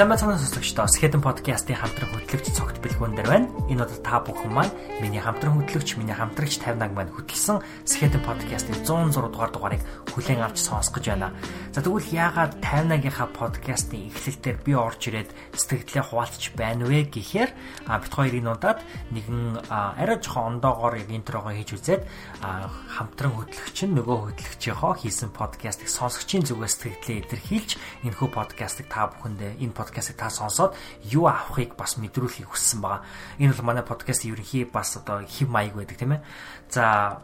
Сайн байцгаана сонсогчдоо Skeleton podcast-ийн хамтран хөтлөгч цогт бэлгүүн дээр байна. Энэ удаа та бүхэн маань миний хамтран хөтлөгч, миний хамтрагч 50 маань хөтлсөн Skeleton podcast-ийн 106 дугаар дугаарыг хүлээн авч сонсгож байна. За тэгвэл яагаад 50-аагийнхаа podcast-ийн эхлэлээр би орж ирээд сэтгэлдээ хуваалцж байна вэ гэхээр бит хоёрын удаад нэгэн арай жоохон ондоогоор интрогоо хийж үзээд хамтран хөтлөгч нь нөгөө хөтлөгчийнхөө хийсэн podcast-ыг сонсогчийн зүгээс сэтгэлдээ илэрхийлж энэхүү podcast-ыг та бүхэндээ энэ подкастыг та сонсоод юу авахыг бас мэдрүүлэхийг хүссэн байгаа. Энэ бол манай подкаст ерөнхий бас одоо хэв маяг байдаг тийм ээ. За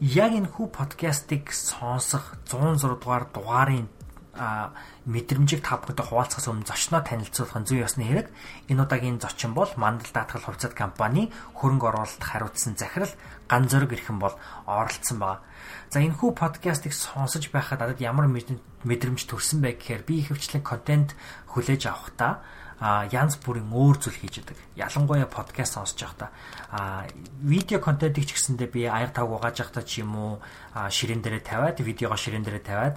яг энэ хүү подкастыг сонсох 106 дугаар дугаарын мэдрэмжийг та бүхэнд хуваалцахаас өмнө зочноо танилцуулах нь зүй ёсны хэрэг. Энэ удаагийн зочин бол Мандал даатгал хувьцат компани хөрөнгө оруулалт хариуцсан захирал ган зөрөг ирхэн бол оролцсон байгаа. За энэ хүү подкастыг сонсож байхад надад ямар мэдрэмж төрсэн бэ гэхээр би ихэвчлэн контент хүлээж авахдаа а янз бүрийн өөр зүйл хийж идэг. Ялангуяа подкаст сонсож байхдаа а видео контентыг ч гэсэндээ би аяг тав угааж байхдаа ч юм уу ширээн дээрээ тавиад видеого ширээн дээрээ тавиад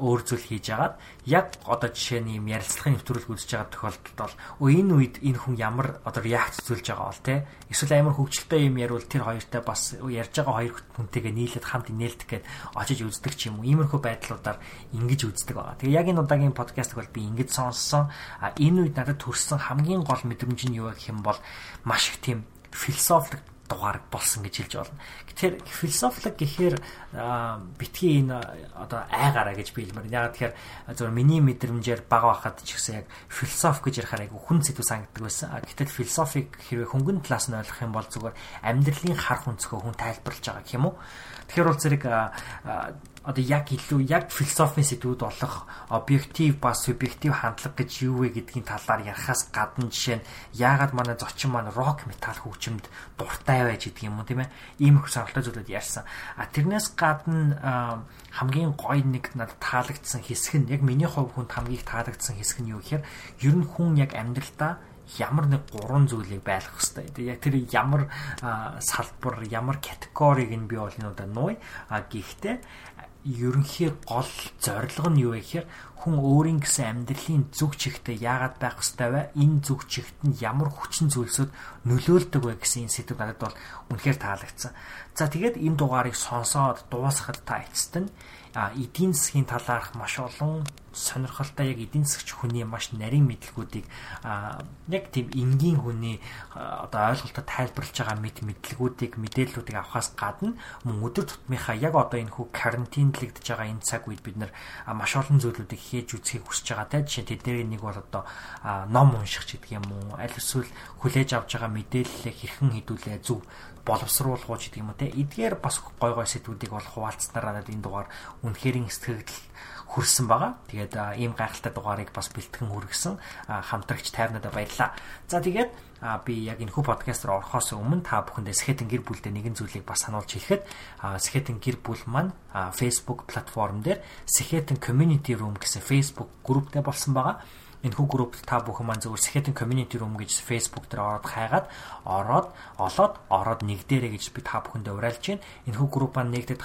өөр зүйл хийж агаад яг одоо жишээ нь юм ярилцлагын нэвтрүүлэг үзэж байгаа тохиолдолд бол өө энэ үед энэ хүн ямар одоо реакц зүйлж байгаа бол те эсвэл амар хөвгчлөлтэй юм ярил тэр хоёртай бас ярьж байгаа хоёр хүнтэйгээ нийлээд хамт нээлтэх гээд очиж үздэг ч юм уу иймэрхүү байдлуудаар ингэж үздэг байгаа. Тэгээ яг энэ удаагийн подкастыг бол би ингэж сонссон. А энэ үед надад төрсэн хамгийн гол мэдрэмж нь юу гэх юм бол маш их тийм философик дугаар болсон гэж хэлж болно. Тэгэхээр философик гэхээр битгий энэ одоо айгараа гэж би хэлмээр. Яг тэгэхээр зөвхөн миний мэдрэмжээр бага байхад ч гэсэн яг философи гэж ярихаар айгу хүн сэдв санагддаг байсан. Гэтэл философик хэрвээ хөнгөн талаас нь ойлгох юм бол зүгээр амьдралын хар хүнцгөө хүн тайлбарлаж байгаа гэх юм уу? Тэгэхээр бол зэрэг одоо яг илүү яг философийн сэдвүүд болох объектив ба субъектив хандлага гэж юу вэ гэдгийн талаар ярихаас гадна жишээ нь яагаад манай зочин маань рок метал хөгжимд дуртай байж гэдэг юм уу тийм ээ ийм их сонирхолтой зүйлүүд ярьсан. А тэрнээс гадна хамгийн гоё нэг надад таалагдсан хэсэг нь яг миний хувь хүнд хамгийн таалагдсан хэсэг нь юу гэхээр ер нь хүн яг амьдралдаа ямар нэг гурван зүйлийг байлгах хэрэгтэй. Яг тэр ямар салбар, ямар категориг нь би бол энэ удаа нууя. А гэхдээ ерөнхий гол зорилго нь юу вэ гэхээр хүн өөрийн гэсэн амьдралын зүг чигтээ яагаад байх ёстой вэ? Энэ зүг чигт нь ямар хүчин зүйлсүүд нөлөөлдөг вэ гэсэн энэ сэдв надад бол үнэхээр таалагдсан. За тэгээд энэ дугаарыг сонсоод дуусгахад та эцэст нь эдийн засгийн талаарх маш олон сонирхолтой яг эдийн засгч хүний маш нарийн мэдлгүүдийг яг тийм энгийн хүний одоо ойлголтод тайлбарлаж байгаа мэд мэдлгүүдийг мэдээллүүдийг авахаас гадна мөн өдөр тутмынхаа яг одоо энэ хүү карантинлэгдэж байгаа энэ цаг үед бид нар маш олон зүйлүүдийг хийж үзхийг хүсэж байгаа те. Жишээ тэдний нэг бол одоо ном унших гэдэг юм уу аль эсвэл хүлээж авч байгаа мэдээллээ хэрхэн хідүүлээ зөв боловсруулах уу гэдэг юм уу те эдгээр бас гой гой сэдвүүдийг бол хуваалцсанаар надад энэ дугаар үнэхэрийн сэтгэл хүрсэн байгаа. Тэгээд ийм гайхалтай дугаарыг бас бэлтгэн хүргэсэн хамтрагч тайвнадаа баярлаа. За тэгээд би яг энэ хүү подкастаар орохоос өмнө та бүхэндээ Skeleton гэр бүлдээ нэгэн зүйлийг бас сануулж хэлэхэд Skeleton гэр бүл маань Facebook платформ дээр Skeleton Community Room гэсэн Facebook групптэй болсон байгаа энэхүү группт та бүхэн маань зөвхөн Skeleton Community Room гэж Facebook дээр ороод хайгаад ороод олоод ороод нэгдээрэй гэж би та бүхэндээ уриалж байна. Энэхүү групп маань нэгдэд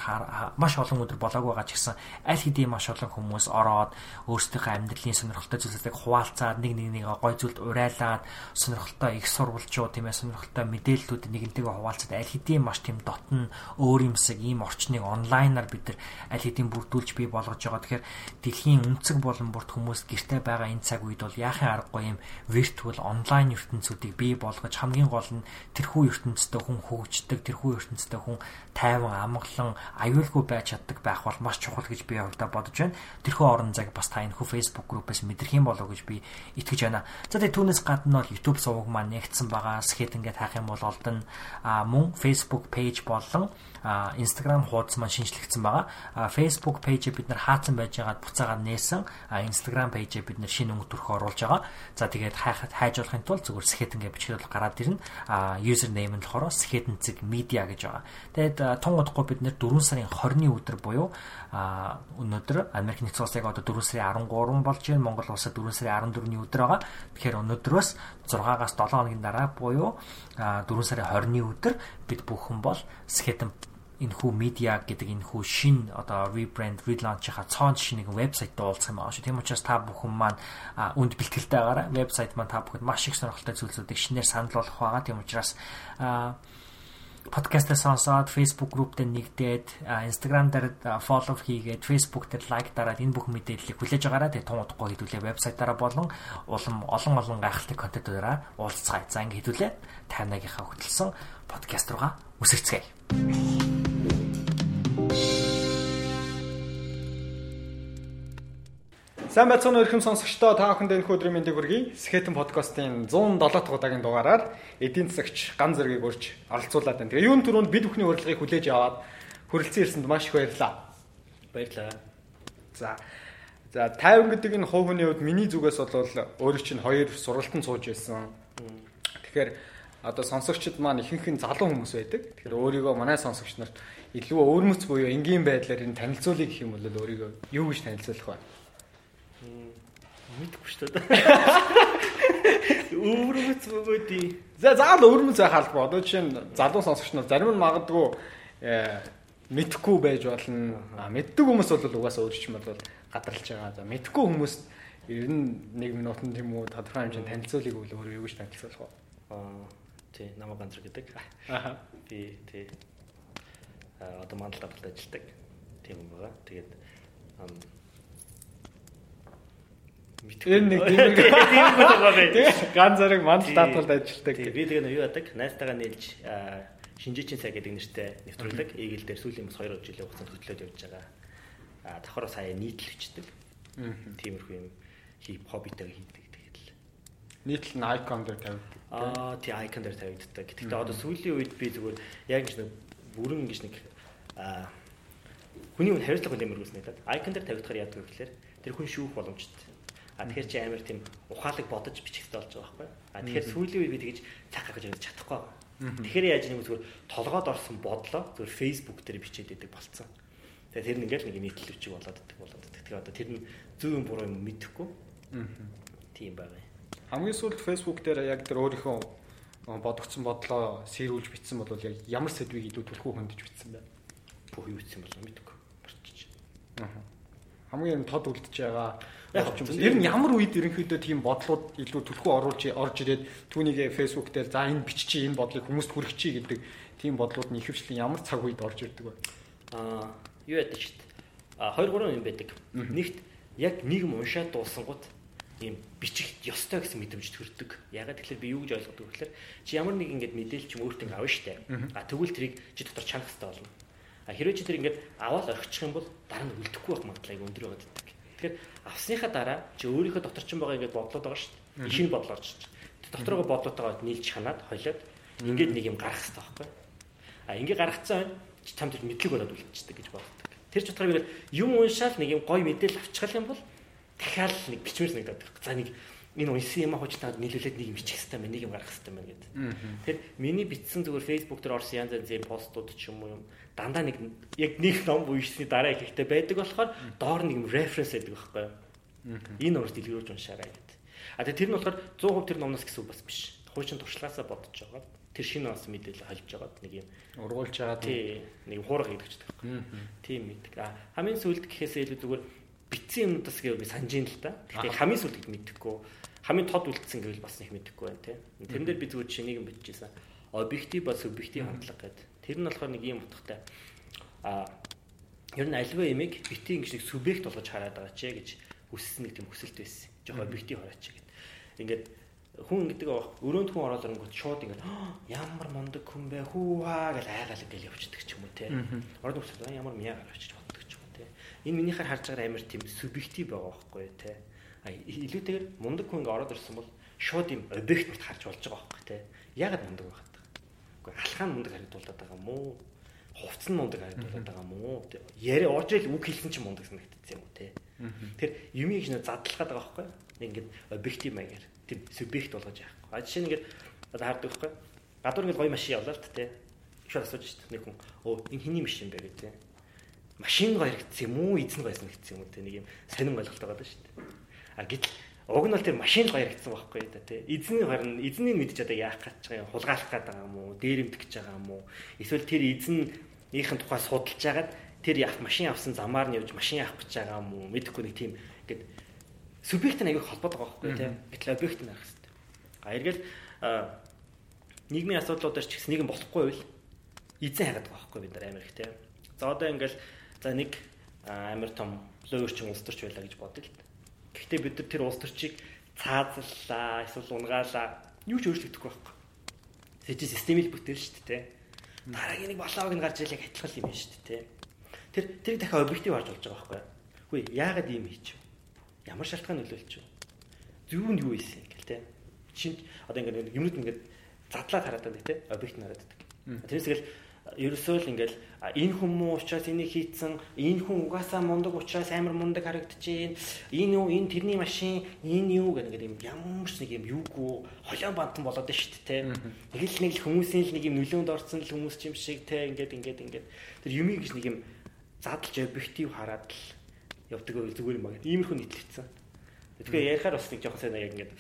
маш олон өдөр болоогүй байгаа ч гэсэн аль хэдийн маш олон хүмүүс ороод өөрсдийнхөө амьдралын сонирхолтой зүйлсүүдийг хуваалцаад нэг нэг нэг гой зүйлд уриалаад сонирхолтой их сурвалжуу тийм ээ сонирхолтой мэдээллүүд нэгнтэйгээ хуваалцаад аль хэдийн маш тийм дотн өөр юмсаг ийм орчныг онлайнаар бид нар аль хэдийн бүрдүүлж бий болгож байгаа. Тэгэхээр дэлхийн өнцөг болон бүрт хүмүүс гэртээ байгаа энэ цаг үед бол яахын аргагүй юм виртуал онлайн ертөнцүүдийг бий болгож хамгийн гол нь тэрхүү ертөнцтэй хүн хөгждөг, тэрхүү ертөнцтэй хүн тайван амгалан аюулгүй байж чаддаг байх бол маш чухал гэж би өөртөө бодож байна. Тэрхүү орон зайг бас та энэхүү Facebook группээс мэдрэх юм болов гэж би итгэж байна. За тэгээ түүнээс гадна бол YouTube суваг маань нэгдсэн байгаа. Скет ингээд хаах юм бол олдно. А мөн Facebook page болон Instagram хуудас маань шинжлэгдсэн байгаа. Facebook page-ийг бид нар хаацсан байж байгаад буцаагаар нээсэн. Instagram page-ийг бид нар шинэ өнгө төрхөөр оруулж байгаа. За тэгээд хайхад хайж болохын тулд зүгээр Skeleton гэж бичгээд гараад ирнэ. А user name нь болохоор зэг media гэж байгаа. Тэгээд тун удахгүй бид нэр 4 сарын 20-ны өдөр буюу өнөөдөр Америк нэгдсэн улсыг одоо 4 сарын 13 болж байна. Монгол улсад 4 сарын 14-ний өдөр байгаа. Тэгэхээр өнөөдрөөс 6-аас 7 хоногийн дараа буюу 4 сарын 20-ны өдөр бид бүхэн бол Skeleton энэхүү медиа гэдэг энэхүү шин одоо rebrand relaunch-ийнхаа цоон шинэ нэг вебсайт дуулах юм аа шүү. Тийм учраас та бүхэн маань үнд бэлтгэлтэй байгаарай. Вебсайт маань та бүхэнд маш их сонирхолтой зүйлсүүдийг шинээр санал болгох байгаа. Тийм учраас подкастаа сонсоод Facebook дээр нэгдээд Instagram дээр follow хийгээд Facebook дээр лайк дараад энэ бүх мэдээллийг хүлээж аваарай. Тэгээ тун удахгүй хэдүүлээ вебсайтаараа болон улам олон олон гайхалтай контентуудаараа уулзцгаая. За ингэ хэдүүлээ 58-ийнхаа хөтөлсөн подкаст руугаа үсэрцгээе. Сайн байцгаана уу ихэм сонсогчдоо та бүхэнд энэ өдрийн мэндийг хүргэе. Скетэн подкастын 107 дахь удаагийн дугаараар эдийн засагч ган зэргийг урьж оролцуулаад байна. Тэгээ юун түрүүнд бид бүхний урилгыг хүлээж аваад хүрэлцэн ирсэнд маш их баярлалаа. Баярлалаа. За. За 50 гэдэг энэ хувь хүний хувьд миний зүгээс бол өөрийг чинь хоёр сургалтанд сууж байсан. Тэгэхээр одоо сонсогчд маань ихэнх нь залуу хүмүүс байдаг. Тэгэхээр өөрийгөө манай сонсогч нарт илүү өвөрмөц буюу энгийн байдлаар энэ танилцуулъя гэх юм бол өөрийгөө юу гэж танилцуулах вэ? Мэдгүй шүү дээ. Өвөрмөц бөгөөдий. За заавал өвөрмөц байх албаа. Одоо жишээ нь залуу сонсогч нар зарим нь магадгүй э, мэдхгүй байж болно. А мэддэг хүмүүс бол угаасаа өөрчм бол гадарлаж байгаа. За мэдхгүй хүмүүс ер нь 1 минутанд тийм үү тодорхой хэмжээнд танилцуулыг үл өөрөө юу гэж танилцуулах вэ? Аа тий намаа ганцэр гэдэг. Аа би тий одоо мандал таталт ажилладаг. Тийм юм байгаа. Тэгээд Энэ нэг тийм тийм байгаа. Ган зэрэг мандал даатгалд ажилладаг. Би тэгээ юу яадаг? Найстайгаа нийлж шинжээчийн цай гэдэг нэртэй нэвтрүүлэг Eagle дээр сүүлийн бас 2 жилийн хугацаанд хөтлөөд явж байгаа. А давхар сая нийтлэл бичдэг. Тиймэрхүү юм хип хоббитэй хийдэг тэгээд л. Нийтлэл нь icon дээр тавигддаг. Аа тий icon дээр тавигддаг. Гэхдээ одоо сүүлийн үед би зүгээр яг ингэ нэг бүрэн ингэж нэг а хүний үн хариуцлага нэмэргүүлсэн гэдэг. Icon дээр тавигдахаар яадаг вэ гэхээр тэр хүн шүүх боломжтой А тэгэхээр чи амар тийм ухаалаг бодож бичих хэрэгтэй болж байгаа байхгүй. А тэгэхээр сүүлийн үед би тэгж цаг гаргаж явж чадахгүй. Тэгэхээр яаж нэг зүгээр толгойд орсон бодлоо зүгээр Facebook дээр бичээд идэг болцсон. Тэгээ тэр нь ингээл нэг нийтлэл бичиг болоод идэг болоод идэг. Тэгээ одоо тэр нь зөв юм буруу юм мэдэхгүй. Тийм байгаа юм. Хамгийн сүүлд Facebook дээр яг тэр өөрийнхөө бодогдсон бодлоо сэрүүлж бичсэн бол яг ямар сэдвийг илүү түлхүү хөндөж бичсэн бэ? Бүх юу бичсэн болов мэдэхгүй. Марчиж. Аа. Хамгийн тод үлдэж байгаа Ч юм. Ер нь ямар үед ерөнхийдөө тийм бодлууд илүү түлхүү оруулж орж ирээд түүнийг фэйсбુક дээр за энэ биччихий энэ бодлыг хүмүүст хүргэчихье гэдэг тийм бодлууд нь ихэвчлэн ямар цаг үед орж ирдэг вэ? Аа, юу шүү дээ. А 2 3 юм байдаг. Нэгт яг нийгэм уншаад дуусангууд ийм бичих ёстой гэсэн мэдрэмж төрдөг. Ягаад тэгэхээр би юу гэж ойлгодог вэ гэхээр чи ямар нэг ингэж мэдээлэл ч юм өөртөө авна штэ. А тэгвэл тэрийг чи дотор чанах хэрэгтэй болно. А хэрвээ чи тэр ингэж аваад орхичих юм бол дараа нь үлдэхгүй байх магадлал өндөр байгаа гэдэг. Тэгэхээр авсныхаа дараа чи өөрийнхөө дотор ч байгаа ингээд бодлоод байгаа шүү дээ. Ишин бодлоо орж ич. Доторгоо бодлоотойгоо нийлж ханаад хойлоод ингээд нэг юм гаргах хэрэгтэй байхгүй. А ингээд гаргацсан чи там тэр мэдлэг болоод үлдчихдэг гэж боддог. Тэр ч утгаараа юм уншаал нэг юм гой мэдээлэл авчихал юм бол дахиад нэг бичмээр санагдаад байна. За нэг энэ унсан юм хуучтаад нийлүүлээд нэг юм бичих хэрэгтэй байна, нэг юм гаргах хэрэгтэй байна гэдэг. Тэгэхээр миний бичсэн зүгээр Facebook дээр орсон янз янзын постууд ч юм уу юм дандаа нэг яг нэг ном буйсны дараа ихтэй байдаг болохоор доор нэг юм reference байдаг байхгүй юу? Энэ урд дэлгэрүүлж уншаарай гэдэг. А тэр нь болохоор 100% тэр номноос гэсэн үг бас биш. Хуучин туршлагаасаа бодож байгаа. Тэр шинэ бас мэдээлэл холж байгаа нэг юм ургуулж байгаа нэг хуурга хийдэгч байгаа. Тийм мэддэг. А хамгийн сүүлд гэхээсээ илүү зүгээр битсэн юмнуудаас би санаж ин л та. Гэхдээ хамгийн сүүлд гэд мэддэхгүй хамгийн тод үлдсэн гэвэл бас их мэдэхгүй байна тийм. Тэрэн дээр би зүгээр нэг юм бичижсэн. Объектив ба субъектив хандлага гэдэг. Тэр нь болохоор нэг юм утгатай. А ер нь альва ямиг бити ингэж нэг субъект болгож хараад байгаа ч гэж хүссэн нэг тийм хүсэлт байсан. Жохоо бити хараач гэд. Ингээд хүн гэдэг өрөөнд хүн ороод ирэнгүүт шууд ингээд ямар мундаг хүн бэ хүү хаа гэж айгаал ингээл явчихдаг ч юм уу те. Ороод хүсэл ямар мяа гарч боддог ч юм уу те. Энэ минийхаар харж байгаа амар тийм субъектив байгаа байхгүй те илүүтэйгээр мундаг хүн ингээ ороод ирсэн бол шууд юм объект харж болж байгаа байхгүй тий. Ягаад мундаг байх вэ? Уу алхаан мундаг харагдуулаад байгаа юм уу? Хувцс нь мундаг харагдуулаад байгаа юм уу? Яриа орж ил үг хэлсэн чинь мундаг санагдчихсан юм уу тий. Тэр юмыг нэг задлах гэдэг байгаа байхгүй. Нэг ингээ объектив маягаар тийм субъект болгож яахгүй. А жишээ нь ингээ одоо хаардаг байхгүй. Гадуур ингээ гоё машин явлаа л тий. Их асууж дээ. Нэг хүн оо энэ хэний машин бэ гэдэг тий. Машин гоё хэрэгцсэн юм уу? Эзэн гоёсэн хэрэгцсэн юм уу? Тэ нэг юм сонирн ойлголт байгаа шүү дээ. А гэтэл уг нь бол тэр машин л гоёрагдсан байхгүй да тий. Эзний харин эзнийг мэдж одоо яах гэж байгаа юм хулгайлах гээд байгаа юм уу? Дээрэмдэх гэж байгаа юм уу? Эсвэл тэр эзэн Ийхэн тухай судалж агаад тэр яг машин авсан замаар нь явж машин авах гэж байгаа юм уу мэдэхгүй нэг тийм ингээд субъект нь аягүй холбоотой байгаа байхгүй тийм. Гэтэл объект нь арах хэрэгтэй. А эргээл нийгмийн асуудлуудаар ч гэсэн нэг юм болохгүй байвал эзэн хагаад байгаа байхгүй бид нар амар их тийм. За одоо ингээл за нэг амар том лоерчин улс төрч байлаа гэж бодъё л. Гэхдээ бид нар тэр улс төрчийг цаазаллаа эсвэл унгаалаа юу ч өөрчлөгдөхгүй байхгүй. Сэжи системийг бүтээл шүү дээ. Дараагийн нэг болоог нь гарч ирэхийг адилхан юм шүү дээ. Тэр тэрийг дахиад объектив харж болж байгаа байхгүй. Хөөе яагаад ийм хийчих вэ? Ямар шалтгаан нөлөөлч вэ? Зөв нь юу ийсэн гэл те. Шинэ одоо ингээд юмнууд ингээд задлаад хараад байна те. Объект нь хараад байдаг. Тэрнээс тэгэл ерөөсөө л ингээл энэ хүмүүс учраас энийг хийцэн энэ хүн угаасаа мундаг учраас амар мундаг харагдчихээн энэ юу энэ тэрний машин энэ юу гэх нэг юм ямар ч нэг юм юугүй холион бантан болоод байна шүү дээ нэг л нэг л хүмүүсийн л нэг юм нөлөөнд орсон л хүмүүс юм шиг те ингээд ингээд ингээд. Тэр юмыг гэж нэг юм задлж объектив хараад л явдаг зүгээр юм байна иймэрхүү нийтлэгдсэн Тэгэхээр ярихаар бас нэг жоохон сайн яг ингээд.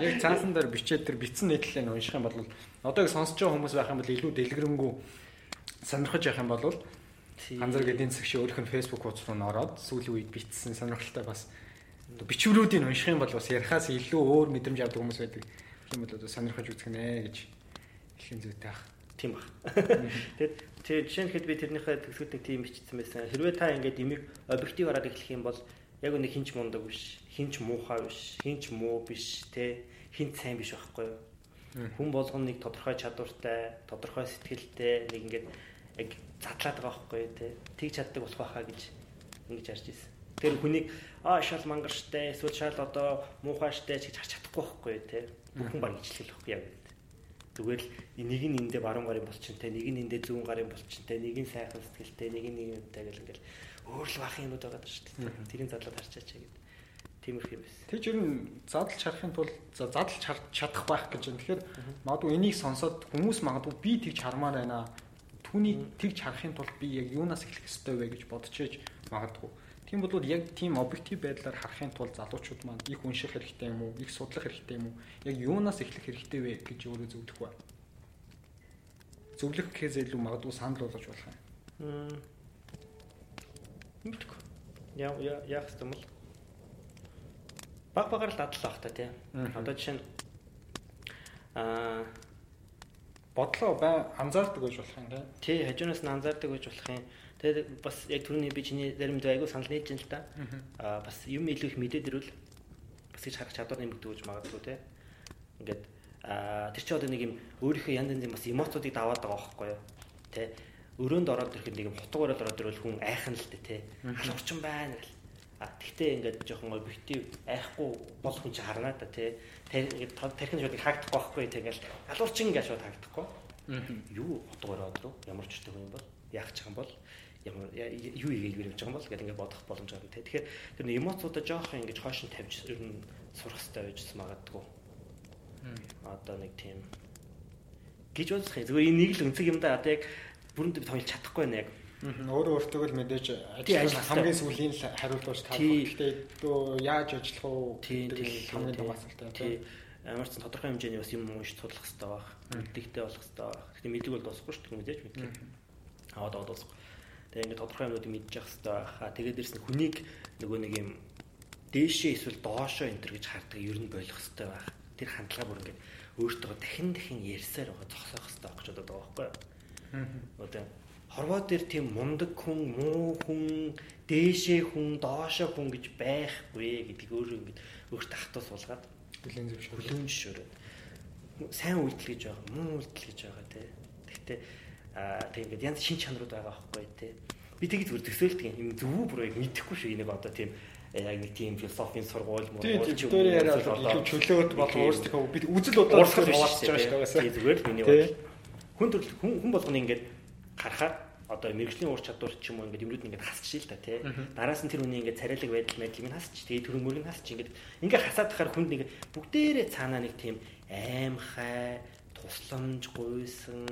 Яг цаасан дээр бичээд тэр битсэн нийтлэлээ унших юм бол одоо яг сонсож байгаа хүмүүс байх юм бол илүү дэлгэрэнгүй сонирхож явах юм бол Ганзар цаг шиг өөрийнх нь Facebook хуудас руу н ороод сүүлийн үед битсэн сонирхолтой бас бичвэрүүдийг унших юм бол бас ярихаас илүү өөр мэдрэмж авдаг хүмүүс байдаг. Тийм бол одоо сонирхож үзэх нэ гэж хэлхийн зүйтэй ах. Тийм баг. Тэгээд тэр жишээ нь хэд би тэрнийхээ төгсгөлтийг тийм бичсэн байсан. Хэрвээ та ингээд имийг объектив хараад эхлэх юм бол яг нэг хинч мундаг биш, хинч муухай биш, хинч муу биш, тэ хинч сайн биш байхгүй юу? Хүн болгоно нэг тодорхой чадвартай, тодорхой сэтгэлтэй нэг ингээд яг задлаад байгаа байхгүй тий. Тийг чаддаг болох байхаа гэж ингэж харж ирсэн. Тэр хүнийг аа шал мангарштай, эсвэл шал одоо муухайштай гэж харж чадахгүй байхгүй тий. Бүхэн баг ижлэх байхгүй яг. Зүгээр л нэг нь эндээ баруун гарын болчихнтэй, нэг нь эндээ зүүн гарын болчихнтэй, нэг нь сайхан сэтгэлтэй, нэг нь нэг юмтай гэл ингээл өөр л бах юмуд байгаа шүү дээ. Тэрийг задлаад харчаач гэдэг. Тиймэрхүү юм байсан. Тэг ер нь задлж харахын тулд задлж чадах байх гэж байна. Тэгэхээр магадгүй энийг сонсоод хүмүүс магадгүй би тэгж хармаар байна. Түүний тэгж харахын тулд би яг юунаас эхлэх ёстой вэ гэж бодчихэж магадгүй. Тийм бол яг тийм объектив байдлаар харахын тулд залуучууд маань их унших хэрэгтэй юм уу? Их судлах хэрэгтэй юм уу? Яг юунаас эхлэх хэрэгтэй вэ гэж өөрөө зөвлөх бай. Зөвлөх гэхээс илүү магадгүй санал болгож болох юм. Мэдгүй. Яа яах юм бол баг багаар л дадлаа бах та тий. Одоо жишээ нь аа бодлоо бай анзаардаг байж болох юм тий. Тий, хажуунаас нь анзаардаг байж болох юм. Тэгээд бас яг түрүүний би чиний заримд айгу санал нээж ин л та. Аа бас юм илүү их мэдээд ирвэл бас гэж харах чадвар нэмэгдэх гэж магадгүй тий. Ингээд аа тэр чи одоо нэг юм өөрийнхөө янз янзын бас эмоцуудыг даваад байгаа байхгүй юу? Тий. Өрөөнд ороод ирэхэд нэг юм хутгаар ороод ирвэл хүн айхан л дээ тий. Халуурчин байна гэл А тэгтээ ингээд жоохон объектив айхгүй бол хүн чи харна та тий. Тэгээд тархин шууд хаагдахгүй байхгүй тий ингээл галуурчин ингээд шууд хаагдахгүй. Юу утгаар одлоо ямар ч үстэй юм бол яах ч юм бол ямар юу игээл явж байгаа юм бол гэдэг ингээд бодох боломж байгаа тий. Тэгэхээр тэр эмоцуудаа жоохон ингээд хойш нь тавьж ер нь сурах хэрэгтэй байж магадгүй. Одоо нэг тийм гэж бодох юм. Зүгээр энэ нэг л өнцөг юм да. Одоо яг бүрэнд тойлж чадахгүй байна яг Өөрөө өөртөө л мэдээж ажил хамгийн сүүлийн хариулт болж таарах. Гэхдээ дөө яаж ажиллах уу гэдэг хамгийн том асуулт тийм. Ямар ч тодорхой хэмжээний бас юм уншиж судлах хэрэгтэй байх. Мэддэгтэй болох хэрэгтэй байх. Гэхдээ мэддэг бол дуусахгүй шүү дээ мэдээж мэддэг. Аваад аваад дуусахгүй. Тэгээ ингээд тодорхой юмнуудыг мэдчих хэрэгтэй байх. Тэгээд дэрс нь хүнийг нөгөө нэг юм дээшээ эсвэл доошоо энэ төр гэж хардаг ер нь болох хэрэгтэй байх. Тэр хандлага бүр ингээд өөртөө дахин дахин ярьсаар байгаа зогсоох хэрэгтэй байх гэж бодоод байгаа байхгүй юу? Одоо хорвоо дээр тийм мундаг хүн, муу хүн, дээшээ хүн, доошоо хүн гэж байхгүй гэдгийг өөрөө ингэж өөртөө хатуу суулгаад бүлээн зөвшөөрөө. Бүлээн зөвшөөрөө. Сайн үйлдэл гэж байгаа, муу үйлдэл гэж байгаа тий. Гэхдээ аа тийм ингээд янз шин чанарууд байгаа байхгүй тий. Би тэгж зүр төсөөлдөг юм зөвүү бүр яг мэдэхгүй шүү энийг одоо тийм яг нэг тийм философийн сургууль муу ч юм уу. Тэр яриад илүү чөлөөт бол өөрсдөө бид үзэл бодлоо уурсгаж байгаа шүү дээ. Зүгээр л миний бол хүн төрөл хүн болгоны ингээд харахаар одоо мэрэгжлийн ур чадвар ч юм уу ингээд юмрууд ингээд хасчих л та тий. Дараас нь тэр хүний ингээд царайлаг байдал мэдлийг нь хасчих. Тэгээ төрөн мөрийг хасчих ингээд ингээд хасаад тахаар хүнд ингээд бүгдээрээ цаанаа нэг тийм аймхай, тусламж гуйсан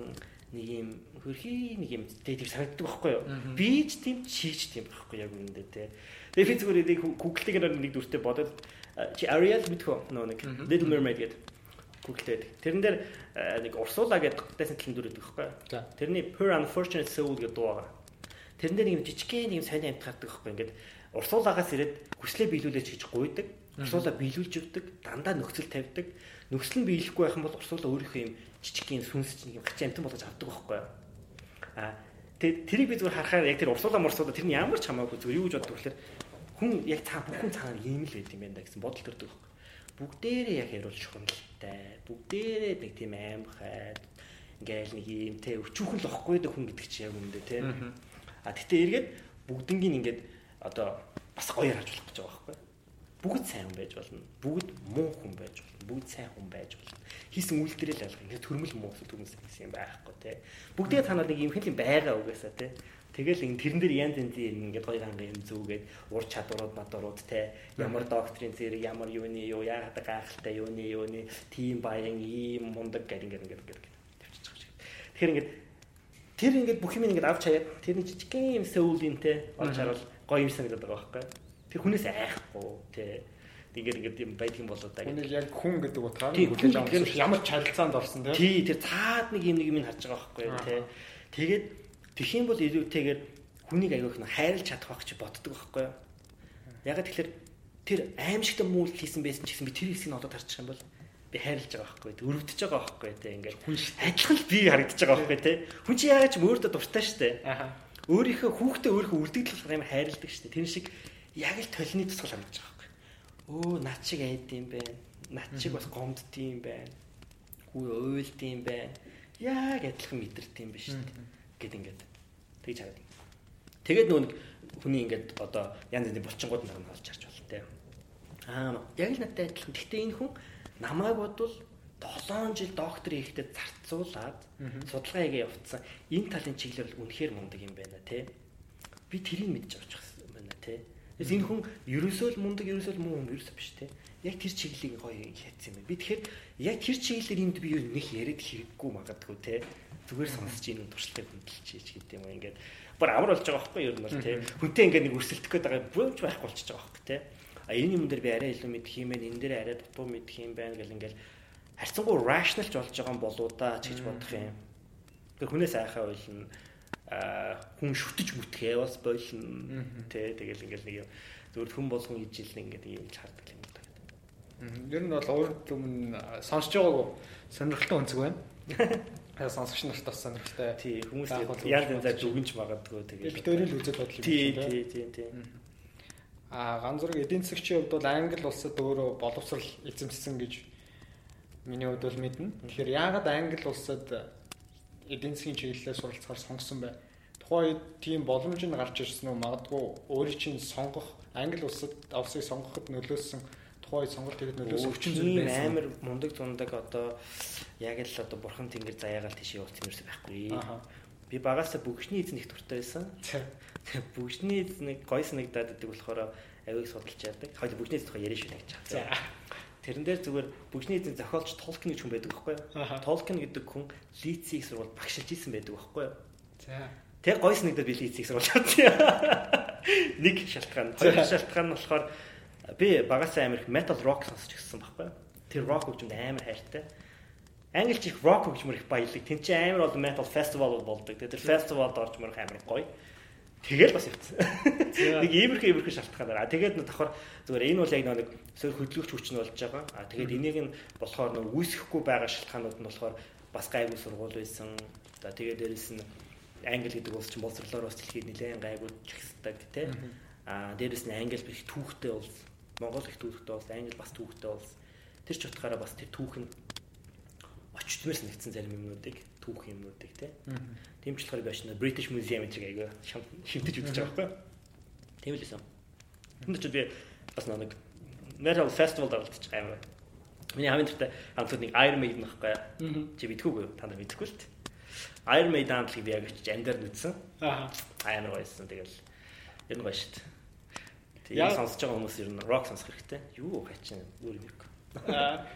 нэг юм хөрхий нэг юм тий тийм санагддаг байхгүй юу? Би ч тийм чийч тийм байхгүй яг үүндээ тий. Тэгээ би зүгээр нэг Google-ийг нэг дүртэй бодоод чи Ariel мэдхөө нөө нэг Little Mermaid гэдэг Google-тэй байдаг. Тэрэн дээр э, нэг Урсула гэдэг дэсэн төлөв дүр байдаг байхгүй? Тэрний Per Unfortunate Soul гэдэг дуу байгаа. Тэрэн дээр нэг жижигхэн нэг сайн амт гардаг байхгүй ингээд Урсуулагаас ирээд хүслээ биелүүлээч гэж гуйдаг. Урсуула биелүүлж өгдөг, дандаа нөхцөл тавьдаг. Нөхцөл нь биелэхгүй байх юм бол Урсуула өөрийнхөө юм жижигхэн сүнс чинь юм хачин амтан болгож авдаг байхгүй? А тэрийг би зүгээр харахаар яг тэр Урсуула мурсуула тэрний ямар ч хамаагүй зүгээр юу гэж боддог вэ? Хүн яг цаа бүхэн цаанаар ийм л байт юм байна да гэсэн бодол төрдөг байхгүй бүгдээрээ яг ярил шухамлтай бүгдээрээ нэг тийм аимхай ингээл нэг юм те өчүүхэн л охгүй дэх хүн гэдэг чи яг үндэ те. А тэгтээ эргээд бүгднгийн ингээд одоо бас гоё харж болох гэж байгаа байхгүй. Бүгд сайн хүн байж болно. Бүгд муу хүн байж болно. Бүгд сайн хүн байж болно. Хийсэн үйлдэл л алга ингээд төрмөл муу хүмүүс гэсэн юм байхгүй те. Бүгдээ танаа нэг юм хэл юм байгаа угаасаа те. Тэгэл ин тэрэн дээр янз янзын ингээд хоёр ханга юм зүгээд ур чадварууд мадварууд те ямар доктрин зэрэг ямар юуны юу яагаад гайхалтай юуны юуны тим баян ийм мундаг гэх ингээд ингээд ингээд тавьчих шиг. Тэгэхээр ингээд тэр ингээд бүх юм ингээд авч хаяад тэрний жижигхэн юм сөүлинтэй олж харвал гоё юм санагдаад байгаа байхгүй. Тэр хүнээс айхгүй те ингээд ингээд юм байдаг юм болоо да. Үнийг яг хүн гэдэг утгаар нь хүлээж авах ямар чарилцаанд орсон те. Тий, тэр цаад нэг юм нэг юм харж байгаа байхгүй те. Тэгээд Тэгэх юм бол илүүтэйгээр хүнийг аяг их хайрлаж чадах байх чи боддог байхгүй юу? Ягаад тэгэхээр тэр аимшигт муулт хийсэн байсан ч гэсэн би тэр хэсгийг одоо тарчих юм бол би хайрлаж байгаа байхгүй тий өрөвдөж байгаа байхгүй тий ингээд хүн адилхан би харагдаж байгаа байхгүй тий хүн чи яагаад ч өөртөө дуртай штэ аа өөрийнхөө хүүхдээ өөрийнхөө үрдэгдэл юм хайрладаг штэ тэр шиг яг л толны тусгал харагдаж байгаа байхгүй. Өө над шиг айд юм байна над шиг бас гомдд юм байна хүү уйлд юм байна яг адилхан мэдэрт юм биш штэ гэд ингээд тэгж хараад. Тэгээд нөө хүний ингээд одоо янз бүрийн булчингууд нар нь олж харж болно те. Аа яг л надтай адилхан. Гэхдээ энэ хүн намайг бодвол 7 жил доктор хийхдээ зарцуулаад судалгаа хийгээ явуулсан. Энэ талын чиглэл үнэхээр мундаг юм байна те. Би тэрийг мэдж авчих юм байна те. Тэгээс энэ хүн ерөөсөө л мундаг ерөөсөө л муу юм ерөөсөө биш те. Яг тэр чиглэлийг гоё хийцсэн юм байна. Би тэгэхээр яг тэр чиглэлээр энд би юу нэг яриад хэрэггүй магадгүй те зүгээр сонсож ийм туршлагыг хөндлөж гэдэг юм ингээд бүр амар болж байгаа байхгүй юу? Ер нь бол тий хүнтэй ингээд нэг өрсөлдөх гээд байгаа бүрж байхгүй болчихж байгаа байхгүй тий а энэ юм дээр би арай илүү мэдх юм байна. Энэ дээр арай дутуу мэдх юм байна гэл ингээд харьцангуй rationalч болж байгаа юм болоо да ч гэж бодох юм. Тэгээ хүнээс айхаа ойлно. А хүн шүтэж мүтгэе бас болно. Тий тэгэл ингээд нэг юм зөвхөн хүн болгон ижил ингээд юм хардаг юм да Ер нь бол урд өмнө сонсож байгаагүй сонирхолтой өнцөг байна. Сонсогч нарт бас сонирхолтой. Тий, хүмүүс яаль янзаар дүгнж магадгүй тэгээд бид өөрийн л үзэл бодол юм байна. Тий, тий, тий. Аа ганц зэрэг эдийн засгийн хувьд бол англи улсад өөрөө боловсрал эзэмссэн гэж миний хувьд бол мэднэ. Тэгэхээр яагаад англи улсад эдийн засгийн чиглэлээр суралцахаар сонгосон бай? Тухайн үед тийм боломж нь гарч ирсэн үү? Магадгүй өөрийн чинь сонгох англи улсад улсыг сонгоход нөлөөсөн тухай сонголт хийгээд нөлөөсөн өвчин зүйл байсан. Амар мундаг зундаг одоо яг л одоо бурхан тэнгэр заяагаал тийш явуулсан юмс байхгүй. Би багасаа бүгшний эзэн их дуртай байсан. Бүгшний эзнийг гой санагдаад идэг болохоор авиг судалж яадаг. Хоёул бүгшний эзэн тухай яриа шүү гэж чаа. Тэрэн дээр зүгээр бүгшний эзэн зохиолч Толкин гэж хүн байдаг байхгүй юу? Толкин гэдэг хүн Лицийг сурвал багшилж исэн байдаг байхгүй юу? За. Тэг гой санагдаад би Лицийг сурвалж чадсан. Нэг шалтгаан. Хоёр шалтгаан нь болохоор би багасаа амар их metal rock сонсч гисэн байхгүй. Тэр rock хөгжмөнд амар хайртай. Англич их rock хөгжмөр их баялаг. Тэн чи амар бол metal festival болдог. Тэр фестивалд орж мөрөх амар гоё. Тэгэл бас явцсан. Нэг иймэрхүү иймэрхүү шалтгаанаар. А тэгээд давхар зүгээр энэ бол яг нэг сөр хөдөлгөгч хүч нь болж байгаа. А тэгээд энийг нь болохоор нэг үүсэхгүй байгаа шалтгаанууд нь болохоор бас гайгүй сургууль байсан. За тэгээд дээрэс нь англи гэдэг улс чинь боловсрлоор бас дэлхийд нэлээд гайгүй чигсдэг тий. А дээрэс нь англи биш түүхтэй улс Монгол их түүхтэй улс, Англи бас түүхтэй улс. Тэр ч утгаараа бас тэр түүх нь очтмоос нэгдсэн зарим юмнуудыг түүх юмнуудыг тий. Тийм ч болохоор би очно British Museum гэж айгаа шимтэж үзэж байгаа байхгүй. Тийм л байсан. Энд ч би бас нэг Metal Festival давалдчих аймаг. Миний хамгийн дуртай хамтууд нэг Iron Maiden байхгүй. Чи мэдхүүгүй? Та нар мэдхгүй л дээ. Iron Maiden хамтлагийг би яг очиж андаар нүдсэн. Аа. Амар гоёсэн. Тэгэл нь гоё шүү дээ. Тэгээ сонсож байгаа хүмүүс ер нь рок сонсох хэрэгтэй. Юу хачин өөр юм.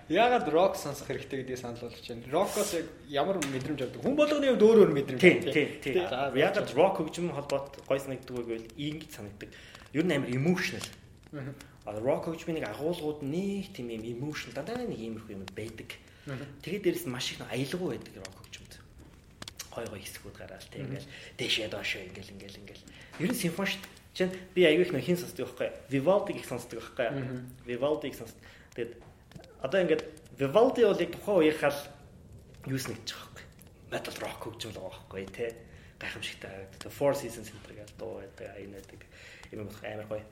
Яагаад рок сонсох хэрэгтэй гэдгийг санал болгож байна. Рокоос яг ямар мэдрэмж авдаг? Хүн болгоны хувьд өөр өөр мэдрэмж авдаг. Тийм, тийм. Яагаад рок хөгжим холбоот гой санагддаг вэ гэвэл ингэж санагддаг. Ер нь амар emotional. А рок хөгжмийн агуулгууд нэг тийм юм emotional дандаа нэг иймэрхүү юм байдаг. Тэгээд дээрэс нь маш их аялгау байдаг рок хөгжмөд. Гой гой хэсгүүд гараал тэг ингээл дэшээ доошоо ингээл ингээл ингээл. Ер нь симфони чинь би аягүй их хин сонсдог байхгүй. Vivaldi их сонсдог байхгүй. Vivaldi их сонсдог. Тэгээд одоо ингээд Vivaldi бол яг тухайн үеийнхаа юус нэгж байгаа байхгүй. Metal rock хөгжим л байгаа байхгүй тий. Гайхамшигтай. Four Seasons энэ гэдэг дуу байдаг, аян байдаг. Юм болох амар гоё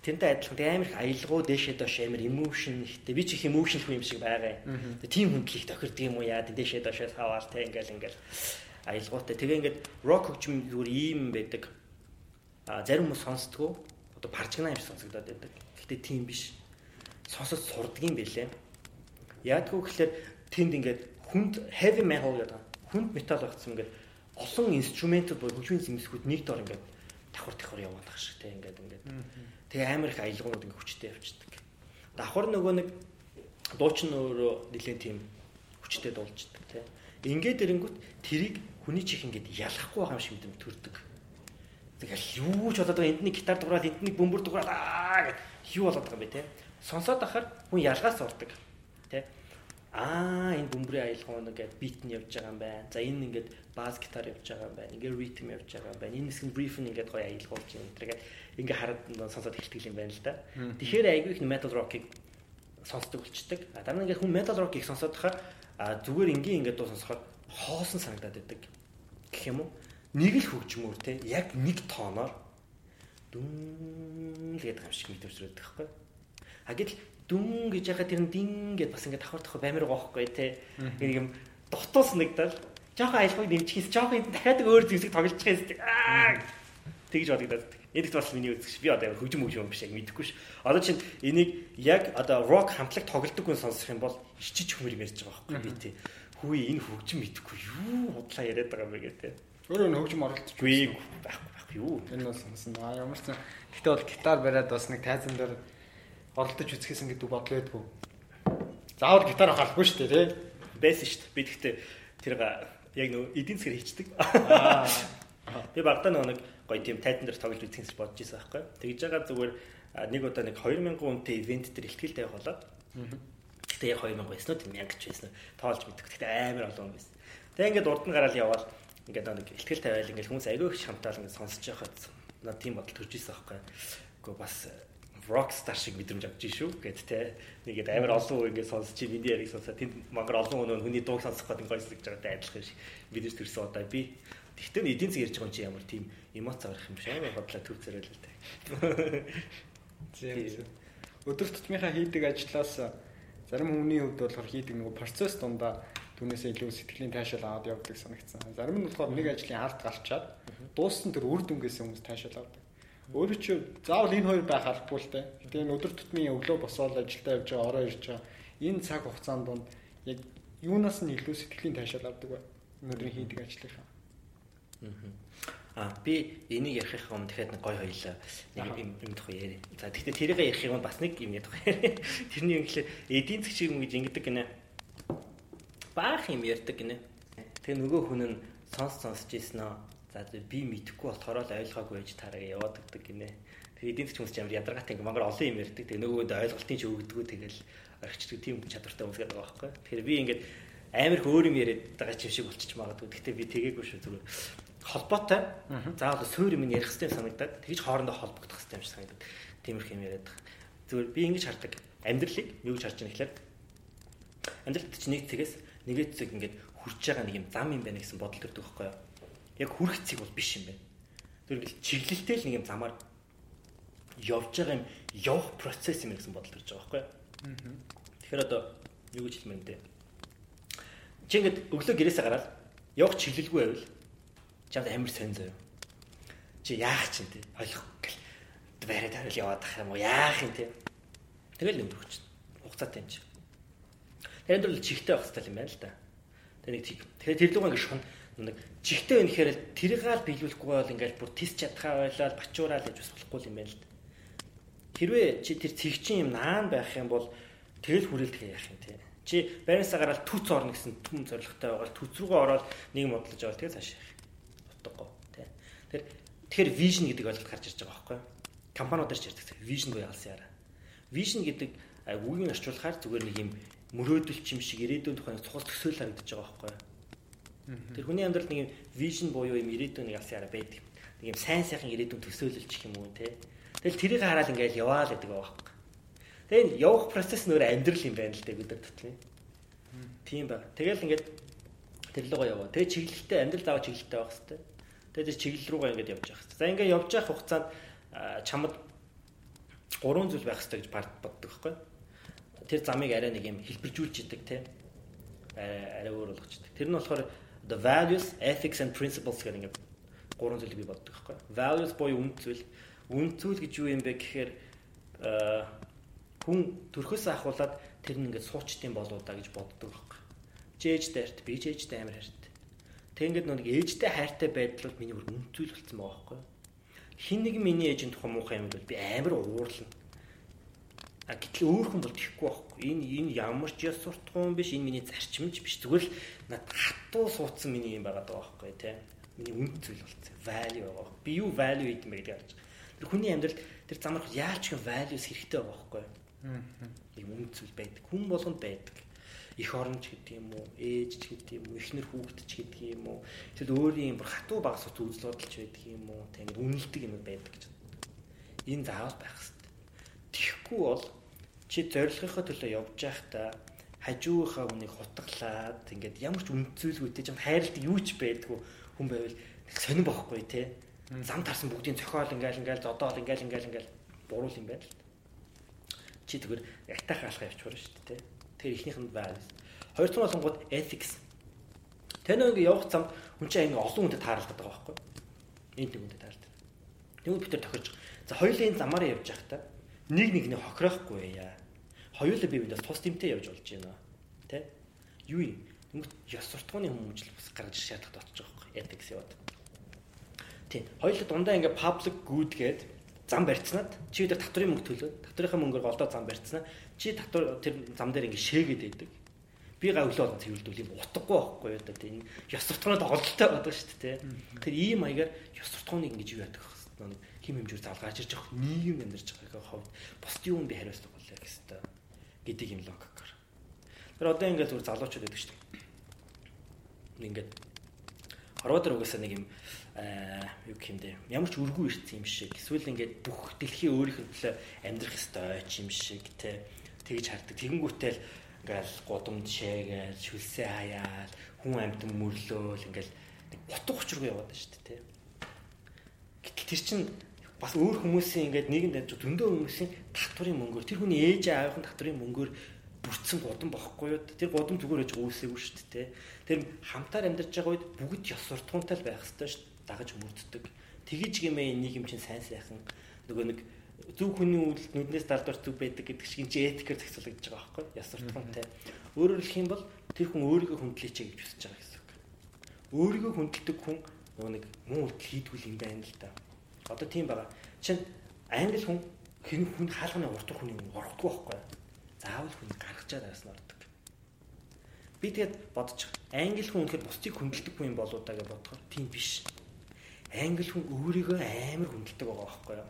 Тэнтэй адилхан тэг амар их аялгау дээшээ доош амар emotion ихтэй би ч их emotion хүн юм шиг байгаа. Тэг тийм хүндлэх тохирдог юм уу яа дээшээ доошоо саваал тэг ингээл ингээл аялгаутай. Тэгээ ингээд rock хөгжим зүгээр ийм байдаг. Зарим хүмүүс сонсдгоо одоо парчгна юм сонсогдоод байдаг. Гэхдээ тийм биш. Сонсож сурдаг юм бэлээ. Яадгүй гэхэлэр тэнд ингээд хүнд heavy metal гэдэг. Хүнд метал багцсан ингээд олон инструментууд буюу хөгжмийн зэмсгүүд нэг дор ингээд давхар давхар яваад байгаа шиг те ингээд ингээд. Тэгээ амар их аялгууд ингээд хүчтэй явчихдаг. Давхар нөгөө нэг дуучин өөрөө нэлээд тийм хүчтэй дуулждаг те. Ингээд эрэнгүүт тэрийг хүний чих ингээд ялахгүй байгаа юм шиг мэдрэмж төрдөг. Тэгэл юу ч болоод байгаа энд нэг гитар дуурал энд нэг бөмбөр дуурал аа гэд юу болоод байгаа юм бэ те. Сонсоод ахаар хүн ялгаас ордог. Тэ аа энэ бөмбөрийн аялгаа нэг бит нь явж байгаа юм байна. За энэ ингээд баз гитар явж байгаа юм байна. Ингээд ритм явж байгаа юм байна. Энэ хэсэг нь бриф нь ингээд гоё аялгуулж юм тэргээд ингээд хараад сонсоод эхэлдэг юм байна л да. Тэгэхээр айгүй их metal rock-ыг сонсдог болчдөг. А дараа нь ингээд хүн metal rock-ыг сонсоод хахаар а зүгээр ингийн ингээд дуу сонсохоор хоосон санагдаад байдаг. Гэх юм уу? Нэг л хөгжмөр те яг нэг тооноор дүн л гэдэг юм шиг мэдэрч байдаг байхгүй. А гэтэл дүн гэж яхад тэр нь дин гэд бас ингээд давхар давхар баймир гооххгүй те. Нэг юм дутуус нэгдэл жоохон аялгыг нэмчихээс жоохон дахиад өөр зүйлсийг тоглож байгаа юм. Тэгж бодогдоод. Эдгт бас миний үзэгч би одоо хөгжим хөгжим биш яг мэдэхгүй ш. Одоо чинь энийг яг одоо рок хамтлаг тоглодог хүн сонсох юм бол ичиж хүмэр ярьж байгаа байхгүй би тий. Хүү энэ хөгжим мэдэхгүй юу худлаа яриад байгаа юм бэ гэдэг. Өөрөө хөгжим оролцож байхгүй байхгүй юу. Энэ бол сонсон. А ямар ч гэхдээ бол гитар бариад бас нэг тайзан дээр оролдож үзэхээс ингэдэг бодлоо байдгүй. Заавал гитар авахгүй шүү дээ, тий. Байсан шүү дээ. Би тэгтээ тэр яг нөө эдийн засгаар хийчдэг. Аа. Би багтаа нэг гоё тийм тайзан дээр тоглож үзэх гэж бодож байсан байхгүй. Тэгж байгаа зүгээр нэг удаа нэг 2000 үнэтэй ивент дээр ихтгэл тавих болоод. Гэтэ яг 2000 байсан уу 1000 ч байсан уу тоолж мэддэг. Гэтэ амар олон байсан. Тэгээ ингээд урд нь гараад явбал ингээд нэг ихтгэл тавиал ингээд хүмүүс аягүй их шамтаал ингээд сонсож байхад надад тийм бодол төрж ирсэн байхгүй. Гэхдээ бас rockstar шиг мэдрэмж авч ийн шүү гэд те. Нэгэд амар олон уу ингээд сонсч чи миний яриг сонсоо тэнд мангар олон хүн хүний дууг сонсох гэдэг гойс гэж байгаатай адилхан шиг бидэрч төрсөн удаа би. Тэгтээ эдийн засаг ярьж байгаа юм чи ямар тийм эмоц авах юм биш амар бодлоо төв зэрэг л те. Тийм. Өдөр тутмынхаа хийдэг ажлаас зарим хүний хувьд болохоор хийдэг нөгөө процесс дундаа түүнээсээ илүү сэтгэлийн таашаал аваад явдаг санагдсан. Зарим нь болохоор нэг ажлын ард гарчаад дууссан тэр үр дүнгээс хүмүүс таашаал авдаг. Өөрөө чи заавал энэ хоёр байх албагүй л дээ. Тэгээ энэ өдөр тутмын өглөө босоод ажилдаа явж байгаа, ороо ирж байгаа. Энэ цаг хугацаанд донд яг юунаас нь илүү сэтгэлийн таашаал авдаг вэ? Өнөөдрийн хийдэг ажлынхаа. Аа би энийг ярихын өмнө дахиад нэг гой хоёлаа нэг юм юм тох яри. За тэгтээ тэрийгээ ярихын өмнө бас нэг юм ядах яри. Тэрний юм гэхэлээ эдийн засгийн юм гэж ингэдэг гинэ. Баах юм ярьдаг гинэ. Тэгээ нөгөө хүн нь сонс сонсч ийсэн нөө За би мэдэхгүй болохоор л ойлгоогүй байж тараа яваад өгдөг гинэ. Тэгээ эдийн засгийн хүмүүс ч амар ядаргаатай ингээ мангар олон юм ярьдаг. Тэгээ нөгөөд ойлголтын ч өгдөггүй тэгэл орчдөг тийм чадвартай хүмүүс гэдэг байгаа байхгүй. Тэгэхээр би ингээд амар хөөр юм яриад байгаа ч юм шиг болчих магадгүй. Гэхдээ би тэгээгүй шүү зүгээр холбоотой. Заавал суур юм ярих хэрэгтэй санагдаад тэгж хоорондоо холбогдох хэрэгтэй юм шиг санагдаад тиймэрхүү юм яриад байгаа. Зүгээр би ингэж хардаг. Амьдралыг юу гэж харж байгаа гэхээр амьдралд чинь нэг цэгээс нэгэд цэг ингээд хүрч байгаа нэг юм зам юм байна гэсэн бодол төрдөг байхгүй юу? яг хүрэх цэг бол биш юм байна. Тэр ингээл чиглэлтэй л нэг юм замаар явж байгаа юм явах процесс юм гэсэн бодол төрж байгаа байхгүй юу? Тэгэхээр одоо юу гэж хэлмээр нэ. Чи ингээд өглөө гэрээсээ гараад явах чиглэлгүй байвал чамд амар сонь заяа. Чи яах чинь те ойлгох гэл бариад хариул яваад ах юм уу яах юм те. Тэгэл нэмрэх чинь хугацаатай юм чи. Тэгээд л чихтэй байх хэрэгтэй юм байна л да. Тэгээ нэг. Тэгэхээр тэр лугаа ингэ шун нэг чихтэй байна гэхээр тэрийг л биелүүлэхгүй бол ингээл бүр тис чадхаа ойлоод бачуураа л гэж бас болохгүй юм байна л. Хэрвээ чи тэр цэгчин юм наан байх юм бол тэгэл хүрээлдэг яах юм те. Чи байрнасаа гараад түц орно гэсэн түн зоригтой байгаа түц рүүгээ ороод нэг модлож авал тэгээ цааш явах. Утгагүй те. Тэр тэгэхээр vision гэдэг ойлголт гарч ирж байгаа байхгүй юу? Компаниудаар ч ярьдаг. Vision буюу алсын яра. Vision гэдэг үгийг орчуулахаар зүгээр нэг юм мөрөөдөл чим шиг ирээдүйн тухай цухас төсөөл харагдаж байгаа байхгүй юу? Тэр хүний амьдрал нэг юм вижн буюу юм ирээдүйн нэг алсын араа байдаг. Нэг юм сайн сайхан ирээдүйн төсөөлөлч юм уу те. Тэгэл тэрийг хараад ингээл яваа л гэдэг байхгүй. Тэгээ явах процесс нөр амьдрал юм байна л дээ өдөр тутмын. Тийм ба. Тэгэл ингээд тэр лугаа яваа. Тэгээ чиглэлтэй амьдрал даваа чиглэлтэй байх хэвээр. Тэгээ тэр чиглэл рүүгээ ингээд явж явах хэвээр. За ингээд явж явах хугацаанд чамд гурван зүйл байх хэвээр гэж боддог байхгүй. Тэр замыг арай нэг юм хэлбэржүүлж идэг те. Арай өөр болгочдөг. Тэр нь болохоор the values, ethics and principles гэх ингээд гурван зүйлийг би боддог байхгүй. Values буюу үнд зүйл. Үнд зүйл гэж юу юм бэ гэхээр хүн төрхөөс ахуулаад тэр нь ингээд суучтын болоо да гэж боддог байхгүй. Чи ээжтэй хайрт, би ч ээжтэй амар хайрт. Тэг ингээд нэг ээжтэй хайртай байдал бол миний бүр үнд зүйл болсон байгаа байхгүй. Хин нэг миний ээжийн тухай муухай юм бол би амар уурлана. А гэтэл өөр хүн бол тэхгүй байхгүй. Энэ энэ ямар ч яс суртахуун биш, энэ миний зарчимч биш. Зүгээр л над хатуу суудсан миний юм байгаа даа байхгүй тий. Миний үнд зүйл болцсон. Value байгаа. Би юу value гэдэг юм бэ гэдэг харж. Тэр хүний амьдралд тэр замрах яаж ч values хэрэгтэй байгаа байхгүй. Ийм үнд зүйл байдаг. Хүн болгонд байдаг. Их оронч гэдэг юм уу, ээж ч гэдэг юм уу, эхнэр хүүхэд ч гэдэг юм уу. Тэгэл өөрийн бүр хатуу багс үзэл бодолч байдаг юм уу. Тэг үнэлдэг юм байдаг гэж. Энэ заавал байх хэрэгтэй. Тэгэхгүй бол чи зорилгынхаа төлөө явж байхдаа хажуугийнхаа хүнийг хутгалаад ингээд ямар ч үнцүүлгүйтэй ч хайрлт юу ч байдгүй хүн байвал сонирн бохгүй те. Зам тарсан бүгдийн цохиол ингээл ингээл зодоол ингээл ингээл ингээл буруул юм байна л чи тэгвэр ятах алхаа явчихвар шүү дээ те. Тэр ихнийх нь values. Хоёр дахь болонгууд ethics. Тэнэ ингээ явах замд хүн чинь ингээ олон хүнтэй тааралдаг байгаа байхгүй энэ нэг хүнтэй тааралдаг тэгвэл бид тэр тохирч. За хоёулын замаараа явж байхдаа нэг нэгний хохирохгүй яа хоёулаа бие биендээ тус тэмтэй явж болж байна. Тэ? Юу юм? Тэнгүүт ёс суртахууны хүмүүжил бас гаргаж шаардлагатай болчих жоох ethics яваад. Тийм. Хоёулаа дундаа ингээ public good гээд зам барьцнаад чи өдөр татврын мөнгө төлөөд татврынхаа мөнгөөр голдоо зам барьцнаа чи татвар тэр зам дээр ингээ шээгээд байдаг. Би гавлаа болон цэвэрлдүүл юм утгагүй байхгүй юу да тийм ёс суртахууны доголдолтой байдаг шүү дээ. Тэр ийм маягаар ёс суртахууныг ингэж юу яадаг вэ? Хим хэмжүүр залгааж ирж байгаа нийгэм амьдарч байгаа хавьд бусд юм би хариуцлага болоо гэх хэвээр гэдэг юм логикоор. Тэр одоо ингээд зүгээр залуучууд шүү дээ. Ингээд хорвоо дээр угаасаа нэг юм юу гэх юм бэ? Ямар ч үргүй ирсэн юм шиг. Эсвэл ингээд бүх дэлхий өөрийнх нь төлөө амьдрах ёстой ч юм шиг те тэгж хардаг. Тэгэнгүүтэл ингээл гудамд шээгээл, шүлсээ хаяал, хүн амьтан мөрлөөл ингээл утга учиргүй яваад байна шүү дээ. Гэтэл тэр чинь бас өөр хүмүүсийн ингээд нийгэмд амж зөндөө хүмүүсийн татврын мөнгөөр тэр хүний ээж аавын татврын мөнгөөр бүрдсэн гудам бохгүй юу? Тэр гудам зүгээр ээж үүсээгүй шүү дээ. Тэр хамтаар амьдарч байгаа үед бүгд ёс суртахуунтай байх хэрэгтэй шүү дээ. Дагаж мөрддөг. Тэгэж гэмээ нийгэм чинь сайн сайхан нөгөө нэг зөв хүний үйлдэл нүднээс дардвар зүг байдаг гэдэг шиг энэ этикээр зохицуулагдаж байгаа байхгүй ёс суртахуунтай. Өөрөөр хэлэх юм бол тэр хүн өөрийгөө хүндлээч гэж хүсэж байгаа гэсэн үг. Өөрийгөө хүндэлдэг хүн нөгөө нэг муу үйлдэл хийдгүүл юм байна л да Одоо тийм байгаа. Чин англи хүн хэн хүн хаалганы урт хүний орохдгүй байхгүй. Заавал хүн гаргачаад нь ордог. Би тэгээд бодож англи хүн үнэхээр бусдыг хүндэлдэггүй юм болоо даа гэж бодохоор тийм биш. Англи хүн өөрийгөө амар хүндэлдэг байгаа байхгүй юу?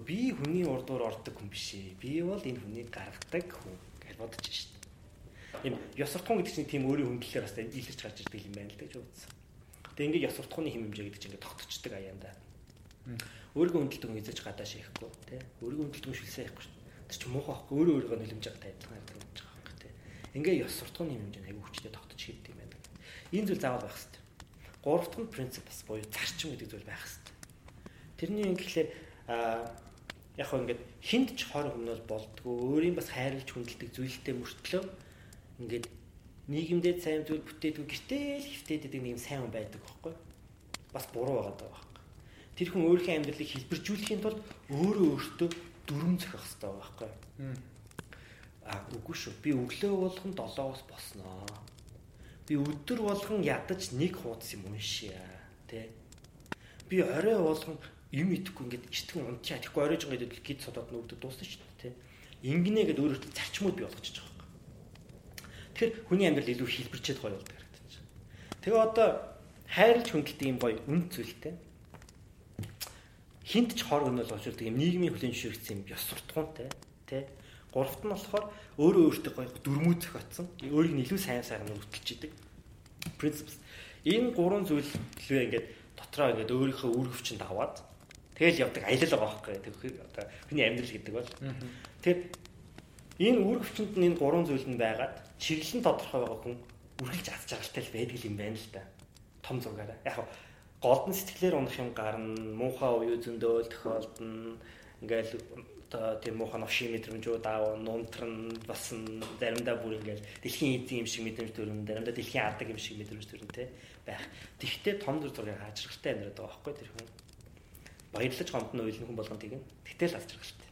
Би хүний урдуур ордог хүн биш ээ. Би бол энэ хүнийг гаргадаг хүн гэж бодож шít. Ийм ёс суртахуун гэдэг чинь тийм өөрийн хүндлэлээр бас илэрч гарч ирдэг юм байна л гэж үзсэн. Тэгээ ингээд ёс суртахууны хэм хэмжээ гэдэг чинь ингээд тогтцдог аяанда. Өөрийгөө хүн эзэж гадаа шихгүй тий. Өөрийгөө хүндэлдэг хүн шилсээ яахгүй шүү. Тэр чинь муухай байхгүй өөрөө өөрийгөө нөлөмж байгаа тайлбар юм байгаа байхгүй тий. Ингээ ёс суртахууны хэмжээ аягүй хүчтэй тогтож хийдэг юм байна. Энэ зүйл заавал байх хэрэгтэй. Гурав дахь нь принципс буюу зарчим гэдэг зүйл байх хэрэгтэй. Тэрний юм гэхлээр аа яг хөө ингээд хинт ч хор өмнөөс болдгоо өөрийн бас хайрлж хүндэлдэг зүйлтэй мөртлөө ингээд нийгэмдээ сайн зүйл бүтээдгүй гэртэл хөвтөөд нэг юм сайн хүн байдаг байхгүй бас буруу байгаа даа тэр хүн өөрийнхөө амьдралыг хэлбэржүүлэхийн тулд өөрөө өөртөө дүрм зохиох хэрэгтэй байхгүй. А үгүй шүү. Би өглөө болгон 7-оос босноо. Би өдөр болгон ядаж нэг хуудас юм уншия. Тэ. Би орой болгон юм идэхгүй ингээд ичтгэн унтчаа. Тэгэхгүй оройж байгаа гэдэг гид содод нүгдэд дуусна шүү дээ. Тэ. Ингэнэ гэд өөрөөсөө зарчмууд бий болгочих жоох. Тэгэхээр хүний амьдрал илүү хэлбэрчээд гоё болдог харагдаж байна. Тэгээ одоо хайрлж хүндэлдэг юм гоё үн зүйлтэй хинт ч хор өнөөл очилдог юм нийгмийн хүлэн зөвшөөрсөн юм ёс суртахуунтай тий Гуравт нь болохоор өөрөө өөртөө гоё дөрмөө зохиотсон. Өөрийг нь илүү сайн сайхан өртөлж идэг. Principles. Энэ гурван зүйл лөө ингээд дотроо ингээд өөрийнхөө үр хөвчөнд аваад тэгэл явдаг аялал байгаа байхгүй. Тэгэхээр одоо хүний амьдрал гэдэг бол. Тэгэхээр энэ үр хөвчөнд нь энэ гурван зүйл нь байгаад чиглэл нь тодорхой байгаа хүн үргэлж аз жаргалтай л байдаг юм байна л да. Том зургаараа. Яг голдон сэтгэлээр унах юм гарна, муухай уяа зөндөөл тохиолдно. Ингээл одоо тийм муухай новши мэдрэмжүүд аав, нунтран бас заримдаа бүр ингээл дэлхийн эзэн юм шиг мэдрэмж төрөн, заримдаа дэлхийн ардаг юм шиг мэдрэмж төрөн те байх. Тэгтээ том зур зургийг хаажралтай амьдраад байгаа байхгүй тэр хүн. Баярлаж гомдно уйлын хүн болгон тийм. Тэгтэл аз жаргалтай.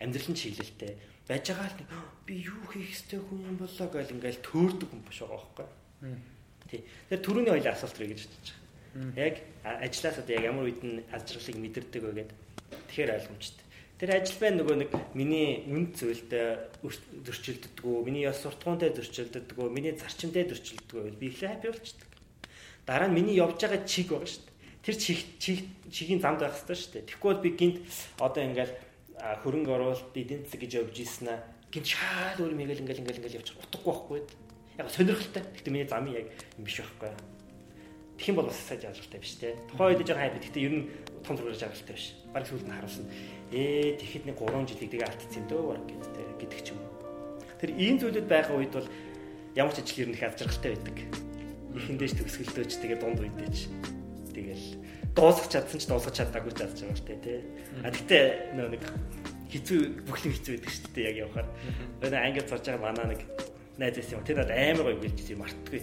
Амьдрал нь чиглэлтэй. Байж байгаа л би юу хийх ёстой хүн юм болоо гэл ингээл төөрдөг хүн биш байгаа байхгүй. Тий. Тэр түрүүний хоёлын асуулт рүү гэж бодож байгаа. Яг одоо яг ямар үед нь аз жаргалыг мэдэрдэг вэ гэдэг. Тэгэхээр ойлгомжтой. Тэр ажил байна нөгөө нэг миний үнд зүйлд зөрчилддгүү, миний ёс суртахуунтай зөрчилддгүү, миний зарчимтай зөрчилддгүү би ихлэ хаппи болчдөг. Дараа нь миний явж байгаа чиг байгаа шүү дээ. Тэр чиг чигийн замд байх хэрэгтэй шүү дээ. Тэгэхгүй бол би гинт одоо ингээл хөрөнгө оруулалт эдийн засаг гэж явж ийсэн аа гинт шаал өөр мэгэл ингээл ингээл ингээл явчих утгагүй байхгүй. Яг сонирхолтой. Гэхдээ миний замын яг юм биш байхгүй. Тэгэх юм бол бас сайн жаргалтай биш те. Тухайн үед жоо хайп. Гэхдээ ер нь том зургаар жаргалтай биш. Бараг сүүлд нь харуулсан. Ээ тэгэхэд нэг 3 жилиг тэгээ алдсан дөө баг гэдэг гэдэг ч юм уу. Тэр ийм зүйлүүд байгаа үед бол ямар ч ажил ер нь их аз жаргалтай байдаг. Эхэндээ ч төгсгөлдөөч тэгээ дунд үедээ ч тэгэл дуусах чадсан ч дуусах чадаагүй ч аз жаргалтай те. А тэгтээ нэг хэцүү бүхлэн хэцүү байдаг шүү дээ яг явахаар. Энэ ангид сурж байгаа манаа нэг найз байсан юм. Тэр надад амар гоё гэлж юм мартдаггүй.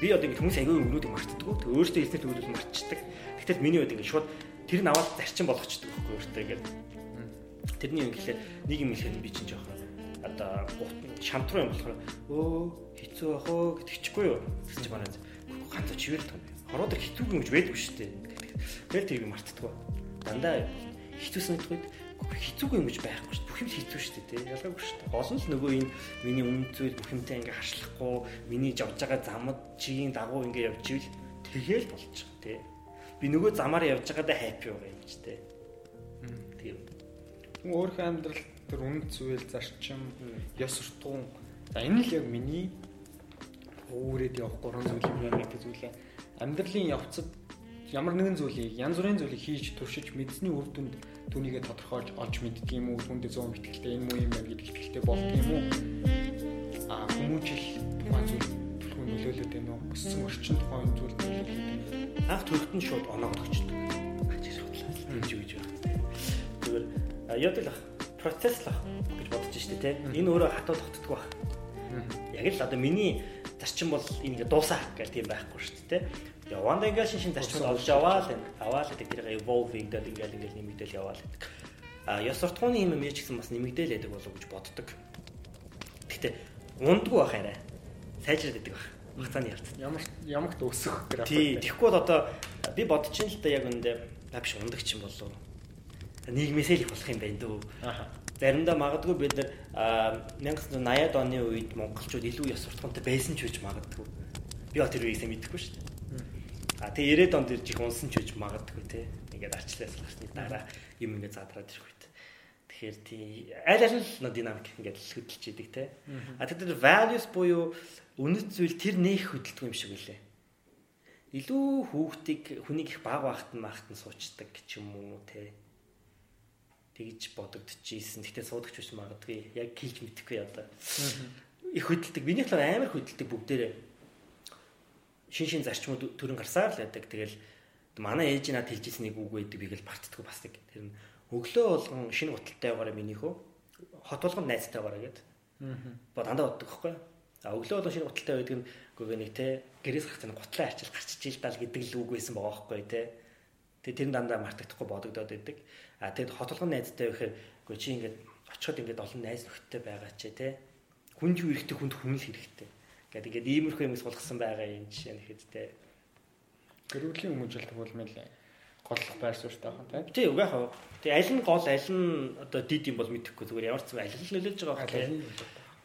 Би одоо ингэ хүмүүс аягүй өгнүүдийг мартдаггүй. Тэг өөртөө хэлсэн зүйлүүд мартчихдаг. Гэтэл миний үед ингэ шууд тэр нь аваад зарчим болгочдөг байхгүй өөртөө ингэ. Тэрний юм гэхэлээ нэг юм хэлэхэд би чинь жоохон одоо шантруу юм болохоор өө хэцүү ах оо гэдэг чихгүй юу. Тэгс чи манай ганц чивэл том. Хороо дээр хэцүү юм гэж байдгүй шүү дээ. Тэгэл тэрийг мартдаггүй. Дандаа хэцүүсэн үед хэцүүгүй юм гэж байхгүй шүү. Бүх юм хэцүү шүү дээ. Ялгаагүй шүү. Гол нь л нөгөө энэ миний үнд зүйл бүх юмтай ингээ харшлахгүй, миний явж байгаа замд чигийн дагуу ингээ явж ивэл тэгэл байгаа, тий. Би нөгөө замаар явж байгаадаа хаппи байгаа юм ч тий. Тийм. Өөрийнхөө амьдрал тэр үнд зүйл зарчим, ёс суртахуун. За энэ л яг миний өөрөөд явах гурван зүйл юм байна гэдэг зүйлээ амьдралын явцад ямар нэгэн зүйлийг янз бүрийн зүйлийг хийж туршиж мэдсэний үр дүнд түүнийгээ тодорхойлж олж мэддэг юм уу? Түүндээ 100 итгэлтэй энэ муу юм байна гэдэг итгэлтэй болд юм уу? А хүмүүжил тухайн зүйл түлхүү нөлөөлөд байна уу? Өссөн орчин тухайн зүйл анх төрөлт нь шууд оноогдчихдаг ажиж хутлаа гэж үгж байна. Зүгээр. Яадаг л процесс л гэж бодож штэ те энэ өөрөө хатуу тогтдог баг яг л одоо миний зарчим бол ингэ дуусаа гэх тийм байхгүй шүү дээ яванда ингээл шин шин зарчмыг олж аваа л аваа л гэдэг тэрийг evolving гэдэг ингээл ингээл нэмэгдэл яваа л гэдэг. А ёс суртахууны юм юм ч гэсэн бас нэмэгдэл яадаг болов гэж боддог. Гэхдээ ундгүй байх арай. Сайжраад идэг байх. Хугацааны явцад. Ямар ямагт өсөх график. Тий, тэгэхгүй бол одоо би бодож ин л да яг үндэ биш ундагч юм болов. Нийгмээс л их болох юм байна дөө. Заримдаа магадгүй бид нар 1980-ад оны үед монголчууд илүү ёс суртахуунтай байсан ч үж магадгүй. Би тэр үеийг мэдэхгүй шүү дээ. А тэгээ 90-ад онд ирж их унсан ч үж магадгүй те. Ингээд арчлаас гарсны дараа юм ингээд задраад ирэх үед. Тэгэхээр тий аль аль нь динамик ингээд хөдөлж идэг те. А тэр values буюу үнэт зүйл тэр нэх хөдөлдөг юм шиг үлээ. Илүү хүүхдийг хүнийг их баг багт нь багт нь суучдаг ч юм уу те. Тэгж бодогдчихсэн. Гэтэ суудагч биш магадгүй. Яг хэлж мэдэхгүй одоо. Их хөдөлдөг. Миний талаар амар хөдөлдөг бүгдээрээ шин шин зарчмууд төрөн гарсаар л байдаг. Тэгэл манай ээж надад хэлжсэн нэг үг байдаг бийг л бартдаггүй бас нэг. Тэр нь өглөө болгон шинэ гуталтай байгаараа минийхөө хот болгон найзтай байгаараа гэдэг. Аа. Бо дандаа боддог байхгүй. А өглөө болгон шинэ гуталтай байдаг нь үгүй нэг те гэрээс нэг гутлаа арчил гарч ижил даа гэдэг л үг байсан байгаа байхгүй те. Тэгээ тэр дандаа мартагдахгүй бодогдоод байдаг. А тэгэд хот болгон найзтай байхаар үгүй чи ингээд очиход ингээд олон найз нөхдөд байгаа ч те. Хүн юу хэрэгтэй хүнд хүн л хэрэгтэй Гэт ингээд иймэрхүү юмс болгосон байгаа юм жишээ нь хэд Гэрүүлийн хүмүүжлэлт бол мэл голлох байр суурьтай байна тийм. Тий, үг яах вэ? Тий, аль нь гол, аль нь одоо дид юм бол мэдэхгүй зүгээр ямар ч зүйл аль нь нөлөөлж байгаа байх тийм.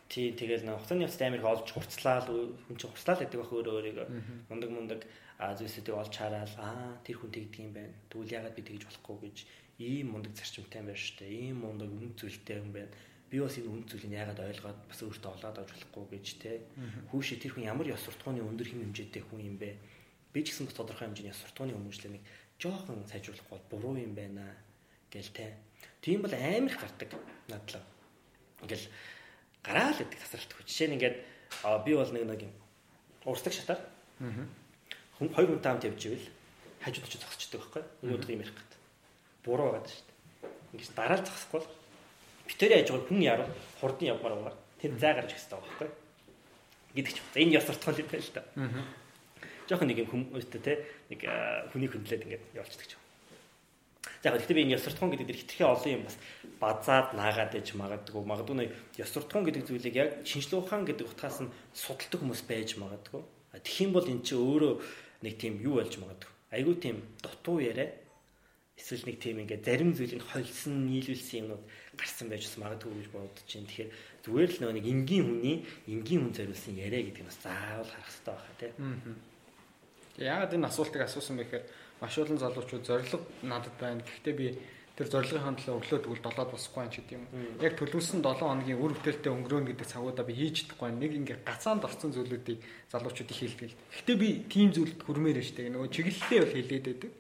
Тий, тэгэл нэг хугацааны явцад амир олж хурцлаа л хүн чинь хурцлаа л гэдэг байх өөрөө өөрийгөө мундаг мундаг зүйлсүүдийг олж хараад аа тэр хүн тэгдэг юм байна. Тэгвэл яагаад би тэгж болохгүй гэж ийм мундаг зарчимтай юм байна шүү дээ. Ийм мундаг үн зүйлтэй юм байна. Би бас энэ үнд зүйлийг яагаад ойлгоод бас өөртөө олоод авч болохгүй гэж те. Хүүшээ тэр хүн ямар ёс суртахууны өндөр хэм хэмжээтэй хүн юм бэ? Би ч гэсэн тодорхой хэмжээний ёс суртахууны хүмүүжлэнийг жоохон сайжруулахгүй буруу юм байна гэл те. Тийм бол амар их гардаг надлаа. Ингээл гараал гэдэг тасралт хүч жишээ нь ингээд би бол нэг нэг юм урсдаг шатаар. Хүн хоёр хүн таамт явж ивэл хажууд очиж зогсчихдаг байхгүй өнөөдөр юм ярих гэдэг буруу байгаа шүү дээ. Ингэж дараа л зогсохгүй бол битэрийн ажгаар хүн яруу хурдан явмаар байгаа. Тэр зай гарч ихтэй байгаа байхгүй гэдэг ч байна. Энэ ёс суртахуул юм байна л да. Аа. Жохон нэг юм хүмүүстэй те нэг хүний хөндлөөд ингээд явуулчихдаг ч юм. За яг гэхдээ би энэ ёс суртахуун гэдэг дэр хитрхи олон юм бас базаад наагаад ээж магадгүй. Магадгүй нэг ёс суртахуун гэдэг зүйлийг яг шинжилгээ ухаан гэдэг утгаас нь судалдаг хүмүүс байж магадгүй. Тэгэх юм бол эн чинь өөрөө нэг тийм юу болж магадгүй. Айгүй тийм дутуу яриа эсвэл нэг тийм ингээд зарим зүйлийг холсон нийлүүлсэн юмнууд гарсан байж бас магадгүй гэж бодож байна. Тэгэхээр зүгээр л нэг энгийн хүний энгийн хүн зориулсан яриа гэдэг нь бас заавал харах хэрэгтэй байна тий. Яагаад энэ асуултыг асуусан бэ гэхээр маш олон залуучууд зориг надад байна. Гэхдээ би тэр зорилгын хандлага өглөө тэгвэл 7-д босхгүй юм ч гэдэм юм. Яг төлөвлөсөн 7 хоногийн үр бүтээлтэй өнгөрөөнө гэдэг цагуудаа би хийж чадахгүй. Нэг ингээ гацаанд орсон зүйлүүдийг залуучууд их хэлдэг. Гэхдээ би тийм зүйлд хүрмээр штэ. Нөгөө чиглэлээ бол хэлээд байдаг.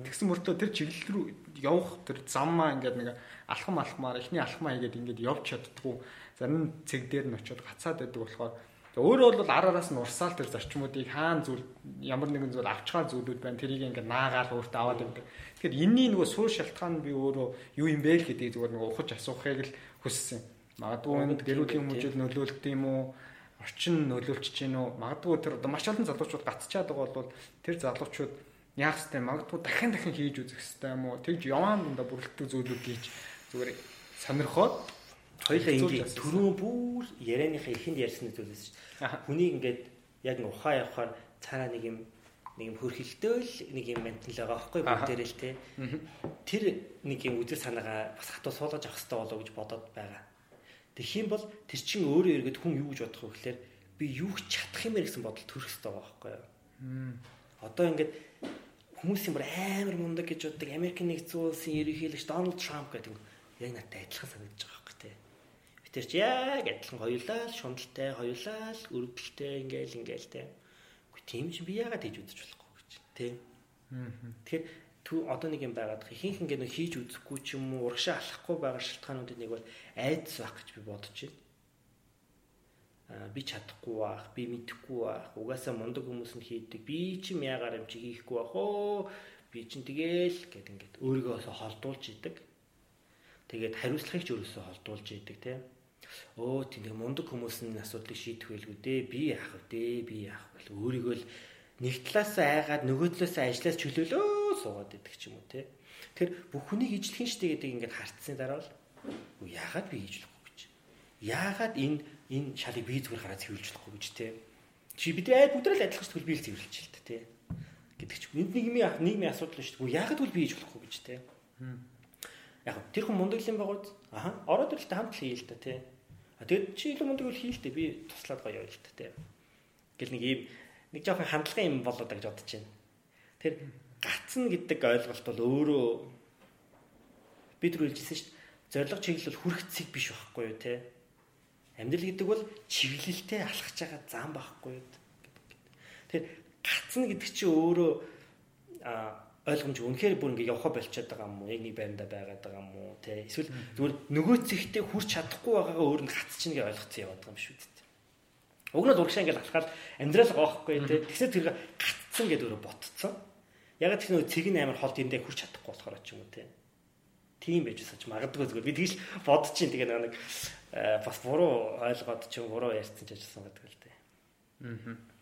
Тэгсэн мөртөө тэр чиглэл рүү явах тэр заммаа ингээд нэг алхам алхмаар эхний алхмаа хийгээд ингээд явж чаддгүй. Зарим цэг дээр нь очиод гацаад байдаг болохоор Өөрөө бол ар араас нь урсаал тэр зарчмуудыг хаан зүйл ямар нэгэн зүйл авчгаар зүйлүүд байна. Тэрийг ингээд наагаал өөртөө аваад байдаг. Тэгэхээр энэний нөгөө суур шалтгаан би өөрөө юу юм бэ гэдэг зүгээр нөгөө ухаж асуухыг л хүссэн. Магадгүй энэ гэрүүлийн хүмүүжил нөлөөлт юм уу? Орчин нөлөөлч чинь үү? Магадгүй тэр одоо маш олон залуучууд гацчаад байгаа бол тэр залуучууд яах вэ? Магадгүй дахин дахин хийж үзэх хэрэгтэй юм уу? Тэгж яваан дундаа бүрэлдэхүүн зүйлүүд хийж зүгээр сонирхоод хоёлаа ингээ түрүү бүр ярианыхаа ихэнд ярьсан зүйлээс Хүнийг ингээд яг ухаа явахаар цаараа нэг юм нэг юм хөрхилдөөл нэг юм ментал байгаа байхгүй бүгдээрээ л те. Тэр нэг юм үзэл санаагаа бас хатуу суулгаж авах хэрэгтэй болоо гэж бодоод байгаа. Тэгэх юм бол тэр чин өөрөө эргээд хүн юу гэж бодох вэ гэхээр би юу ч чадах юм ээ гэсэн бодол төрөх хэрэгтэй байгаа байхгүй юу. Одоо ингээд хүмүүсийн бүр амар мундаг гэж боддог Америкийн нэгдсэн улсын ерөнхийлөгч Дональд Трамп гэдэг яг надад адилхан санагдаж байгаа Тэр чи яг адилхан хоёулаа л шундалтай, хоёулаа л өргөдөлтэй ингээл ингээл те. Тийм чи би яагаад хийж үзэж болохгүй гэж те. Тэгэхээр тү одоо нэг юм байгаад ихэнх ингээ нөө хийж үзэхгүй ч юм уу урагшаа алахгүй байгаа шалтгаануудын нэг бол айдас байх гэж би бодож байна. Аа би чадахгүй байх, би мэдэхгүй байх. Угаасаа мундаг хүмүүс нь хийдэг. Би чи яагаар юм чи хийхгүй байх оо. Би чин тэгэл гэд ингээд өөрийгөө холдуулж идэг. Тэгээд хариуцлагыг ч өөрөөсөө холдуулж идэг тийм өө тийм мундаг хүмүүс нь асуудлыг шийдэх байлгүй дээ. Би яах вэ? Би яах вэ? Өөрийгөө л нэг талаас айгаад нөгөө талаас ажиллаж чөлөөлөө суугаад идэх ч юм уу те. Тэр бүх хүнийг ижлэхэн штэ гэдэг ингээд хартсны дараа л яагаад би хийж болохгүй гэж. Яагаад энэ энэ шалыг би зүгээр хараад цэвэрлж болохгүй гэж те. Чи бид айд бүдрэл адилхан шүү би л цэвэрлж л те. гэдэг ч юм. Энд нийгмийн нийгмийн асуудал шүү дээ. Яагаад бол би хийж болохгүй гэж те. Яг тэр хүн мундаг юм байгууд аха ороод ирэхдээ хамт л хийе л та те Тэгээд чи илүү мундаг үл хийлтэй би туслаад гоё та тийм. Гэл нэг ийм нэг жоохон хандлагын юм болоод гэж бодож байна. Тэр гацна гэдэг ойлголт бол өөрөө бид нар хэлжсэн шүү дээ. Зориг чиглэл хүрэх цэг биш байхгүй юу те. Амьдрал гэдэг бол чиглэлтэй алхаж байгаа зам байхгүй юу. Тэр гацна гэдэг чинь өөрөө а ойлгомж үнэхээр бүр ингээ явха болчиход байгаа юм уу? Яг нэг байранда байгаад байгаа юм уу? Тэ эсвэл зүгээр нөгөө цэгтээ хүрч чадахгүй байгаагаа өөр нь хац чинь гэж ойлгоцсон яваад байгаа юм шүү дээ. Уг нь урагшаа ингээ алхаад амьдрал гооххгүй тэ. Тэгсээ тэр гацсан гэдэг өөрөө ботцсон. Яг тэр нөгөө цэг нь амар хол тэндээ хүрч чадахгүй болохоор ч юм уу тэ. Тийм байж саж магадгүй зүгээр. Би тэгж бодож чинь тэгээ нэг бас буруу ойлгоод ч юм буруу ярьсан ч ажилласан гэдэг л тэ. Аа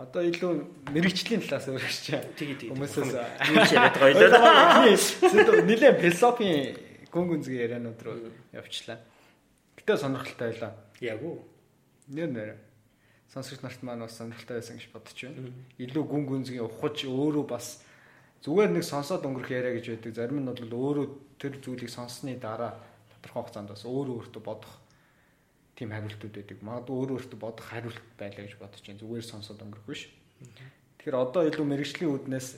Одоо илүү мэрэгчлийн талаас өөрчлөж байгаа. Тэгээ тэгээ. Хүмүүсээс яриад гоё л. Нилээ философийн гүн гүнзгий яриануд руу явчлаа. Гэтэ сонирхолтой байлаа. Яг уу. Нэр нэр. Сонсогч нарт маань бас сонирхолтой байсан гэж бодож байна. Илүү гүн гүнзгий ухаж өөрөө бас зүгээр нэг сонсоод өнгөрөх яриа гэж байдаг. Зарим нь бол өөрөө тэр зүйлийг сонссны дараа тодорхой хугацаанд бас өөрөө өөртөө бодох тийм хариултууд байдаг. Магадгүй өөр өөртөө бодох хариулт байлаа гэж бодож байна. Зүгээр сонсоод өнгөрөх биш. Тэгэхээр одоо илүү мэрэгжлийн үүднээс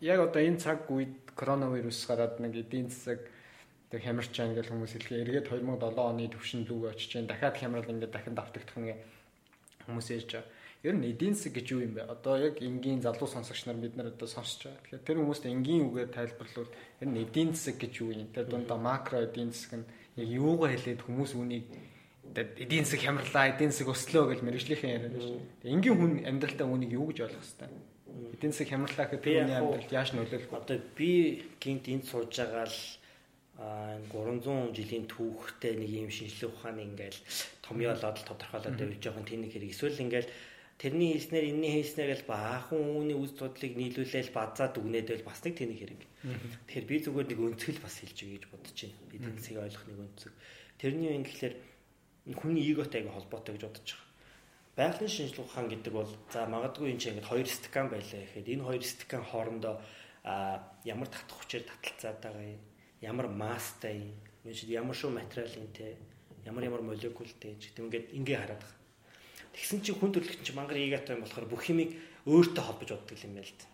яг одоо энэ цаг үед коронавирус гараад нэг эдийн засаг тэг хямарч байгаа ингээл хүмүүс хэлгээ эргээд 2007 оны төвшин дүүг очиж जैन дахиад хямрал ингээд дахин давтагдах нэг хүмүүс ээж байгаа. Ер нь эдийн засаг гэж юу юм бэ? Одоо яг энгийн залуу сонсогч нар бид нар одоо сонсож байгаа. Тэгэхээр тэр хүмүүст энгийн үгээр тайлбарлавал ер нь эдийн засаг гэж юу юм? Тэр дундаа макро эдийн засаг нь яг юугаа хэлээд хүмүүс үнийг эдийн засаг хямрлаа, эдийн засаг өслөө гэж мэрэгжлийнхэн яриад байна шүү. Энгийн хүн амьдралтаа үнийг юу гэж ойлгох хэвээр эдийн засаг хямрлаа гэхэд түүний амьдралд яаж нөлөөлөх вэ? Одоо би гинт энд сууж байгаа л 300 жилийн түүхтэй нэг юм шинжлэх ухааны ингээл томьёолоод тодорхойлоод явж байгаа нэг хэрэг. Эсвэл ингээл тэрний хийснээр энэний хийснээр л баахан үүний үз дудлыг нийлүүлээл базаад үгнээд байл бас нэг нэг хэрэг. Тэгэхээр би зүгээр нэг өнцгөл бас хэлж өгье гэж бодож байна. Эдийн засгийг ойлгох нэг өнцөг. Тэрний юм гэхэлэр хүний эготой аяга холбоотой гэж бодож байгаа. Байгалийн шинжилгээ ухаан гэдэг бол за магадгүй энэ чинь ингээд хоёр стакан байлаа гэхэд энэ хоёр стакан хоорондоо ямар татах хүчээр таталцаад байгаа юм ямар маастай юм ямар шүү материалын те ямар ямар молекултэй гэдэг ингээд ингээ хараад байгаа. Тэгсэн чинь хүн төрөлхтөн чинь мангар эготой юм болохоор бүх юмыг өөртөө холбож боддог юм байл та.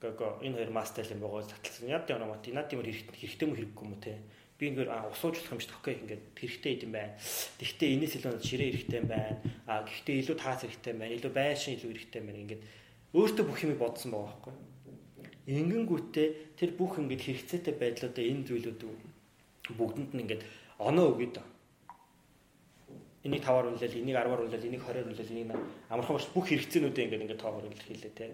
Гого энэ хоёр маастай юм байгаа таталцсан. Яд яа намат над юм хэрэгтэй юм хэрэггүй юм те би ингээд усуучлах юм шиг тоххой ингээд хэрэгтэй юм байна. Тэгвэл энэс илүү ширээ хэрэгтэй юм байна. А гэхдээ илүү таац хэрэгтэй юм байна. Илүү байшин илүү хэрэгтэй юм байна. Ингээд өөртөө бүх юмыг бодсон байгаа байхгүй. Ингэнгүүтээ тэр бүх ингээд хэрэгцээтэй байдлуудаа энэ зүйлүүд бүгдэнд нь ингээд оноо өгöd. Энийг 5-аар үлээл, энийг 10-аар үлээл, энийг 20-аар үлээл, энийг амархан баш бүх хэрэгцээнүүдээ ингээд ингээд тоогоор илэрхийлээ те.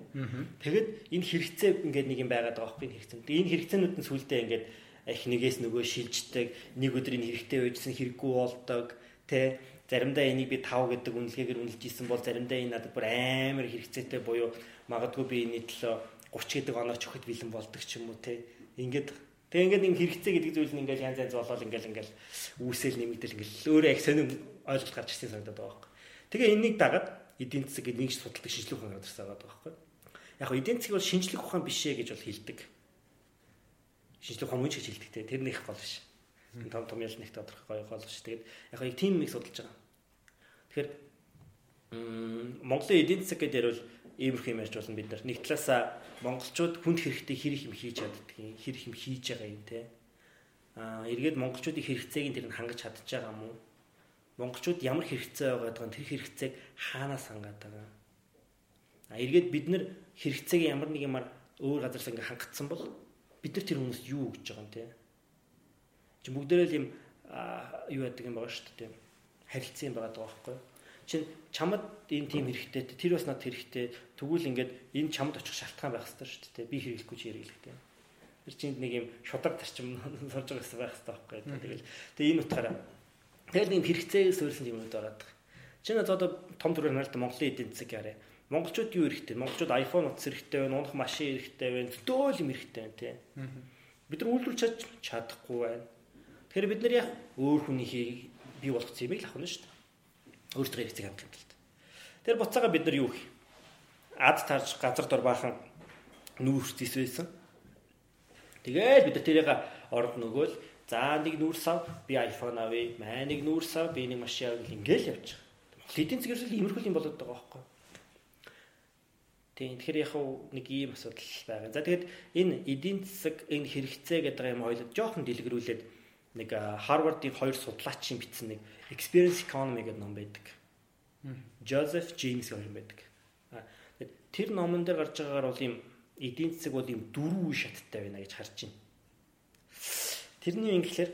Тэгэд энэ хэрэгцээ ингээд нэг юм байгаад байгаа байхгүй хэрэгцээ. Энэ хэрэгцээнүүд нь сүулдэ ингээд их нэгээс нөгөө шилждэг нэг өдрийн хэрэгтэй байжсэн хэрэггүй болдог тэ заримдаа энийг би 5 гэдэг үнэлгээгээр үнэлж исэн бол заримдаа энэ надад бүр амар хэрэгцээтэй буюу магадгүй би энэ төлөө 30 гэдэг оноо ч өгөхөд бэлэн болдог ч юм уу тэ ингээд тэгээ ингээд нэг хэрэгцээ гэдэг зүйл нь ингээд янз янз болоод ингээд ингээд үүсэл нэмэгдэл ингээд өөрөө их сонирм ойлголт гарч ирсэн санагдаад байгаа байхгүй. Тэгээ энийг дагаад эдийн засаг гэдэг нэг судалдаг шинжлэх ухаан гарсан байгаа байхгүй. Яг нь эдийн засаг бол шинжлэх ухаан биш ээ гэж бол хэлдэг шинжлэх ухаан мөн ч гэж хэлдэг те тэр нэг гол биш. Том том ял нэг тодорхой гол биш. Тэгээд яг яг тийм нэг судалж байгаа. Тэгэхээр Монголын эдийн засаг гэдэг ярил иймэрхүү юм ярьж болно бид нар. Нэг талаасаа монголчууд хүнд хэрэгтэй хэр их юм хийж чаддаг юм, хэр их юм хийж байгаа юм те. Аа эргээд монголчуудын хэрэгцээг нь тэр нь хангаж чадчих байгаа юм уу? Монголчууд ямар хэрэгцээ байгаад байгаа тэр хэрэгцээг хаанаас хангаад байгаа. А эргээд бид нар хэрэгцээг ямар нэг юмар өөр газараас ингээ хангацсан бол бид нар тэр хүмүүст юу гэж байгаа юм те. Чи бүгдээрээ л юм юу яадаг юм байгаа шүү дээ. Харилцан юм байгаа байхгүй. Чин чамд энэ тийм хэрэгтэй тэр бас надад хэрэгтэй. Тэгвэл ингээд энэ чамд очих шалтгаан байх хэрэгтэй шүү дээ. Би хэрэглэхгүй чи хэрэглэхтэй. Тэр чинь нэг юм шудраг тарчим сурж байгаа гэсэн байх хэрэгтэй байхгүй. Тэгэл тэгээ энэ утгаараа тэгэл нэг хэрэгцээгээс суурилсан юмнууд ороод байгаа. Чинь одоо том төрөөр нарт Монголын эдийн засаг яриа Монголчууд юу эрэхтэй? Монголчууд iPhone утас эрэхтэй байна, унах машин эрэхтэй байна, зөтөөл юм эрэхтэй байна тий. Бид нар үйлдвэрлэж чадахгүй байна. Тэгэхээр бид нар яг өөр хүнийхийг бий болгоцсон юм л авах нь шүү дээ. Өөртөө хэрэгцээг хангах юм л дээ. Тэр буцаага бид нар юу гэх? Ад тарж газар дор баахан нүүрс зисвэсэн. Тэгээд бид нар тэрийг орд нөгөөл за нэг нүүрс ав би iPhone авъя, маа нэг нүүрс ав би нэг машин авъя гэл ингээл явж байгаа. Эдийн засгээс л иймэрхүү юм болоод байгаа байхгүй юу? Тийм тэгэхээр яг нэг ийм асуудал байгаа. За тэгээд энэ эдийн засаг энэ хэрэгцээ гэдэг юм ойлоо жоохон дэлгэрүүлээд нэг Харвардын хоёр судлаачийн бичсэн нэг Experience Economy гэдэг ном байдаг. Joseph James гэх юм байдаг. Тэр номон дээр гарч байгаагаар бол ийм эдийн засаг бол ийм дөрвөн үе шаттай байна гэж харж байна. Тэрний юм гэхэлэр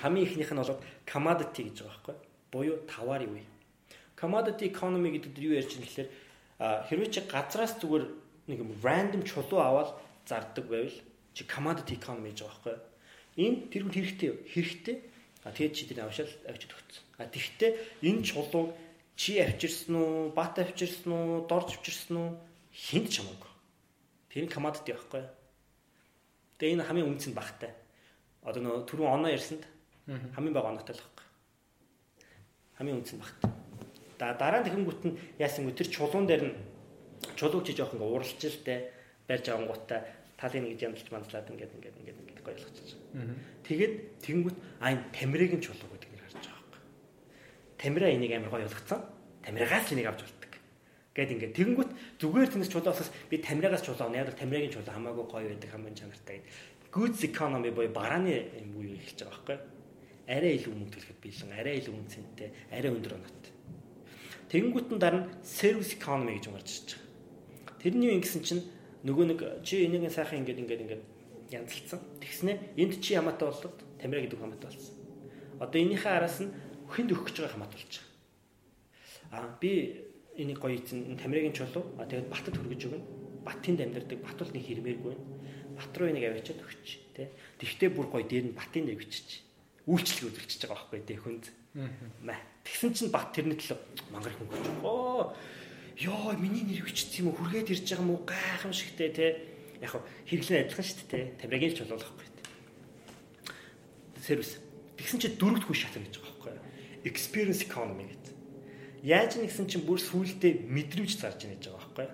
хамгийн ихнийх нь бол commodity гэж байгаа байхгүй буюу товарын үе. Commodity economy гэдэг нь юу ярьж байгаа гэхэлэр хэрвээ чи газраас зүгээр нэг юм random чулуу аваад зардаг байвал чи commodity economy гэж байгаа байхгүй. Энэ тэр хүн хэрэгтэй хэрэгтэй. А тэгээд чи тэр авшаал авчид өгсөн. А тэгвэл энэ чулуу чи авчирсан уу, бат авчирсан уу, дорж авчирсан уу хинт ч хамаагүй. Тэр нь commodity байхгүй. Тэгээ энэ хамгийн үнц нь багтай. Одоо нөө түрүүн оноо ярьсанд хамгийн бага оноотой л байхгүй. Хамгийн үнц нь багтай. За дараа нь тэгэнгүүт нь яасан гү тэр чулуун дээр нь чулууг чи жоох ингээ уралж л те барьж авангуудаа талын нэг ямдалж мандлаад ингээд ингээд ингээд ингээд гоё ойлгочих. Тэгээд тэгэнгүүт аа энэ тамирыг нь чулуу гэдэг нэр харж байгаа юм. Тамира энийг амар гоё ойлгоцсон. Тамирагаас энийг авч болдог. Гэт ингээд тэгэнгүүт зүгээр тэнэс чулуусаас би тамирагаас чулуу авна. Яг л тамирагийн чулуу хамаагүй гоё байдаг хамгийн чанартай. goods economy буюу барааны юм уу эхэлж байгаа байхгүй. Арай илүү мөнгө төлөхөд биелэн, арай илүү мөнгө цэнтэй, арай өндөр оноотой. Тэгэнгүүтэн дараа нь service economy гэж гарч ирж байгаа. Тэрний юу ингэсэн чинь нөгөө нэг чи энийг сайхан ингээд ингээд ингээд янзалцсан. Тэгснэ энд чи ямаатай болоод тамира гэдэг хамаатай болсон. Одоо энийхээ араас нь хүнд өгөх гэж байгаа хамаатай болж байгаа. Аа би энийг гоё эзэн тамирын чулуу а тэгээд батд хөргөж өгнө. Батын дамдирдаг бат бол нэг хэрмээргүй. Бат руу энийг авчиад өгч тий. Тэгтээ бүр гоё дээр нь батын дээр бичиж. Үйлчлэг үзүүлчихэж байгаа байхгүй тий хүнд. Тэгсэн чинь бат тэрний төлөө мангар хүн гэж. Оо ёо миний нэр бичсэн юм уу хүргээд ирж байгаа юм уу гайхамшигтэй тий. Яг хэрэглэн адилхан шүү дээ тий. Тамирын чулуулахгүй тий. Сервис. Тэгсэн чинь дөрөвд хүн шатна гэж байгаа байхгүй. Experience economy гэдэг Яаж нэгсэн чинь бүр сүултээ мэдрэмж зарж ийн гэж байгаа байхгүй.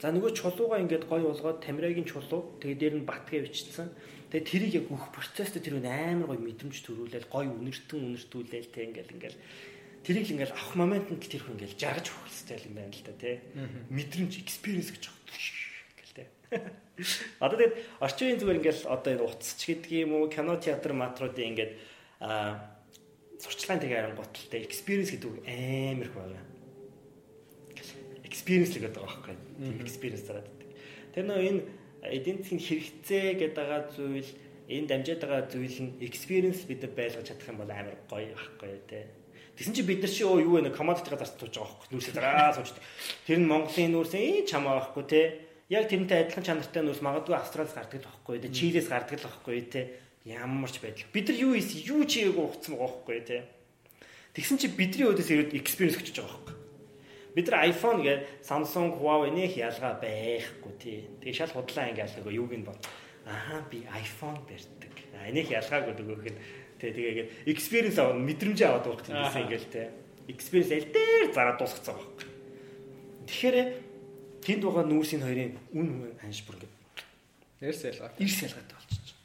За нөгөө чулууга ингээд гой болгоод тамирагийн чулуу тэгээ дээр нь батгээ бичсэн. Тэгээ тэрийг яг өөх процесстэй тэр амар гой мэдрэмж төрүүлээл гой үнэртэн үнэртүүлээл тэг ингээд ингээд тэрийг л ингээд авах моментод тэр хүн ингээд жаргаж өгөх хэрэгтэй юм байна л да тий. Мэдрэмж experience гэж ингээл тий. Одоо тэгээд орчин үеийн зүгээр ингээд одоо энэ утасч гэдэг юм уу кино театр матруудын ингээд аа сурчлагын тэгээ харангуйталтай experience гэдэг үг амар их байна. Experience л гэдэг байгаа байхгүй. Experience байдаг. Тэр нөө энэ эдийн засгийн хэрэгцээ гэдэг байгаа зүйл энэ дамжаад байгаа зүйл нь experience бид нар байлгаж чадах юм бол амар гоё байхгүй тий. Тэгсэн чи бид нар чи юу вэ commodity-га зарц тууж байгаа байхгүй нүүрсээ дараа суучдаг. Тэр нь Монголын нүүрсэн чамаа байхгүй тий. Яг тэрнтэй адилхан чанартай нүүрс магадгүй Австралиас гардаг л байхгүй тий. Чилээс гардаг л байхгүй тий ямар ч байдал. Бид нар юу ийс юу чигээг ухцсан байгаа байхгүй тий. Тэгсэн чи бидний өөдөөс ирээд experience өчөж байгаа байхгүй. Бид нар iPhone гээ Samsung, Huawei нэг ялгаа байхгүй тий. Тэгээ шал худлаа ингээл нөгөө юуг нь бод. Аа би iPhone барьдаг. А энийг ялгаагүй нөгөөх нь тий тэгээд experience аваад мэдрэмж аваад байгаа гэсэн ингээл тий. Experience аль дээр зараад дуусгацсан байхгүй. Тэгэхээр тэнд байгаа нүүрсийн хоёрын үн ханш бүр ингээд Эрс ялгаа. Эрс ялгаатай болчих.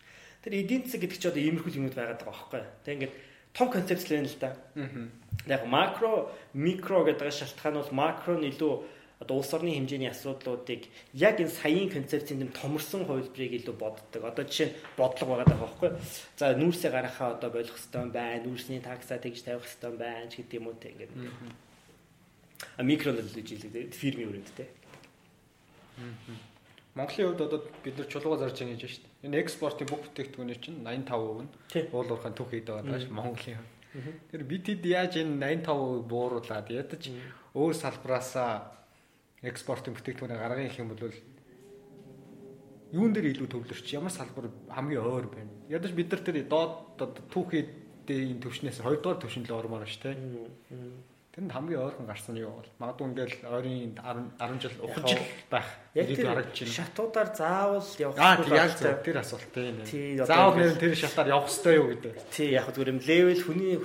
Тэр эдийн засаг гэдэг чи одоо иймэрхүү юмуд байгаад байгаа байхгүй. Тэг ингээд том концепт л байна л да. Яг макро, микро гэдэг шалтгаан бол макро нь илүү одоо улс орны хэмжээний асуудлуудыг яг энэ саяын концепцийн дэм томорсон хувилбарыг илүү боддог. Одоо жишээ нь бодлого байгаа байхгүй. За нүүрсээ гаргахаа одоо болох хэвээр байна. Нүүрсний такса тэгж тавих хэвээр байна ч гэдэг юм уу те ингээд. А микро л гэж хэлдэг фирмийн өрөөнд те. Монголын хувьд одоо бид нар чулууга зарж байгаа гэж байна шүү дээ. Энэ экспортын бүх бүтээгдэхүүний чинь 85% нь уул уурхайн түүх хийдэг байгаа даа Монголын. Тэр бид хэд яаж энэ 85% бууруулад ядаж өөр салбараасаа экспортын бүтээгдэхүүнээ гаргах юм бол юун дээр илүү төвлөрч ямар салбар хамгийн өөр байна. Ядаж бид нар тэр доод түүхийдээ энэ төвшнээс 2 дугаар төвшин л ормоор ш тэ. Тэнд хамгийн ойрхон гарсан нь юу бол магадгүй ингээл ойрын 10 жил ухаж байх яг тэр. Шатуудаар заавал явах хэрэгтэй яг зөв тэр асуулт тийм. Заавал нэр тэр шатаар явах хэрэгтэй юу гэдэг. Тий яг зүгээр юм левел хүний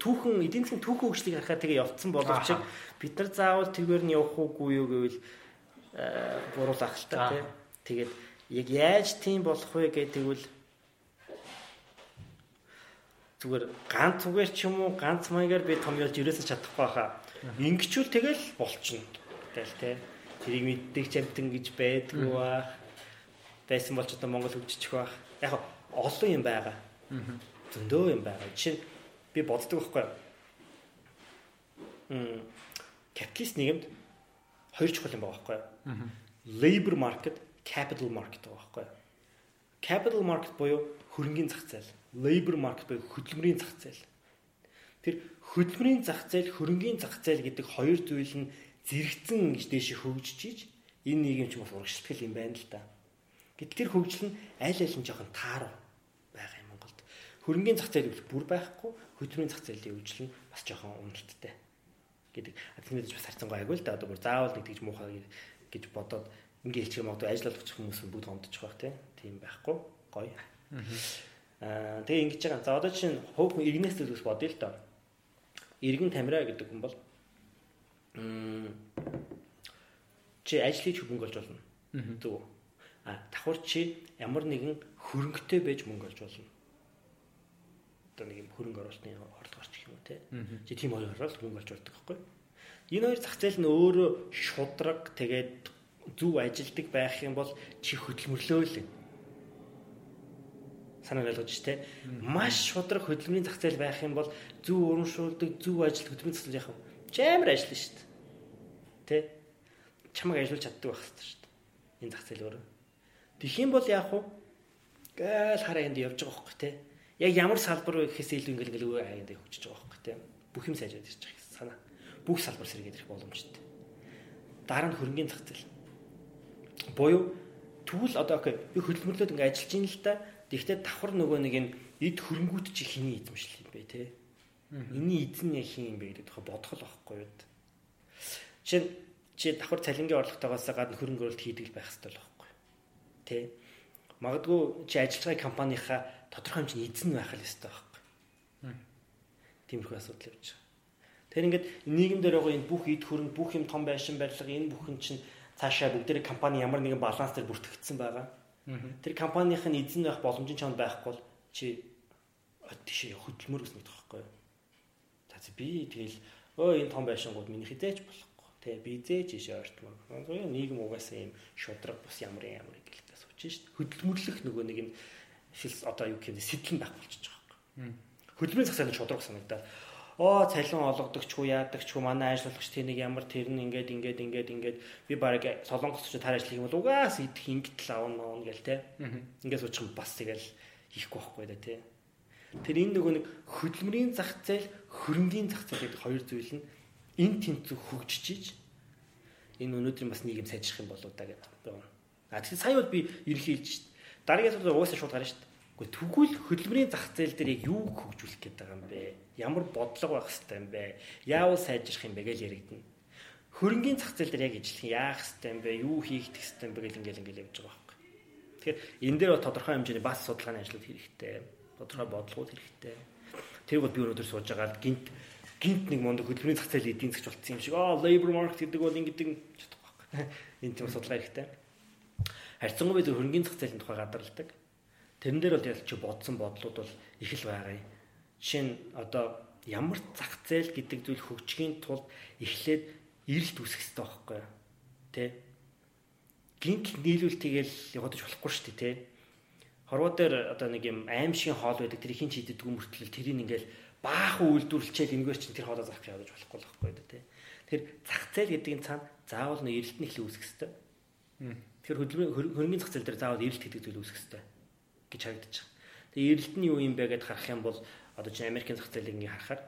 түүхэн эдийн засгийн түүхэн хөгжлийг харахад тэгээ явцсан боловч бид нар заавал тэргээр нь явах уугүй юу гэвэл буруулах л та тий. Тэгээд яг яаж тийм болох вэ гэдэг нь зүгээр ганц үгээр ч юм уу ганц маягаар би том ялж ирээсэж чадахгүй хаа. Ингэчүүл тэгэл болчихно. Тэгэл те. Тэрийг мэддэг чамтан гэж байдгүй баа. Байсан бол ч одоо Монгол хөгжиж байх. Яг олон юм байгаа. Зөндөө юм байгаа. Жишээ би боддог байхгүй? Мм капиталист нийгэмд хоёр чухал юм байгаа байхгүй? Labor market, capital market байгаа байхгүй? Capital market буюу хөрөнгөний зах зээл labor market буюу хөдөлмөрийн зах зээл. Тэр хөдөлмөрийн зах зээл, хөрөнгийн зах зээл гэдэг хоёр зүйл нь зэрэгцэн гэж дээш хөгжиж ийж энэ нийгэм ч бас урагшлах юм байна л да. Гэтэл тэр хөгжил нь аль аль нь жоохон тааруу байгаа юм Монголд. Хөрөнгийн зах зээл бүр байхгүй, хөдөлмөрийн зах зээлийн хөгжил нь бас жоохон уналттай гэдэг. Тэндээс бас харцангай аггүй л да. Одоо бүр заавал нэг тэгж муухай гэж бодоод ингээ хэлчих юм одоо ажил олгох хүмүүс бүгд гомдчих байх тийм байхгүй. Гоё. Тэгээ ингэж байгаа. За одоо чинь хөөх иргэнээс төлөвс бодъё л доо. Иргэн тамираа гэдэг хүн бол чи ажлыг мөнгө олж болно. Зөв. А давхар чи ямар нэгэн хөрөнгөтэй байж мөнгө олж болно. Одоо нэг юм хөрөнгө оруулалтын орлогоор ч юм уу те. Чи тийм хоёроор л мөнгө олж болдог байхгүй. Энэ хоёр зах зээл нь өөрөө шудраг тэгээд зөв ажилдаг байх юм бол чи хөдөлмөрлөө л санааг ойлгож штэ. Маш шудраг хөдөлмөрийн зах зээл байх юм бол зөв урамшуулдаг, зөв ажил хөдөлмөрийн зах зээл яах вэ? Чамар ажиллана штэ. Тэ? Чамайг ажиллуулж чаддаг байх хэрэгтэй штэ. Энэ зах зээл өөрөө. Тэгэх юм бол яах вэ? Гээл хараа энд явж байгаа байхгүй тэ. Яг ямар салбар вэ гэхээс илүү ингээл ингээл үе хаяанд хөгжиж байгаа байхгүй тэ. Бүх юм сайжраад ирж байгаа санаа. Бүх салбар сэргээд ирэх боломжтой. Дараа нь хөрөнгөний зах зээл. Буюу тэгвэл одоо окей би хөдөлмөрлөд ингээд ажиллаж ийн л та. Гэхдээ давхар нөгөө нэг энэ эд хөрөнгөт чи хиний эзэмшил юм бэ те. Эний эзэн яг хин юм бэ гэдэг тухай бодох л байхгүй юу. Жишээ чи давхар цалингийн орлоготойгоос гадна хөрөнгө оруулалт хийдэг байх хэрэгтэй л байхгүй. Тэ. Магадгүй чи ажиллаж байгаа компанийхаа тодорхой хэмжээний эзэн байх л ёстой байхгүй. Тиймэрхүү асуудал явж байгаа. Тэр ингээд нийгэм дээр байгаа энэ бүх эд хөрөнгө, бүх юм том байшин барилга, энэ бүхэн чинь цаашаа бүгдээ компани ямар нэгэн баланс дээр бүртгэгдсэн байгаа. Тэр компанийн эзэн байх боломжийн чонд байхгүй бол чи тийш хөдөлмөр гэсэн үг байхгүй юу? За би тэгэл өө энэ том байшингууд миний хизээч болохгүй. Тэ би зээж ишээ ортмор. Нийгэм угаасаа юм шудраг бус ямар ямар гэлээс учиж шүү дээ. Хөдөлмөрлөх нөгөө нэг нь одоо юу гэх юм сэтлэн байх болчихж байгаа юм. Хөдөлмөрийн зах зээл шудраг санагдаад оо цалин олгодогчгүй яадагчгүй манай ажиллагч тэнийг ямар тэр нь ингээд ингээд ингээд ингээд би баг солонгос ч таар ажиллах юм бол угаас идэх ингээд л авна авна гэл те ингээд суучих бас тэгэл хийхгүй байхгүй да те тэр энэ нөгөө нэг хөдөлмөрийн зах зээл хөрөнгөний зах зээл гэдэг хоёр зүйл нь энэ тэнцүү хөгжиж энэ өнөөдрийн бас нийгэм сайжрах юм болоо да гэдэг. А тэгэхээр сая бол би ерхий хэлж шít. Дараагийн асуудал угаасаа шууд гарна шít. Гэхдээ тэгвэл хөдөлмөрийн зах зээл дээр яг юу хөгжүүлэх гээд байгаа юм бэ? Ямар бодлого байх хэрэгтэй юм бэ? Яавал сайжрах юм бэ гэж яригдана. Хөрөнгөний зах зээл дээр яг ижлэх яах хэрэгтэй юм бэ? Юу хийх хэрэгтэй юм бэ гэл ингээл ингээл явж байгаа байхгүй. Тэгэхээр энэ дээр тодорхой хэмжээний бас судалгааны ажлууд хэрэгтэй. Тодорхой бодлогууд хэрэгтэй. Тэр бол би өнөөдөр сууж байгаа гинт гинт нэг монд хөдөлмөрийн зах зээл эдийн засгч болцсон юм шиг. Аа labor market гэдэг бол ингэдэг чадахгүй байхгүй. Энэ тийм судалгаа хэрэгтэй. Харьцангуй бид хөрөнгөний зах зээлийн тухай гадарладаг Тэрэн дээр бол ялч бодсон бодлууд бол их л байгаа юм. Жишээ нь одоо ямар зах зээл гэдэг зүйл хөгжихийн тулд эхлээд эрэлт үүсэх хэрэгтэй байхгүй юу? Тэ? Гинт нийлүүл тэгэл явагдаж болохгүй шүү дээ, тэ? Хорвоо дээр одоо нэг юм аимшигын хоол байдаг тэр ихийн чийддэг мөртлөл тэрийг ингээл баахан үйлдвэрлэчээл энэгээр чинь тэр хоолоо зарах явуулж болохгүй л байхгүй юу, тэ? Тэр зах зээл гэдэг нь цаана заавал нэг эрэлт нь ихлэ үүсэх хэрэгтэй. Хөдөлмөрийн хөрөнгөний зах зээл дээр заавал эрэлт гэдэг зүйл үүсэх хэрэгтэй гэж харагдаж байгаа. Тэгээ эрэлт нь юу юм бэ гэдээ харах юм бол одоо чинь Америкийн зах зээлийг ингээ харахаар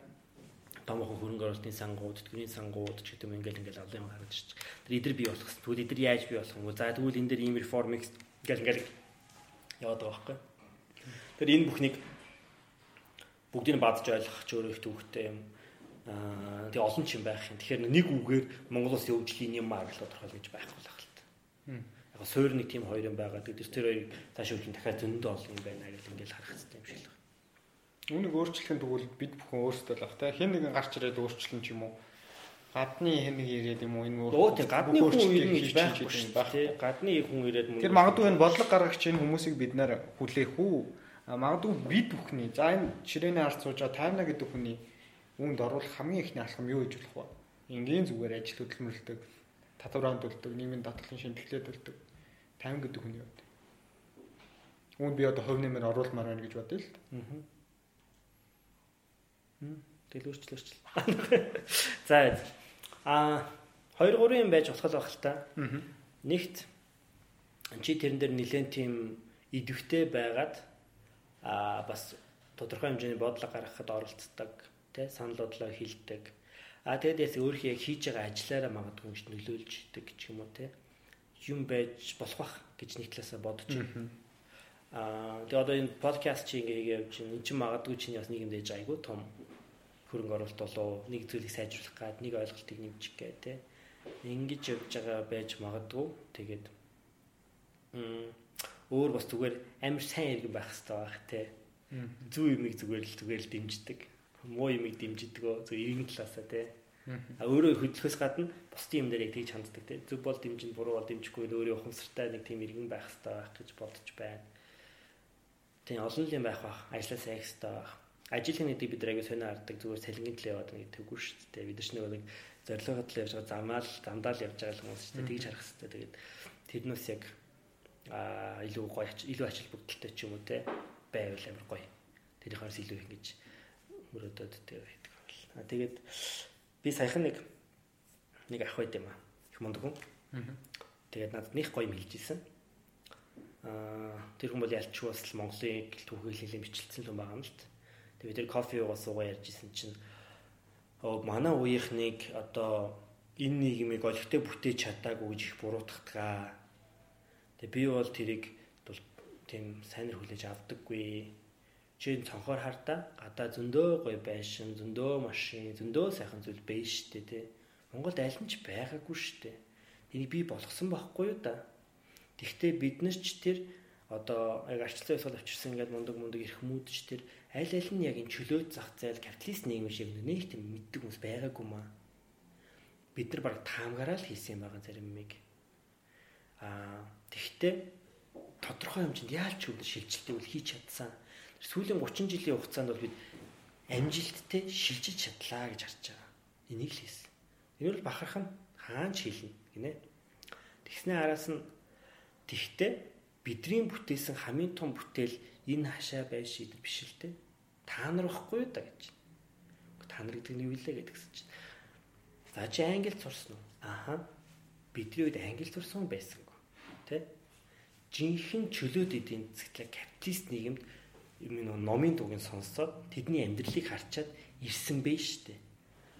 томоохон хөрөнгө оруулалтын сангууд, тэтгэврийн сангууд ч гэдэг юм ингээл ингээл олон юм гаргаж чинь. Тэр эдэр бий болох гэсэн. Тэгвэл эдэр яаж бий болох юм бэ? За тэгвэл энэ дэр ийм реформ ингээл ингээл яваад байгаа байхгүй. Тэр энэ бүхнийг бүгдийг бадж ойлгох ч өөрөө их төвхтэй юм. Аа тэгээ олон ч юм байх юм. Тэгэхээр нэг үгээр Монголоос явуулжлийн юм аа гэж тодорхойл гэж байхгүй л хаалт. Суур нэг тийм хоёр юм байгаа. Тэгэхээр тэр хоёрыг цааш үлэн дахиад зөндөө олон юм байна гэж ингээл харах хэрэгтэй юм шиг л. Байна. Үүнийг өөрчлөхийн тулд бид бүхэн өөрсдөө л ах та хэн нэгэн гарч ирээд өөрчлөн ч юм уу? Гадны хэн нэг ирээд юм уу? Энэ өөр гадны хүн ирнэ гэж байхгүй шүү дээ гадны хүн ирээд мөн Тэр магадгүй энэ бодлого гаргагч энэ хүмүүсийг бид нэр хүлээх үү магадгүй бид бүхний за энэ ширээний ард суужаа таймна гэдэг хүний үүнд оруулах хамгийн ихний алхам юу гэж болох вэ? Энгийн зүгээр ажил хөдөлмөрлөдөг татвараа төлдөг нийгмийн даатгалын шимтгэлээ төлдөг тайван гэдэг хүний үед үүнд би одоо хувь нэмэр оруулмаар байна гэж бодъё л Тэгэл өөрчлөлт. За а 2 3 юм байж болох байх л та. Нэгт чи тэрэн дээр нэлээд тийм идэвхтэй байгаад а бас тодорхой хэмжээний бодлого гаргахад оролцдог тий санал бодлоо хилдэг. А тэгээд яс өөрийнхөө яг хийж байгаа ажиллаараа магадгүй нөлөөлж идэг ч юм уу тий юм байж болох бах гэж нэг талаасаа бодож байна. Аа тэгээд одоо энэ подкаст чи ингээ явж байна. Энд чинь магадгүй чиний бас нэг юм дэж айгу том хөрөнгө оруулалт болоо нэг зүйлийг сайжруулах гад нэг ойлголтыг нэмчих гээ те. Ингэж явж байгаа байж магадгүй. Тэгээд өөр бас зүгээр амар сайн иргэн байх хэрэгтэй байх те. Зүү юмыг зүгээр л зүгээр л дэмждэг. Муу юмыг дэмждэгөө зөв иргэн талаасаа те өөрөө хөдлөхөөс гадна бусдын юм дээр яг тэгж ханддаг те зөв бол дэмжин буруу бол дэмжихгүй өөрөө ухамсартай нэг тийм иргэн байх хэрэгтэй байх гэж бодож байна тийм олон юм байх бах ажиллаа сайн хэрэгтэй байх ажил хийх бид аягүй сонио хардаг зүгээр салингийн төлөө яваад нэг төггүй шүү дээ. Бид нар нэг зорилгоо төлөө явж байгаа замаал замдаал явж байгаа хүмүүс шүү дээ. Тэгж харах хэрэгтэй. Тэгээд тэрнээс яг аа илүү гоё илүү ачаал бүгдэлтэй ч юм уу те. байвал амар гоё. Тэрийнхээс илүү ингэж мөрөдөд тэр байдаг бол. Тэгээд би саяхан нэг нэг ах байд юм аа. Их мундаг хүн. Тэгээд надад них гоё мэлжсэн. Аа тэр хүн бол ялчгүй бас Монголын түүхийг хэлээ бичлэлсэн л байгаа юм л та. Тэгээд тэр кофе уугаа суугаа ярьжсэн чинь оо манай үеийнхнийг одоо энэ нийгмийг олигтой бүтээж чадаагүй гэж их буруутгатгаа. Тэгээ би бол тэрийг тийм сайнэр хүлээж авдаггүй. Чи цонхоор хартаа гадаа зөндөө гоё байшин, зөндөө машин, зөндөө сайхан зүйл байна штэ тий. Монголд аль нь ч байгаагүй штэ. Энийг би болгосон байхгүй юу да. Тэгвэл бид нар ч тэр одоо яг арчлан ёсол авчирсан ингээд мундаг мундаг их хүмүүдч тэр аль аль нь яг энэ чөлөөт зах зээл капиталист нийгэм шиг нэг тийм мэддэг хүмүүс байгаагүй маа бид нар баг таамгаараа л хийсэн байгаа зарим юмыг. Аа тэгтээ тодорхой хэмжээнд яалч үл шилжилтийг үл хийж чадсан сүүлийн 30 жилийн хугацаанд бол бид амжилттай шилжиж чадлаа гэж харж байгаа. Энийг л хийсэн. Энэ бол бахархан хаан ч хэлнэ гинэ. Тэгснээ араас нь тэгтээ бидний бүтээсэн хамгийн том бүтээл энэ хашаа бай шийдэл биш л дээ. Та нар واخгүй да гэж. Та нар гэдэг нь юу вэ гэдгсэн чинь. За чи англи сурсан уу? Аха. Бидний үед англи сурсан байсан гоо. Тэ? Жинхэнэ чөлөөт эдийн засгийн капиталист нийгэмд юм номын дугийн сонсоод тэдний амьдралыг харчаад ирсэн бэ штэ.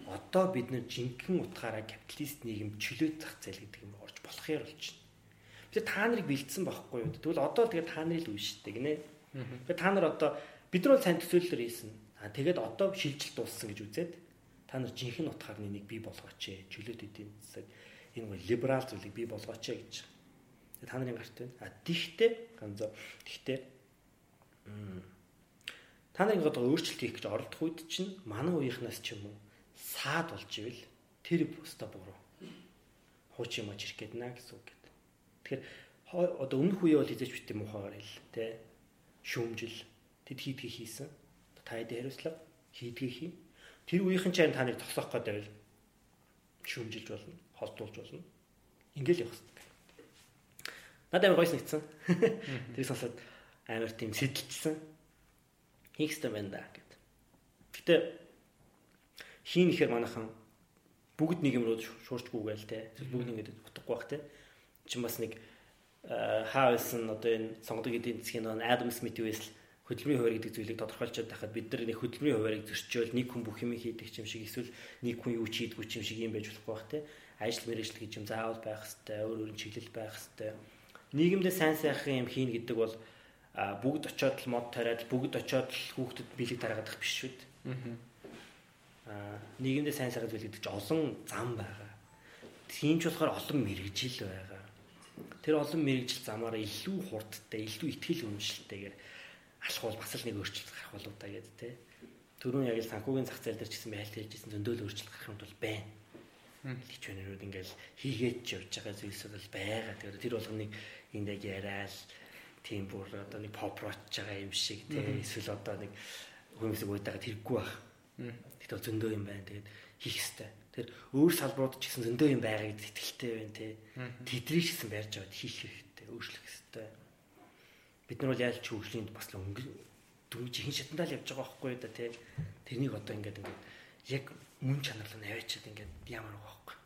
Одоо бид нар жинхэнэ утгаараа капиталист нийгэм чөлөөт зах зээл гэдэг юм орж болох юм болчихно. Бид та нарыг бэлдсэн байхгүй юу? Тэгвэл одоо л тэгээд та нарын л үе штэ гинэ. Тэгээд та нар одоо бид нар бол сайн төсөөллөөр хийсэн. Аа тэгээд одоо шилжилт дууссан гэж үзээд та нар жинхэнэ утгаар нэг бий болгооч ээ. Чөлөөт эдийн засаг энэ бол либерал зүйлийг бий болгооч ээ гэж. Та нарын гарт байна. А тэгтээ ганцоо тэгтээ та нарын одоо өөрчлөлт хийх гэж оролдох үед чинь манай үеийнхнаас ч юм уу саад болж ивэл тэр өста буруу. Хууч юм аж ирэх гээд наа гэсэн үг гэдэг. Тэгэхээр одоо өмнөх үе бол хизээч бит юм ухаагаар хэл тэ шүүмжил тэд хийдгийг хийсэн. Та хэд хариуцлага хийдгийг хий Тэр үеийнхэн ч таныг тосох гэдэг шүүмжилж болно, холдуулж болно. Ингээл явах хэрэгтэй. Надад амар гойс нэгцэн. Тэр сонсоод амар тийм сэтэлжсэн. Хийхстэй байна да гэд. Гэтэ хийн ихээр манайхан бүгд нэг юм руу шуурчгүй гээл те. Бүгд ингээд утгагүй бах те. Чин бас нэг хаа байсан одоо энэ сонгодог эдийн засгийн нэг Адам Смит л хөдөлмөрийн хуваар гэдэг зүйлийг тодорхойлцоод байхад бид нар нэг хөдөлмөрийн хуваарийг зөрчөөл нэг хүн бүх юм хийдэг юм шиг эсвэл нэг хүн юу ч хийдэггүй юм шиг юм байж болохгүй бах те ажил мэргэжил гэж юм заавал байх хэвээр өөр өөр чиглэл байх хэвээр нийгэмдээ сайн сайхан юм хийн гэдэг бол бүгд очиод л мод тариад бүгд очиод л хүүхдэд бэлэг тараагаадах биш шүү дээ. Аа нийгэмдээ сайн сайхан зүйл гэдэг чинь олон зам байгаа. Тийм ч болохоор олон мэрэгжил байгаа. Тэр олон мэрэгжил замаараа илүү хурдтай, илүү ихтгэл үнэмшилтэйгээр алхвал бас л нэг өөрчлөлт гарах болов да гэдэг те. Төрүүн яг л санхүүгийн зах зээл дээр ч гэсэн байлт ярьжсэн зөндөөл өөрчлөлт гарах юм бол байна. Хичвэнэрүүд ингээл хийгээд ч явж байгаа зүйлсүүд бол байгаа. Тэгэхээр тэр болгоныг энд яг яриад тийм бүр одоо нэг поп рочж байгаа юм шиг те. Эсвэл одоо нэг хүмүүсийг уудаага тэрэггүй байх. Тэгтээ зөндөө юм байна. Тэгээд хийх хэрэгтэй. Тэр өөр салбарууд ч гэсэн зөндөө юм байгаа гэдэгт итгэлтэй байна те. Тэдрийг ч гэсэн барьж аваад хийх хэрэгтэй, өөрчлөх хэрэгтэй бид нар бол яаж ч хөгжлөнд бас л өнгө дөрөв чихэн шатандаа л явж байгаа байхгүй да тий. Тэрнийг одоо ингээд ингээд яг мөн чанарлаа наваачаад ингээд ямар байгаа байхгүй.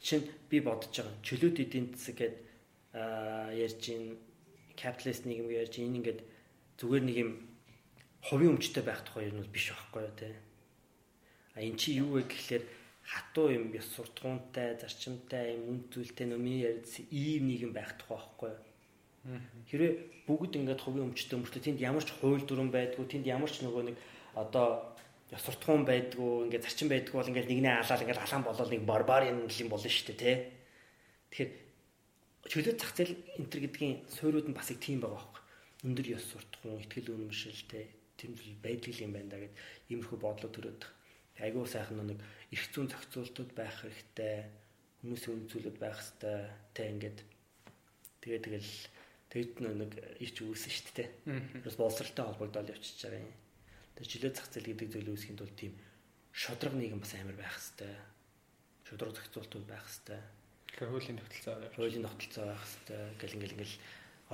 Жишээ нь би бодож байгаа чөлөөт эдийн засаг гэдэг ярьж ин капиталист нийгэм ярьж энэ ингээд зүгээр нэг юм хувийн өмчтэй байх тухай юм бол биш байхгүй юу тий. А эн чи юу вэ гэхлээр хатуу юм ёс суртахуунтай, зарчимтай, юм үнд зүйлтэй нөмийн ярьц ийм нийгэм байх тухай байхгүй юу Хэрвээ бүгд ингээд хувийн өмчтөд мөртөө тэнд ямар ч хууль дүрэн байдгүй, тэнд ямар ч нөгөө нэг одоо ёс суртахуун байдгүй, ингээд зарчим байдгүй бол ингээд нэгнээ алаал ингээд алаан болол нэг барбарын юм болно шүү дээ, тий. Тэгэхээр чөлөө зах зээл энтер гэдгийн суурьуд нь бас их тийм байгаа байхгүй. Өндөр ёс суртахуун, ихтгэл үнэмшилтэй тийм байдал юм байна да гэд иймэрхүү бодлоо төрөөд. Айгуу сайхан нэг эрх зүйн зохицуултууд байх хэрэгтэй, хүмүүсийн үнцүүлэлт байх хэрэгтэй, тий ингээд тэгээ тэгэл Тэгэд нэг ирч үүсэн шүү дээ. Бас боловсралтай холбогдоод явчихж байгаа юм. Тэгээ жилээ зах зээл гэдэг зүйл үүсгэнд бол тийм шодрог нийгэм бас амар байх хэвээр. Шодрог зохицуултууд байх хэвээр. Тэгэхээр хуулийн тогтолцоо хуулийн тогтолцоо байх хэвээр. Гэл ингээл ингээл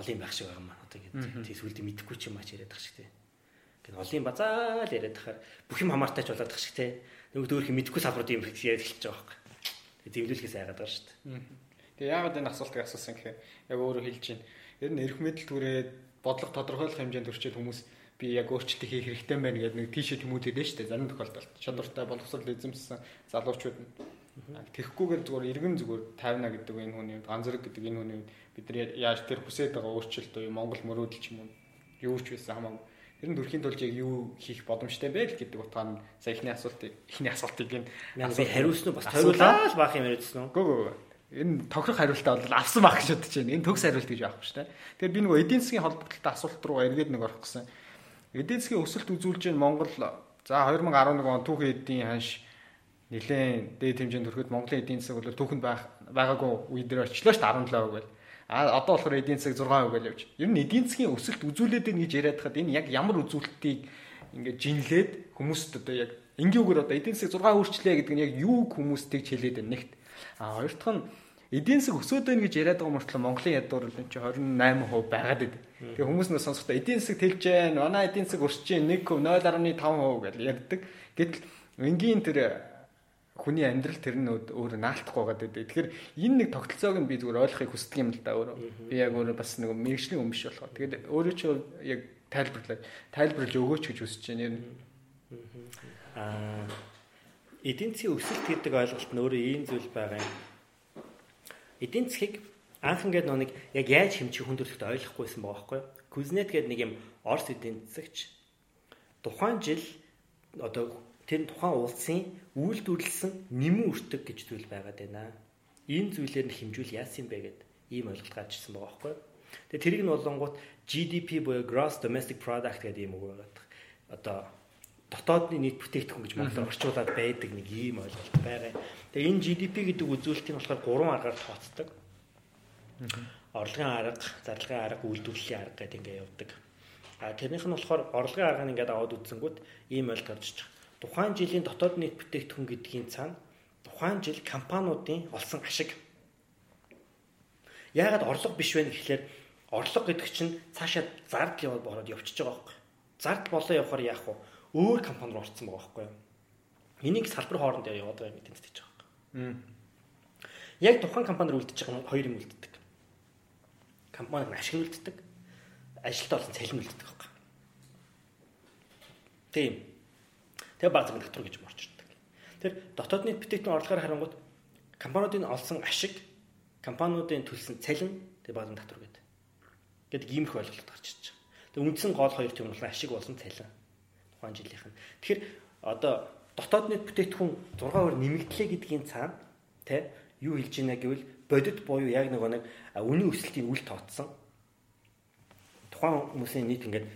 олон байх шиг байгаа юм аа. Одоо ингэ тий сүлдээ мэдэхгүй ч юм аач яриад байгаа шиг тий. Гэн олон базаа л яриад тахаар бүх юм хамаартай ч болоод тах шиг тий. Нөгөө дөөрх мэдэхгүй салбарууд юм яриад эхэлж байгаа байхгүй. Тэгээ зэвлүүлэхээс айгаад байгаа шүү дээ. Тэгээ яагаад энэ асуултыг асуусан гэхээр яг өөрөө хэлж байна. Ер нь эрх мэдэл түрээд бодлого тодорхойлох хэмжээнд төрчээд хүмүүс би яг өөрчлөлт хийх хэрэгтэй байна гэдэг нэг тийшээ тэмүүлээд байна шүү дээ. Зарим тохиолдолд чадвартай боловсрол эзэмсэн залуучууд нь Тэгэхгүйгээр зүгээр иргэн зүгээр тайвна гэдэг энэ хүний ганц зэрэг гэдэг энэ хүний бид нар яаж тэр хүсэж байгаа өөрчлөлт уу Монгол мөрөөдөл ч юм уу юу ч байсан хамаагүй ер нь төрхийн тулд яг юу хийх боломжтой байл гэдэг утгаар нь сая ихний асуулт ихний асуултыг би хариулсан уу бас хариулаад баах юм яриадсан уу? Гөө гөө. Энэ тохирох хариултаа бол авсан байх гэж бодож байна. Энэ төгс хариулт гэж авахгүй шүү дээ. Тэгэхээр би нөгөө эдийн засгийн холбогдлолтой асуулт руу эргээд нэг орох гэсэн. Эдийн засгийн өсөлт үзүүлж байгаа Монгол за 2011 он түүхэн эдийн ханш нэлээд дээд хэмжээнд төрөхөд Монголын эдийн засаг бол түүхэнд байх байгаагүй үе дээр очлоо шүү дээ 17% гэл. А одоо болохоор эдийн засаг 6% гэл явж. Ер нь эдийн засгийн өсөлт үзүүлээд байна гэж яриад хахад энэ яг ямар үзүүлэлтийг ингээд жинлээд хүмүүст одоо яг энгийгээр одоо эдийн засаг 6 өөрчлөө гэдэг нь яг юу хүмүүстийг хэлээд байна нэгт. А хоёр дахь нь эдийн засаг өсөөд байна гэж яриад байгаа мөртлөө Монголын ядуур л чи 28% байгаад байд. Тэгээ хүмүүс нь сонсохдоо эдийн засаг тэлж байна. Манай эдийн засаг өсөж байна 1% 0.5% гэж ярьдаг. Гэтэл энгийн тэр хүний амьдрал тэр нь өөр наалтахгүй байгаа гэдэг. Тэгэхээр энэ нэг тогтолцоог нь би зүгээр ойлгохыг хүсдэг юм л да өөрөө. Би яг өөрөө бас нэг мэрэгжлийн өмш болохоо. Тэгээд өөрөө ч яг тайлбарлаа. Тайлбарлаж өгөөч гэж хүсэж байна юм. Аа эдийн засгийн өсөлт гэдэг ойлголт нь өөрөө ийм зүйл байгаа юм. Эдийн засгийг анх ингээд нэг яг яаж хэмжих хүндрэлт ойлгохгүйсэн байгаа байхгүй юу? Кузнет гэдэг нэг юм Орос эдийн засагч тухайн жил одоо тэр тухайн улсын үйлдвэрлэсэн нэмэн үртэг гэж зүйл байгаад байна. Энэ зүйлээр нь хэмжүүл яасан бэ гэд ийм ойлголт гарч ирсэн байгаа байхгүй. Тэгээ тэрийг нь болонгууд GDP буюу Gross Domestic Product гэдэг юм уу байгаад. Одоо дотоодны нийт бүтээгдэхүүн гэж монголоор орчуулад байдаг нэг ийм ойлголт байгаа. Тэгээ энэ GDP гэдэг үзүүлэлтийг болохоор гурван аргаар тооцдог. Орлогын арга, зарлагын арга, үйлдвэрлэлийн арга гэдэг ингээ явдаг. А тэрнийх нь болохоор орлогын арга нь ингээд аваад үзсэнгүүт ийм ойлголт гарч ирж тухайн жилийн дотоод нийт бүтээгдэхүүн гэдгийн цаана тухайн жил компаниудын олсон ашиг яагаад орлого биш вэ гэхлээр орлого гэдэг чинь цаашаа зардал яваад бороод явчихж байгаа байхгүй. Зардал болоо явахаар яах вэ? Өөр компани руу орсон байгаа байхгүй юу? Энийг салбар хоорондоо яваад байгаа юм гэдэг тэгж байгаа байхгүй. Яг тухайн компанид үлдчихэж байгаа хоёр юм үлддэг. Компанид ашиг үлддэг. Ажилтаа болсон цалин үлддэг байхгүй. Тийм Тэгээ баг зэрэг татвар гэж морчирдаг. Тэр дотоод нийт бүтээгдэхүүн орлогоор харангуут компаниудын олсон ашиг, компаниудын төлсөн цалин тэгээ баг татвар гэдэг. Гэдэг иймэрхүү ойлголт гарч ирж байгаа. Тэгээ үндсэн гол хоёр юм бол ашиг болон цалин. Тухайн жилийнх нь. Тэгэхээр одоо дотоод нийт бүтээгдэхүүн 6% нэмэгдлээ гэдгийн цаана тэ юу хэлж байна гэвэл бодит буюу яг нэг нэг үнийн өсөлтийн үл тооцсон тухайн хүмүүсийн нийт ингээд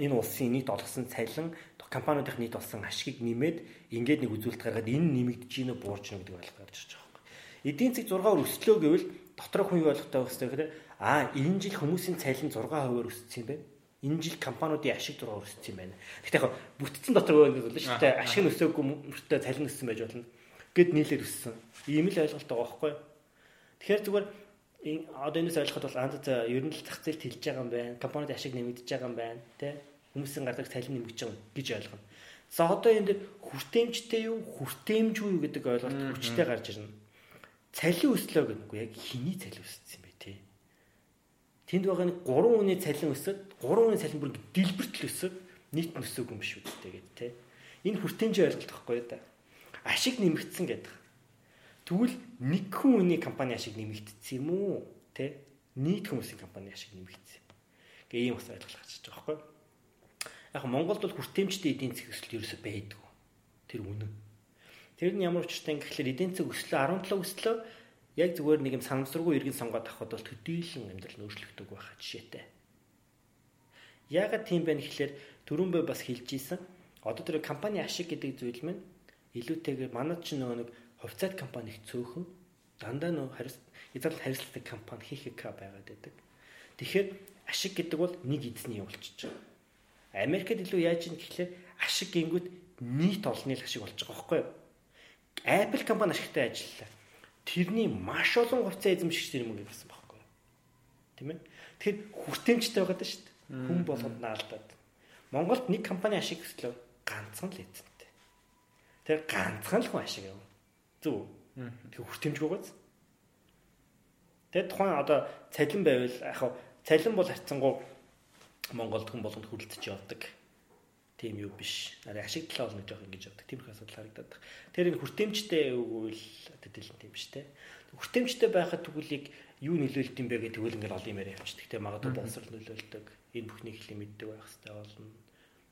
энэ улсын нийт олгосон цалин компаниудын нийт болсон ашигыг нэмээд ингээд нэг үзүүлэлт гаргаад энэ нэмэгдэж гинэ буурч гинэ гэдэг ойлголт гарч ирж байгаа юм. Эдийн засаг 6-аар өслөө гэвэл доторх хүн юу ойлгохтой байх хэрэгтэй гэхээр аа энэ жил хүмүүсийн цалин 6%-аар өссөн юм байна. Энэ жил компаниудын ашиг 6% өссөн юм байна. Гэхдээ яг бүтцэн дотор юм бол шүү дээ. Ашиг нь өсөөгүй мөртөө цалин өссөн байж болно. Гэт нийлээд өссөн. Ийм л ойлголт байгаа байхгүй юу? Тэгэхээр зүгээр одоо энэс ойлгоход бол анд за ер нь л зах зээлд хэлж байгаа юм байна. Компанид ашиг нэмэгдэж байгаа юм байна, тэ? Хүмүүсийн гардаг цалин нэмэгдэж байгаа гэж ойлгоно. За одоо энэ дэр хүртээмжтэй юу, хүртээмжгүй юу гэдэг ойлголт хүчтэй гарч ирнэ. Цалин өслөө гэнгүү яг хиний цалин өссөн юм бэ те. Тэнд байгаа нэг 3 хүний цалин өсөд 3 хүний цалин бүр дэлбэртэл өсөд нийт өсөөгүй юм шүү дээ гэдэг те. Энэ хүртээмжийн ойлголт байхгүй юу да. Ашиг нэмэгдсэн гэдэг. Тэгвэл нэг хүний компани ашиг нэмэгдсэн юм уу? Тэ? Нийт хүмүүсийн компани ашиг нэмэгдсэн. Гэ ийм бас ойлголт гарч байгаа байхгүй юу? Яг Монголд бол хүртээмжтэй эдийн засгийн өсөлт ерөөсөй байдгүй. Тэр үнэн. Тэр нь ямар учиртай юм гэхэлэр эдийн засаг өслөө 17 өслөө яг зүгээр нэг юм санамсаргүй иргэн сонгоод авахд бол төдийлөн амьдрал нөөцлөгдөг байхаа жишээтэй. Яагаад тийм бэ гэхэлэр түрүүнбэ бас хэлж ийсэн. Одоо тэр компани ашиг гэдэг зүйл минь илүүтэйгээр манад ч нөгөө нэг хувьцаат компани их цөөхөн дандаа нөө хязгаар хариуцлагатай компани хийхක байгаад байдаг. Тэгэхээр ашиг гэдэг бол нэг эзний явуулчих. Америкт илүү яаж юм гэхлээр ашиг гингүүд нийт олонний ашиг болж байгаа байхгүй юу? Apple компани ашигтай ажиллалаа. Тэрний маш олон хувьцаа эзэмшигч юм гэсэн байхгүй юу? Тийм ээ. Тэгэхээр хүртээмжтэй байгаад шүү дээ. Хүн болгонд наалдаад. Монголд нэг компани ашиг өслөө ганцхан л эзэнтэй. Тэр ганцхан л хүн ашиг яв. Зүг. Тэр хүртээмжгүй гоц. Тэгээд тухайн одоо цалин байвал яг цалин бол харьцангуй Монголд хүн болгонд хүрэлтэж явдаг тийм юу биш. Арай ашиг талаа олно жоох ингэж явдаг. Тийм их асуудал харагдаад. Тэр энэ хүртээмжтэй үгүүл тэтэл тийм биш те. Хүртээмжтэй байхад тэгвэл юу нөлөөлт юм бэ гэдэг тэгвэл ингээл олон юм яриа явчихдаг. Тэ магадгүй боловсрол нөлөөлдөг. Энэ бүхний хэлийг мэддэг байх хэрэгтэй болно.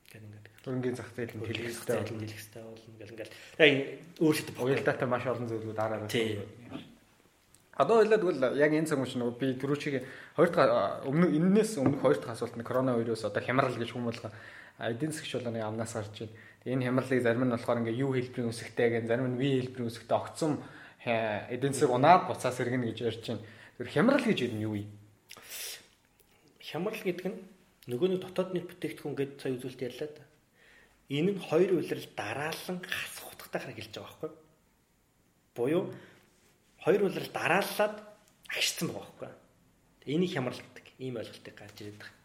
Гэл ингээд. Хөрөнгөний зах зээл нь хэлэх хэрэгтэй болно. Хэлэх хэрэгтэй болно. Гэл ингээд. Тэгээ өөрчлөлт уялдаатай маш олон зүйлүүд араа. Одоо ойлаа тэгвэл яг энэ цаг үеч нөгөө би түрүүчиг хоёр дахь өмнө энэс өмнөх хоёр дахь асуулт нь коронавирус одоо хямрал гэж хүмүүлгээ эдийн засгч бол нэг амнаас гарч байна. Энэ хямралыг зарим нь болохоор ингээ юу хэлбэрийн үсгтэй гэн зарим нь V хэлбэрийн үсгтэй огцом эдийн засаг унаад буцаас иргэнэ гэж ярьж байна. Тэр хямрал гэж юм юу вэ? Хямрал гэдэг нь нөгөө нэг дотоод нийт бүтээгдэхүүн гэдэг сая үзүүлэлт ярьлаа да. Энэ нь хоёр үйлрэл дараалан хасах утгатай хараг хэлж байгаа байхгүй. Буюу хоёр үйлрэл дарааллаад агшсан байгаа байхгүй. Энийг хямрал гэдэг. Ийм ойлголтыг гарч ирээд байгаа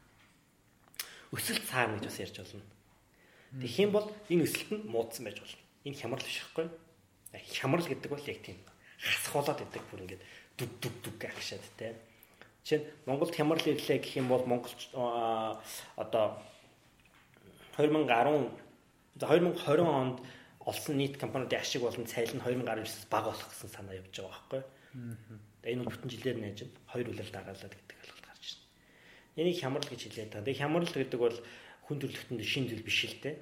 өсөлт цаана гэж бас ярьж болно. Тэгэх юм бол энэ өсөлт нь муудсан байж болно. Энэ хямрал биш хэвгүй. Хямрал гэдэг бол яг тийм хасхуулаад идэг бүр ингээд дүг дүг дүг агшаад те. Жишээ нь Монголд хямрал ирлээ гэх юм бол Монголч одоо 2010 2020 онд олсон нийт компаниудын ашиг болон цайл нь 2019-с бага болох гэсэн санаа явж байгаа байхгүй. Энэ бүтэн жилээр нээж хоёр үлрэл дараалаад гэдэг Энийг хямрал гэж хэлээд байгаа. Тэгээ хямрал гэдэг бол хүн төрөлхтөнд шин зүйл биш л дээ.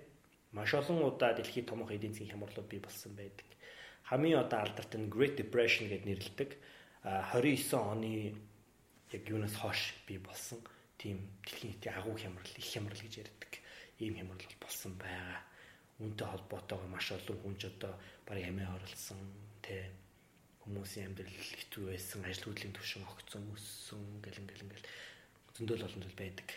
Маш олон удаа дэлхийд томоохон эдийн засгийн хямралууд бий болсон байдаг. Хамгийн одоо алдарт нь Great Depression гэдээ нэрлэдэг. 29 оны яг юунаас хойш бий болсон тийм дэлхийн нийтийн агуу хямрал, их хямрал гэж ярьдаг. Ийм хямрал бол болсон байгаа. Үүнтэй холбоотойгоор маш олон хүн ч одоо барыг амиа оролцсон, тэ хүмүүсийн амьдрал хэцүү байсан, ажил хөдлийн түвшин огцсон, өссөн гэл ингээл ингээл зөндөл олон зүйл байдаг.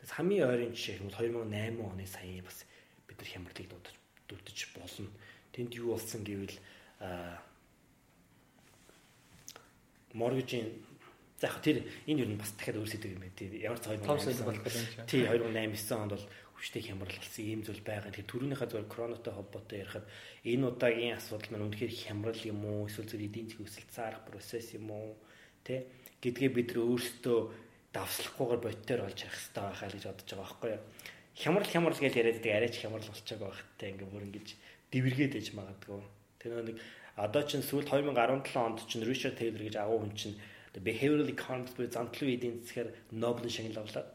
Тэгээс хамгийн ойрын жишээ юм бол 2008 оны саяын бас бид нар хямралыг дуудаж дутаж болно. Тэнд юу болсон гэвэл моргижийн за яг тэр энэ юу нь бас дахиад өөрсдөг юм байна. Ямар ч 2008 болох гэж байна. Тий 2008 9 онд бол хүчтэй хямрал болсон ийм зүйл байгаа. Тэгэхээр түрүүнийхээ зөв коронатой холбоотой ярихад энэ удаагийн асуудал маань үнэхээр хямрал юм уу? Эсвэл зөв эдийн засгийн өсөлт цаарах процесс юм уу? Тэ гэдгээ бид нар өөрсдөө давслахгүйгээр бодтоор олж харах хэрэгтэй байхаа гэж бодож байгаа байхгүй юу. Хямрал хямрал гэж яриад байдаг арайч хямрал болчихог байхтай ингээ бүр ингэж дэвэргээд ээж магадгүй. Тэр нэг одоо чинь сүүл 2017 онд чинь Richard Taylor гэж агуу хүн чинь behavioral economics буюу зам төлөв эдийн засгаар Нобелийн шагнал авлаад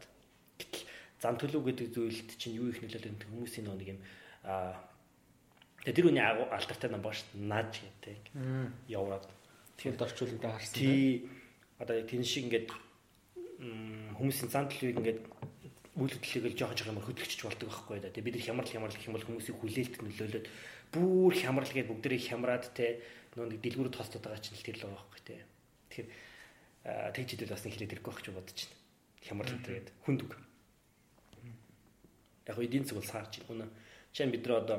гэтэл зам төлөв гэдэг зүйлд чинь юу их нөлөөлөд хүмүүсийн нэг юм аа тэр үний алдартай ном бааш нааж гэдэг яваад тэгэхээр орчуулгад харсан. Тий одоо тэн шиг ингээд хүмүүсийн зан төлөвийг ингээд үйл хөдлөлийг л жоохон жоохон хөдөлгөж болдог байхгүй да. Тэгээ бид нар хямрал хямрал гэх юм бол хүмүүсийн хүлээлт нөлөөлөд бүр хямрал гэж бүгдэрийг хямраад те нөө нэг дэлгүүрүүд хостод байгаа чинь л тэр л байгаа байхгүй те. Тэгэхээр тэгж идэл бас нэг хэлээд ирэхгүй байх гэж бодож байна. Хямрал гэдэг хүнд үг. Яг эдийн засаг бол саарч байна. Жишээ нь бид нар одоо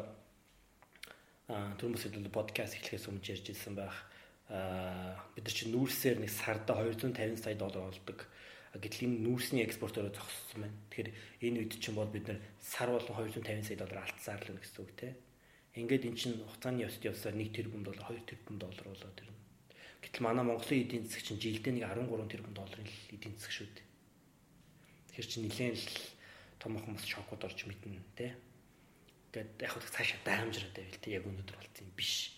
түрмөс хэдүүл подкаст эхлэхээс өмнө ярьж ирсэн байх. Бид нар чинь нүүрсээр нэг сарда 250 сая доллар олдог гэтэл энэ нүүрсний экспортороо зогссон байна. Тэгэхээр энэ үед чинь бол бид нар сар болон 250 сая доллар алдсаар л гэсэн үг те. Ингээд эн чинь хугацааны явцд явсаар 1 тэрбум доллар 2 тэрбум доллар болоод ирнэ. Гэтэл манай Монголын эдийн засаг чинь жилдээ нэг 13 тэрбум долларын эдийн засаг шүү дээ. Тэгэхээр чинь нэлээд л томоохон бас шокод орж мэднэ те. Ингээд яг хөө цаашаа даамжраад байвал те яг өнөөдөр болсон юм биш.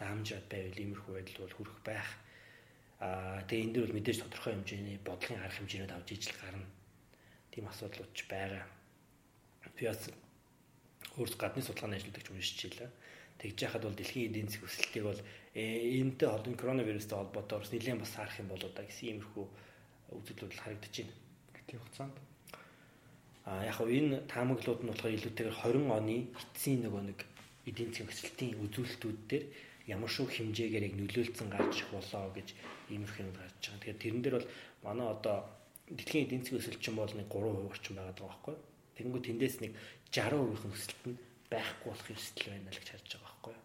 Даамжраад байвал иймэрхүү байдал бол хүрэх байх Аа тэгээ энэ дөр бол мэдээж тодорхой хэмжээний бодлогын арга хэмжээнүүд авч ижил гарна. Тийм асуудлууд ч байгаа. Би бас өөрс гадны судалгааны ажлуудыг ч уншиж илаа. Тэгж яхад бол дэлхийн эдийн засгийн өсөлтийг бол энэтэй холбоотой коронавирустай холбоотой бас нэлээд бас харах юм болоо да гэсэн иймэрхүү үзэгдлүүд харагдаж байна. Гэтэл хугацаанд а яг хөө энэ таамаглууд нь болохоор илүүтэйгээр 20 оны эцсийн нөгөө нэг эдийн засгийн өсөлтийн үзүүлэлтүүд дээр ямар шүү хэмжээгээр яг нөлөөлцөн гарч болоо гэж иймэрхүү юм гарч байгаа. Тэгэхээр тэрэн дээр бол манай одоо дэлхийн эдийн засгийн өсөлт бол нэг 3% орчим байгаа даа байхгүй. Тэгэнгүүт тэндээс нэг 60% өсөлт нь байхгүй болох эрсдэл байна л гэж харж байгаа байхгүй.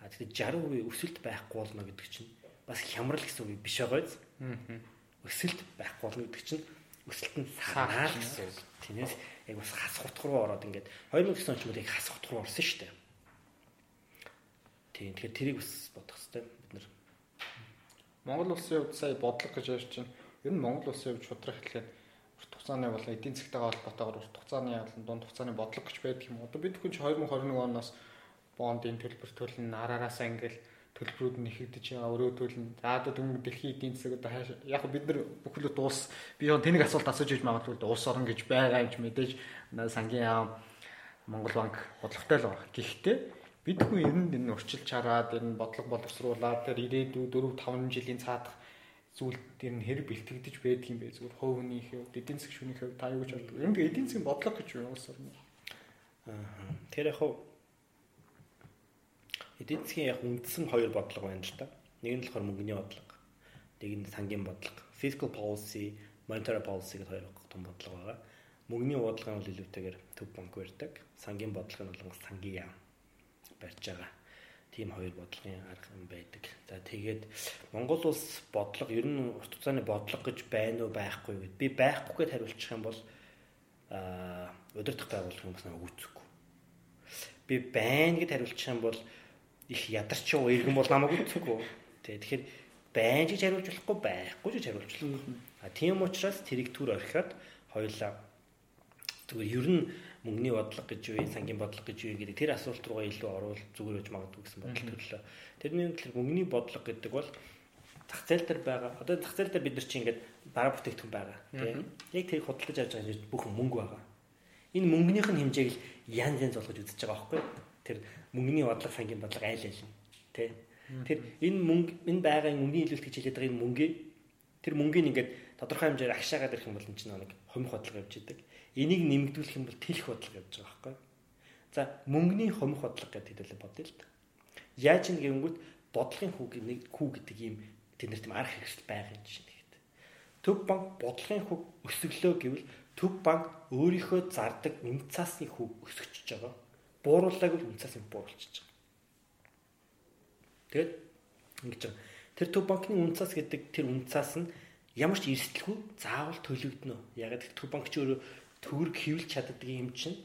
А тэгэхээр 60% өсөлт байхгүй болно гэдэг чинь бас хямрал гэсэн үг биш байгааз. Өсөлт байхгүй болно гэдэг чинь өсөлт нь сагаар гэсэн үг. Тэрнээс яг бас хас хутг руу ороод ингээд 2009 он ч яг хас хутг руу орсон шүү дээ. Тийм тэгэхээр тэрийг бас бодох хэрэгтэй бид нар. Монгол улсын хувьд сая бодлого гэж ярьж байна. Ер нь Монгол улсын хувьд шудрах хэлээд урт хугацааны болон эдийн засгтайгаа холбоотойгоор урт хугацааны болон дунд хугацааны бодлого гэж байдаг юм. Одоо бид хүн 2021 оноос бондын төлбөр төлн араараасаа ингээл төлбөрүүд нь нэхэгдэж байгаа өрөө төлн. За одоо дөнгөж дэлхийн эдийн засаг одоо яг бид нар бүхэл дуус би яг тэнийг асуулт асууж иж магадгүй улс орон гэж байгаа юм мэдээж сангийн яам Монгол банк бодлоготой л байна. Гэхдээ бид хүн ер нь энэ урчилж хараад энэ бодлого боловсруулаад тэр ирээдүйд 4 5 жилийн цаадах зүйл дээр нь хэрэг бэлтгэгдэж байдаг юм бэ зүгээр хүний хувьд эдийн засгийн шүний хувьд та юу гэж боддог. Энд эдийн засгийн бодлого гэж юу улс орно. Аа. Тэр яг эдийн засгийн яг үндсэн хоёр бодлого байна л да. Нэг нь болохоор мөнгөний бодлого, нэг нь сангийн бодлого. Fiscal policy, monetary policy гэх хоёр том бодлого байгаа. Мөнгөний бодлого нь илүүтэйгээр төв банк барьдаг. Сангийн бодлого нь бол сангийн яам барьж байгаа. Тийм хоёр бодлогын арга юм байдаг. За тэгээд Монгол улс бодлого ер нь урт хугацааны бодлого гэж байна уу байхгүй гэд би байхгүй гэд хариулчих юм бол аа удирдах байгууллага юм бас нэг үүсэхгүй. Би байна гэд хариулчих юм бол их ядарч уу иргэн бол намайг үзэхгүй. Тэ тэгэхээр байж гэж хариулж болохгүй байхгүй гэж хариулж болох. А тийм учраас тэрийг түр орхиод хоёулаа зүгээр ер нь мөнгөний бодлого гэж юу, сангийн бодлого гэж юу гэдэг тэр асуулт руугаа илүү орвол зүгээр байж магадгүй гэсэн бодол төрлөө. Тэрний төлөв мөнгөний бодлого гэдэг бол зах зээл дээр байгаа. Одоо зах зээл дээр бид нар чинь ингээд бараа бүтээгдэхүүн байгаа. Тийм. Яг тэрийг худалдаж авч байгаа бүх мөнгө байгаа. Энэ мөнгөнийх нь хэмжээг л янз янз болгож үзэж байгаа байхгүй юу? Тэр мөнгөний бодлого сангийн бодлого айл айл нь тий. Тэр энэ мөнгө энэ байгаа мөнгөний илүүлэлт гэж хэлээд байгаа энэ мөнгөийг тэр мөнгөний ингээд тодорхой хэмжээр агшаагаад ирэх юм бол энэ чинь нэг хомих бодлого явж идэг. Энийг нэмэгдүүлэх юм бол тэлэх бодлого явж байгаа байхгүй. За мөнгөний хомих бодлого гэдэг хэлээ бодъё л да. Яаж юм гэнгүүт бодлогын хүү нэг хүү гэдэг юм тэд нар тийм арга хэрэгсэл байгаа юм шиг нэгт. Төв банк бодлогын хүү өсөглөө гэвэл төв банк өөрийнхөө зардаг үнэ цаасны хүү өсгөж байгаа буурууллааг л үнцаас нь бууруулчих. Тэгээд ингэж байгаа. Тэр төв банкны үнцаас гэдэг тэр үнцаас нь ямар ч эрсдэлгүй заавал төлөгдөнө. Яг тэр төв банк ч өөрөө төгрөг хөвлөж чаддаг юм чинь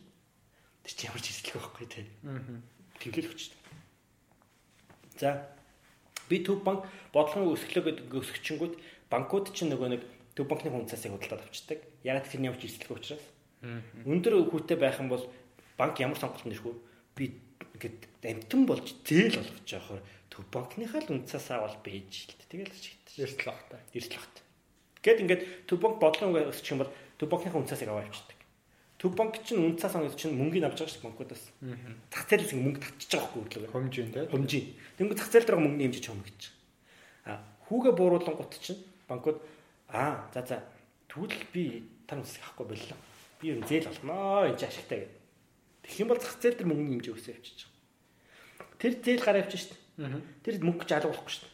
тэр чинь ямар ч эрсдэлгүй байхгүй тий. Аа. Тэглэл өгч. За би төв банк бодлогын өсгөлөө гэдэг өсгчингүүд банкуд чинь нөгөө нэг төв банкны үнцаасыг худалдаад авчдаг. Яг тэр нь ямар ч эрсдэлгүй учраас. Өндөр хүүтэй байх юм бол банк ямар сонголт нэрхүү би ингээд амтан болж зээл болгож яахаар төв банкныхаа л үнцээс авал бэж л тэгэл шигт. Эрсдэл багтаа. Эрсдэл багтаа. Гэт ингээд төв банк бодлого өсчих юм бол төв банкныхаа үнцээс аваа явчихдаг. Төв банк чинь үнцээс авах чинь мөнгөний авч байгаа шүү банкудаас. Зах зээлээс мөнгө татчих байгаа байхгүй үлээ. Хомжийн тий. Хомжийн. Тэнгүү зах зээл дээр мөнгөний хэмжиж хом гэж. А хүүгээ бууруулан гут чинь банкуд аа за за тэгвэл би тань ус авахгүй боллоо. Би юу зээл олноо энэ ашигтай гэдэг Тэгэх юм бол зах зээл дээр мөнгөний хэмжээ өсөж явчих. Тэр зээл гараа явчих шүү дээ. Тэр мөнгө гэж алгуулахгүй шүү дээ.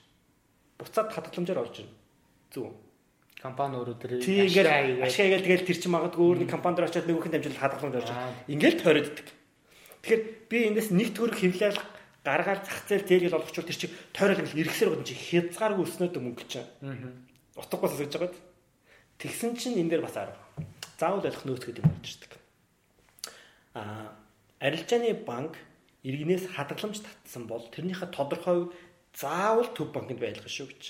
Буцаад хадгаламжаар орж ирнэ. Зөв. Компани өөрөө тэр ашиг ашигагээл тэгэл тэр чинь магадгүй өөр нэг компани дээр очиод нөгөөх нь дамжуулаад хадгаламж орж ирнэ. Ингээл тойрогддог. Тэгэхээр би эндээс нэг төгрөг хэвлээл гаргаад зах зээл зээлгэл олгочвол тэр чинь тойрол ингээл ирэхсээр гоо чи хязгааргүй өснөд мөнгө чинь. Утгагүй сасаж байгаад. Тэгсэн чинь энэ дээр бас арга. Заавал ойлгох нөөц гэдэг юм болж ирдэг. Аа арилжааны банк иргэнээс хадгаламж татсан бол тэрнийхээ тодорхой заавал төв банкнд байлгах шүү гэж.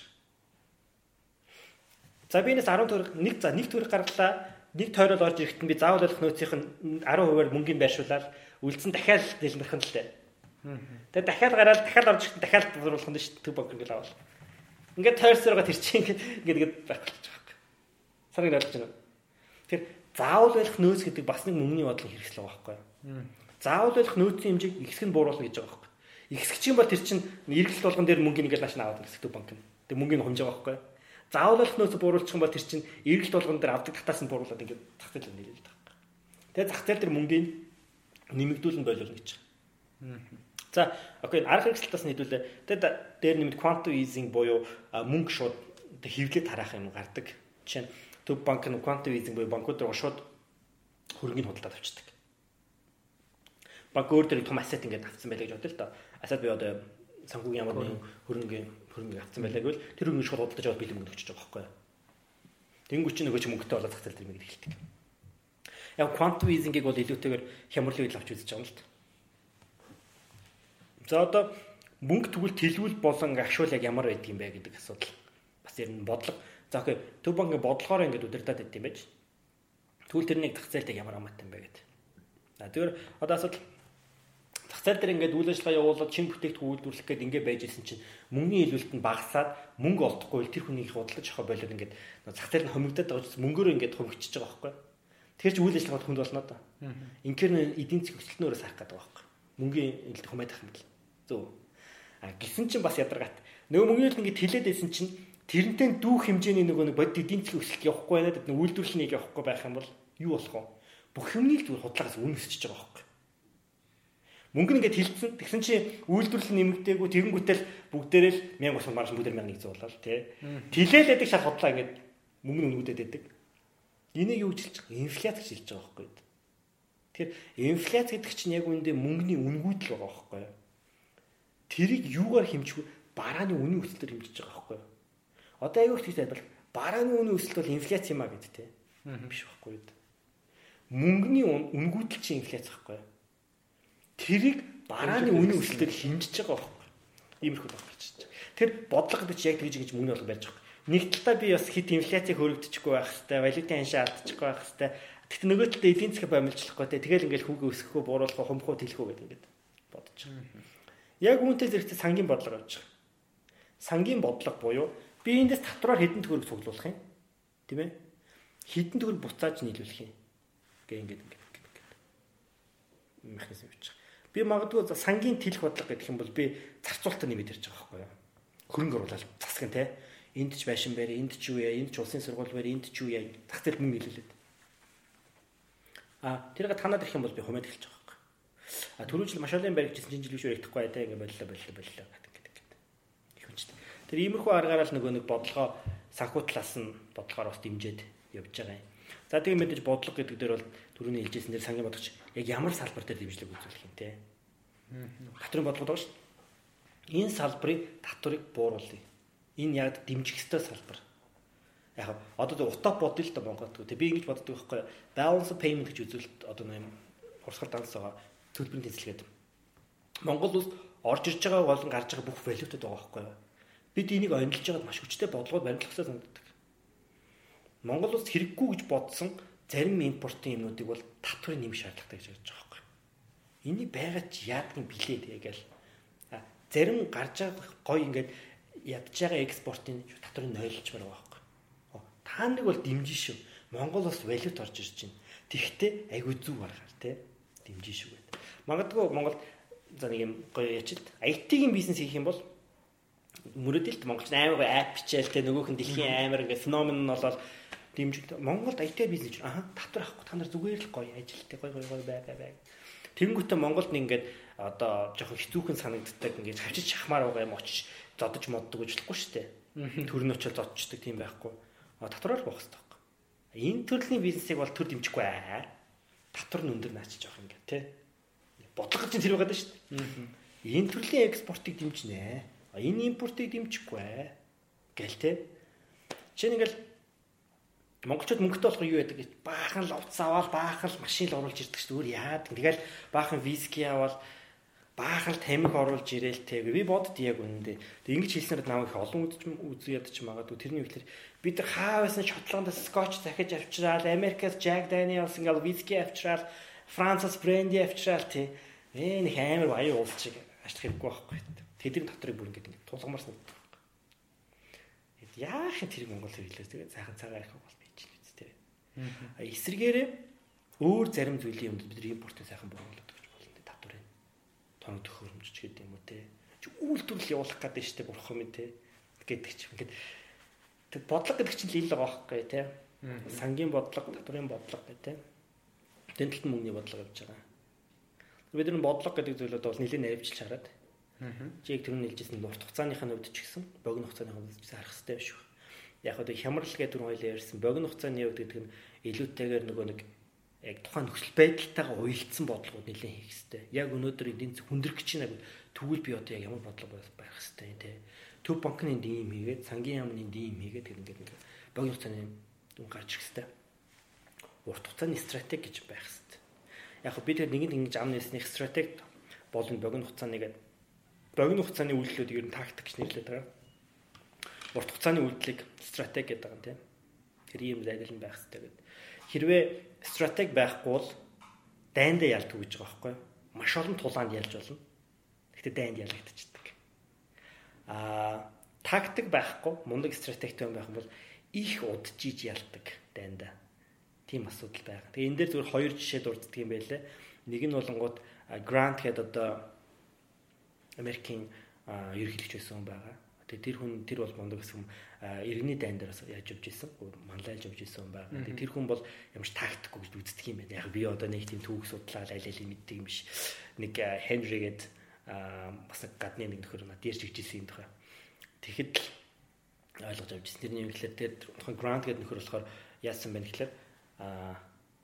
За би энэс 10 төгрөг нэг за нэг төгрөг гаргалаа нэг тойрол орж ирэхэд би заавал болох нөөцийнх нь 10%-аар мөнгөний байршуулаад үлдсэн дахиад дэлгэрх нь л дээ. Тэгээ дахиад гараад дахиад орж ирэхэд дахиад боруулах нь шүү төв банк ингээл авал. Ингээд тойрсороо тэр чинь ингээд ингээд байх болж байгаа юм. Сарыг ойлгож байна. Тэр заавал байх нөөц гэдэг бас нэг мөнгөний бодлого хэрэгслээ байгаа байхгүй. Заавал байх нөөцийн хэмжээг ихсэг нь бууруулна гэж байгаа байхгүй. Ихсэгч юм бол тэр чинь эргэлт болгон дээр мөнгө ингээл нааш аваад гэсэн банк нь. Тэг мөнгөний хэмжээ байгаа байхгүй. Заавал байх нөөц бууруулчих юм бол тэр чинь эргэлт болгон дээр авдаг татаас нь бууруулад ингээд зах зээл нэрэлдэг байхгүй. Тэгээ зах зээл дээр мөнгөний нэмэгдүүлэн боловно гэж байгаа. За окей арга хэрэгсэлтээс нь хэдүүлээ. Тэгээд дээр нэмэд quantum easing буюу мөнгө шууд хэвлээд тараах юм гардаг. Жишээ нь төв банк нь quantum easing буюу банкуд руу шууд хөрөнгөний худалдаад авчдаг. Банк өөр дээр том asset ингээд авсан байлаа гэж бодъё л доо. Asset буюу одоо санхүүгийн ямар нэгэн хөрөнгөний хөрөнгө авсан байлаа гэвэл тэр хөрөнгө шууд худалдаж аваад бэлэн мөнгө өгч байгаа байхгүй юу? Тэнгүүч чи нөгөө ч мөнгөтэй болоод зах зээл дээр мэгэл хэлдэг. Яг quantum easing-ийг бол илүүтэйгээр хямралын үед авч үзэж байгаа юм л та. За одоо мөнгө тэгвэл тэлгүүл болон агшуул яг ямар байдаг юм бэ гэдэг асуудал. Бас ер нь бодлого. За окей. Төв банкны бодлогоор ингээд удирдах байд юм байж. Тэгвэл тэрнийг зах зээлтэй ямар хамаатай юм бэ гэдэг. За тэгэхээр одоо асуудал зээл дээр ингээд үйл ажиллагаа явуулаад чин бүтээгдэхүүн үйлдвэрлэх гээд ингээд байж исэн чинь мөнгөний илүүлэлт нь багасаад мөнгө олдохгүй тэр хүний их худалдаж авах болоод ингээд зах зээл нь хомигдоод байгаа ч мөнгөөр ингээд хомигчиж байгаа байхгүй. Тэгэхээр ч үйл ажиллагаа хүнд болно доо. Инхээр эдийн засгийн хөсөлтнөөрөө сах гэдэг байгаа байхгүй. Мөнгөний илт хумайдах юм бэл. Зөв. А гисэн чинь бас ядаргаат. Нөгөө мөнгөний ингээд хилээд байсан чинь тэрнтэй дүүх хэмжээний нөгөө нэг бодит эдийн засгийн өсөлт явахгүй байна гэдэг үйлдвэрлэлийг явахгүй байх юм бол юу болох вэ? Бүх юмнийг зүгээр худалдаагаас үнэ өсөж байгаа байхгүй. Мөнгө нэгээд хилцэн тэгсэн чи үйлдвэрлэл нэмэгдээгүй тэгэнгүүтэл бүгдээрээ л 1000 болсон марш бүгдээр 1100 болоо тий. Тилээл яадаг шал худлаа ингээд мөнгө өнгөдөд байдаг. Энийг юу хэлж байгаа? Инфляц гэж хэлж байгаа байхгүй. Тэгэхээр инфляц гэдэг чинь яг үүндээ мөнгөний үнгүйдэл байгаа байхгүй. Тэрийг юугаар хэмжих вэ? Барааны үнийн өсөлтөөр хэмжиж байгаа байхгүй. Одоо аюу их тийм бол барааны үнийн өсөлт бол инфляц юм а гэд тий. Биш байхгүй. Мөнгөний үнгүйдэл чинь инфляц байхгүй тэрийг барааны үнийн өсөлтөөр хэмжиж байгаа байхгүй. Иймэрхүү болох гэж байна. Тэр бодлого чинь яг тэгж гэж мөнгө бол барьж байгаа. Нэг талаа би бас хит инфляцийг хөрөгдөчихгүй байх хэвээр, валютын ханшаа алдчихгүй байх хэвээр. Тэгт нөгөө талаа эдийн засаг бомилжлахгүй те. Тэгэл ингээл хүүгээ өсгөхөө, бууруулахаа, хумхуу тэлэхөө гэдэг ингээд бодож байгаа. Яг үүнтэй зэрэгтэй сангийн бодлого авч байгаа. Сангийн бодлого буюу би эндээс татвараар хэдэн төгрөг цуглуулах юм? Тийм ээ? Хэдэн төгрөг буцааж нийлүүлэх юм? Гэ ингээд ингээд механизм явж байгаа. Би магадгүй сангийн тэлэх бодлого гэдэг юм бол би зарцуулалтаа нэмээд ярьж байгаа байхгүй юу. Хөрөнгө оруулалт засаг нь те. Энд ч байшин барь, энд ч юу яа, энд ч улсын сургууль барь, энд ч юу яа. Зах зээл мөнгө нийлүүлээд. А тэрийг танаад ирэх юм бол би хумаад эхэлж байгаа байхгүй. А түрүү жил маш олон баригчсан чинь жил биш өрөхдөггүй те. Ингээ боллоо боллоо боллоо гэдэг гэдэг. Их үнэтэй. Тэр иймэрхүү аргаараа л нөгөө нэг бодлогоо санхүү талаас нь бодлогоор бас дэмжиж явж байгаа юм. За тийм мэдээж бодлого гэдэг дээр бол түрүүний хэлжсэн дээр сангийн бодогч яг ямар салбар дээр дэмжлэг үзүүлэх юм те. Татрын бодлого доош. Энэ салбарыг татварыг бууруулъя. Энэ яг дэмжих ёстой салбар. Яг одоо утап бодъё л да Монголд. Тэг би ингэж боддог байхгүй. Balance payment гэж үзүүлэлт одоо нэм урсгал данс байгаа төлбөрийн тэнцэлгээд. Монгол улс орж ирж байгаа болон гарч байгаа бүх валютад байгаа байхгүй. Бид энийг онилж байгаад маш хүчтэй бодлогод баримтлахсаа санагддаг. Монгол улс хэрэггүй гэж бодсон зарим импортын юмнуудыг бол татврын нэм шаардлагатай гэж ярьж байгаа байхгүй. Энийг байгаад ч яадаг юм билээ тэгэл. Зарим гарч байгаа гой ингээд ядж байгаа экспортын татврын нойлчмаар байгаа байхгүй. Та нэг бол дэмжин шүү. Монгол бас валют орж ирж байна. Тэгвэл айгүй зүг аргаар тий дэмжин шүү гэдэг. Магадгүй Монгол за нэг юм гоё ячилт IT-ийн бизнес хийх юм бол мөрөдөлт монголч амар гоё апп хичээл те нөгөөх нь дэлхийн амар ингээ феномен нь болоод дэмжигдэ. Монголд IT бизнес аа татвар авахгүй та нар зүгээр л гоё ажилттай гоё гоё гоё бай бай бай. Тэнгүүтээ Монголд ингээд одоо жоохон хэцүүхэн санагддаг ингээд хавчиж шахмаар байгаа юм очиж зодож моддог гэжлэхгүй шүү дээ. Төрн очил зодчдаг тийм байхгүй. Татвараар бохох хэрэгтэй байхгүй. Энэ төрлийн бизнесийг бол төр дэмжихгүй аа. Татвар нь өндөр наачиж явах ингээд тий. Бодлого чинь тэр байгаа шүү дээ. Энэ төрлийн экспортыг дэмжнэ. Энэ импортыг дэмжихгүй. Гэл тий. Жишээ нь ингээл Монголчууд мөнгөтэй болохоор юу яадаг гэж баахан л утас аваад баахан л машин л оруулж ирдэг шүү дээ. Яад. Тэгэл баахан виски аваад баахан л тамхи оруулж ирээл тэг. Би бодд яг үнэндээ. Тэг ингэж хэлснээр намайг их олон үдч үзээд ч магадгүй тэрний үгээр бид хаа байсан Шотландаас скотч захиж авчраад Америкаас Jack Daniels ингээл виски авчраад Францаас бренди авчраад тий. Ээ нэг амар баян уулс шиг ачлах хэрэггүй байхгүй. Тэдний дотрыг бүр ингэж тулгамар санагдав. Яах юм тэр Монгол хэлээс тэгээ цаахан цагаа их бол Эсвэргээрээ өөр зарим зүйлийн юмд бид импортыг сайхан бууруулдаг гэж болно татварын тоног төхөөрөмж гэдэг юм уу те. Үйлдвэрлэл явуулах гэдэг штеп бурхан минь те. гэдэг ч ингээд тэг бодлого гэдэг чинь л ил байгаа байхгүй те. Сангийн бодлого, татварын бодлого гэх те. Тэнтэлт мөнгөний бодлого явж байгаа. Бид нар бодлого гэдэг зүйлүүд бол нэлээд наривчилж хараад. Чиг тэр нь хэлжсэн урт хугацааных нь хувьд ч гэсэн богино хугацааны хувьд ч харах хэрэгтэй биш үү? Яг одоо хямрал гэдэг түрүү хоёлаа ярьсан богино хугацааны хувьд гэдэг нь илүүтэйгээр нөгөө нэг яг тухайн нөхцөл байдалтайгаа уялдсан бодлогод нэлээд хийх хэрэгтэй. Яг өнөөдөр эдийн засаг хүндрэх гэж байна. Тэгвэл би одоо яг ямар бодлого байх хэрэгтэй те. Төв банкны энд ийм хийгээд, сангийн яамны энд ийм хийгээд гэдэг ингээд ингээд богино хугацааны гарч ирэх хэрэгтэй. Урт хугацааны стратеги гэж байх хэрэгтэй. Яг бид тэр нэгэн ингэж ам нэсних стратеги болон богино хугацааны гэдэг богино хугацааны үйлдэлүүд ер нь тактик гэж нэрлэдэг байгаа. Урт хугацааны үйлдэлийг стратеги гэдэг юм тийм. Тэр ийм зайлшгүй байх хэрэгтэй гэдэг. Хэрвээ стратеги байхгүй бол дайндаа ялт гэж байгаа байхгүй юу? Маш олон тулаанд ялж болно. Гэхдээ дайнд ялагдчихдаг. Аа тактик байхгүй, мундаг стратегтэй байх бол их удажиж ялдаг дайндаа. Тийм асуудал байна. Тэгээ энэ дээр зөвхөн хоёр жишээ дурддаг юм байлээ. Нэг нь болонгууд Grant гэдэг одоо Америкийн ерөнхийлөгч байсан хүн байгаа. Тэгээ тэр хүн тэр бол мундаг гэсэн иргэний дайн дээр яаж явж исэн, манлайлж явж исэн хүн байгаа. Тэгээ тэр хүн бол ямар ч тактикгүй гэж үздэг юм байна. Яг би одоо нэг тийм түүх судлаа аль алийг мэддэг юм биш. Нэг Хенри гэдэг бас гадны нэг нөхөр надад ярьж иржсэн юм тухай. Тэгэхэд л ойлгож авч ирсэн. Тэрний юм гэхэлэр тэр тухайн Grant гэдэг нөхөр болохоор яасан бэ гэхэлэр аа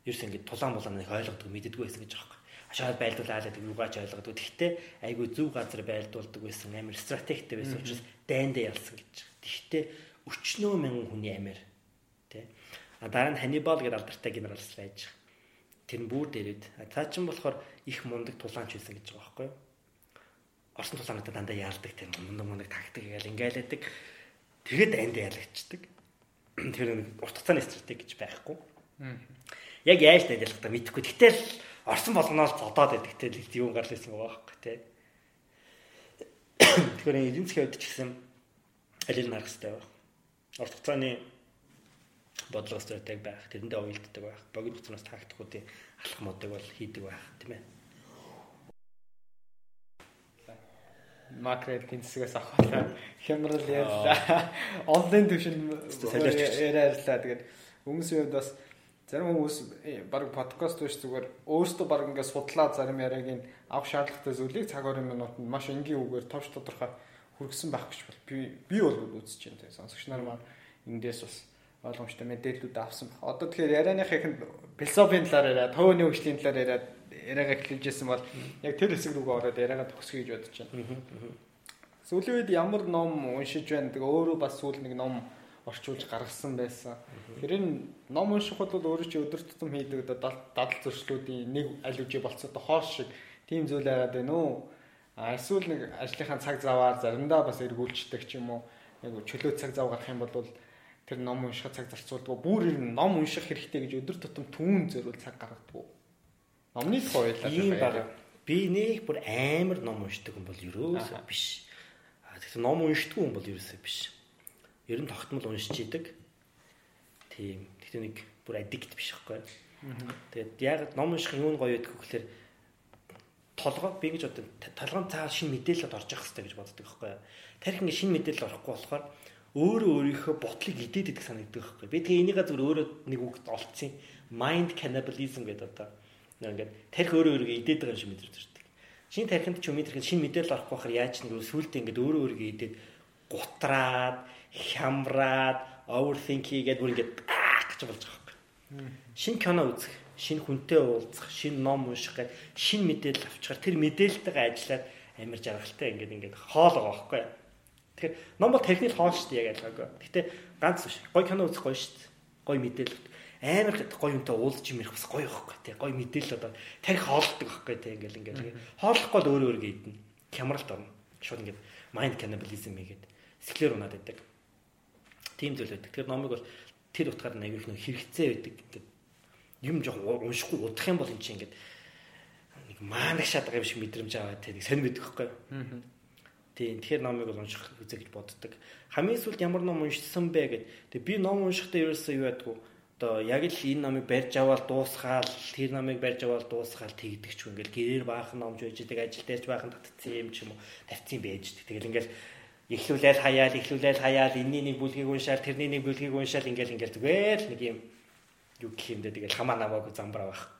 ерөөс ингэ тулаан булаан нэг ойлгодог мэддэггүй байсан гэж байгаа шал байлдуулаад юугаач ойлгодог. Тэгтээ айгүй зөв газар байлдуулдаг байсан амар стратегтэй байсан учраас дайндаа ялсан гэж. Тэгтээ өчнөө мянган хүний амир тий. А дараа нь Ханибал гэдэг алдартай генералс байж. Тэр нь бүр дээрэд. Цаа чин болохоор их мундаг тулаанч байсан гэж байгаа байхгүй юу? Орсон тулаануудаа дандаа яалдаг тийм мундаг мундаг тактик гээл ингаалаадаг. Тэгээд дайндаа ялагдчихдаг. Тэр нэг урт хугацааны стратеги гэж байхгүй. Яг яаж дайдалах та мэдэхгүй. Тэгтэл орсон болгоноос зодоод байдаг те юу гарал ирсэн байгаа байхгүй те. Тэгэхээр эзэн засгийн хувьд ч гэсэн аль нь харах хэрэгтэй байх. Орт хугацааны бодлого стратеги байх, тэрэндээ уялддаг байх, богино хугацаанаас тактикуудын алхмуудыг бол хийдэг байх тийм ээ. макред тэнцсгээс авахлаа хямрал ярьлаа. Онлайн төвшин яриарлаа. Тэгээд хүмүүсийн хувьд бас Зарим хүмүүс э, баг подкаст биш зүгээр өөрсдөө баг ингээд судлаа зарим яриаг нь авах шаардлагатай зүйлийг цаг орон минутанд маш энгийн үгээр товч тодорхой хүргэсэн байх гэж бол би би бол үзэж байна. Сонсогч нар маань эндээс бас ойлгомжтой мэдээллүүд авсан баг. Одоо тэгэхээр ярианыхын философийн талаар яриад, төвөний хөгжлийн талаар яриад яриагаа эхлүүлжсэн бол яг тэр хэсэг рүүгээ ороод яриагаа төгсгөе гэж бодож байна. Сүүлийн үед ямар ном уншиж байна. Тэгээ өөрөө бас сүүл нэг ном орчуулж гаргасан байсан. Тэр энэ ном уншихад бол өөрөө чи өдөр тутам хийдэг дадал зуршлуудын нэг аль үжи болцоотой хоош шиг тийм зүйл байгаад байна уу? А эсвэл нэг ажлынхаа цаг заваар заримдаа бас эргүүлцдэг ч юм уу. Яг чөлөө цаг зав гарах юм бол тэр ном уншихад цаг зарцуулдаг. Бүр ер нь ном унших хэрэгтэй гэж өдөр тутам түүн зөрүүл цаг гаргадаг. Номны тухай баг. Би нэг бүр амар ном уншдаг юм бол ерөөсөө биш. Тэгэхээр ном уншдаг юм бол ерөөсөө биш ер нь тогтмол уншиж идэг. Тийм. Тэгтээ нэг бүр аддикт биш байхгүй. Тэгээд яг ном унших юм гоё гэдэг гэхээр толгой би гэж одоо толгойн цаа шинэ мэдээлэлд орж явах хэрэгтэй гэж боддог байхгүй. Тарих ингэ шинэ мэдээлэл орохгүй болохоор өөрөө өөрийнхөө ботлыг идээд идэх санагддаг байхгүй. Би тэгээ энийг зөв өөрөө нэг үг олцсон. Mind cannibalism гэдэг одоо ингээд тарих өөрөө өөрийгөө идээд байгаа юм шиг мэдэрч ирдэг. Шинэ тарихынд ч юм мэдэрхэд шинэ мэдээлэл орохгүй болохоор яаж нэг сүултээ ингээд өөрөө өөрийгөө идээд гутраад хямраад overthink хийгээд бүр ингээд гэж болж байгаа юм. Шинэ кино үзэх, шинэ хүнтэй уулзах, шинэ ном унших гэж шинэ мэдээлэл авчихаар тэр мэдээлэлтэйгээ ажиллаад амар жаргалтай ингээд ингээд хоол байгаа байхгүй. Тэгэхээр ном бол техник хоол шүү дээ яг ялгаагүй. Гэтэ ганц биш. Гой кино үзэх гоё шүү дээ. Гой мэдээлэл амар гоё юмтай уулзч юм ярих бас гоё байхгүй тий. Гоё мэдээлэл одоо тарих хоолдог байхгүй тий. Ингээл ингээл хооллохгүй л өөрөө өөргөө идэнэ. Хямралт орно. Шууд ингээд mind cannibalism хийгээд сэтгэлээр унаад байдаг. Тийм зүйл байдаг. Тэр номыг бол тэр утгаар аягүй их хэрэгцээ байдаг. Ингээд юм жоох уншихгүй удах юм бол энэ чинь ингээд нэг маанагшаад байгаа юм шиг мэдрэмж аваад тийм сонь мэддэг байхгүй юу? Тийм тэгэхээр номыг бол унших үзэ гэж боддог. Хамгийн сүүлд ямар ном уншсан бэ гэд. Тэг би ном уншихдаа ерөөсөө юу ядгүй. Одоо яг л энэ номыг барьж аваад дуусгаал, тэр номыг барьж аваад дуусгаал тэгдэг ч юм ингээл гэрээр баахан номж байж идэг ажил дээрч баахан татцсан юм ч юм уу тавьцсан байж. Тэгэл ингээл эхлүүлээл хаяал эхлүүлээл хаяал энэний нэг бүлгийг уншаал тэрний нэг бүлгийг уншаал ингээл ингээл зүгээр л нэг юм юу гэх юм дэ тэгэл хамаа намаагүй замбраа байх.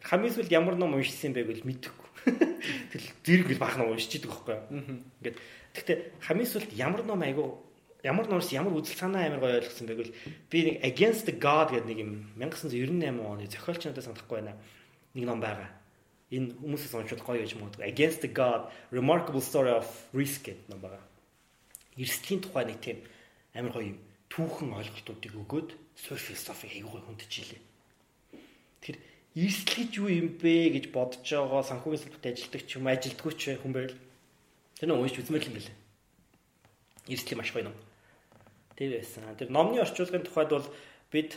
Хамгийн сүүлд ямар ном уншсан байг бол мэдэхгүй. Тэгэл зэрэг л баах ном уншиж идэг байхгүй юу. Ингээд гэхдээ хамгийн сүүлд ямар ном айгу ямар номс ямар үзэл санаа амар гоё ойлгосон байг бол би нэг Against the God гэдэг нэг юм 1998 оны зохиолч надад санахгүй байна. Нэг ном байгаа. Энэ хүмүүсээс уншвал гоё гэж магадгүй. Against the God Remarkable Story of Risk гэдэг ном байгаа эрсдлийн тухай нэг тийм амар гоё түүхэн ойлголтуудыг өгөөд суурь философи аягүй хүндчихилээ. Тэгэхээр эрсдэл гэж юу юм бэ гэж бодож байгаа санхүүгийн салбарт ажилтдаг ч юм ажилдгүй ч хүн байл. Тэр нэг уншиж үзмээр юм байна. Эрсдэл маш гоё ном. Тэр байсан. Тэр номны орчуулгын тухайд бол бид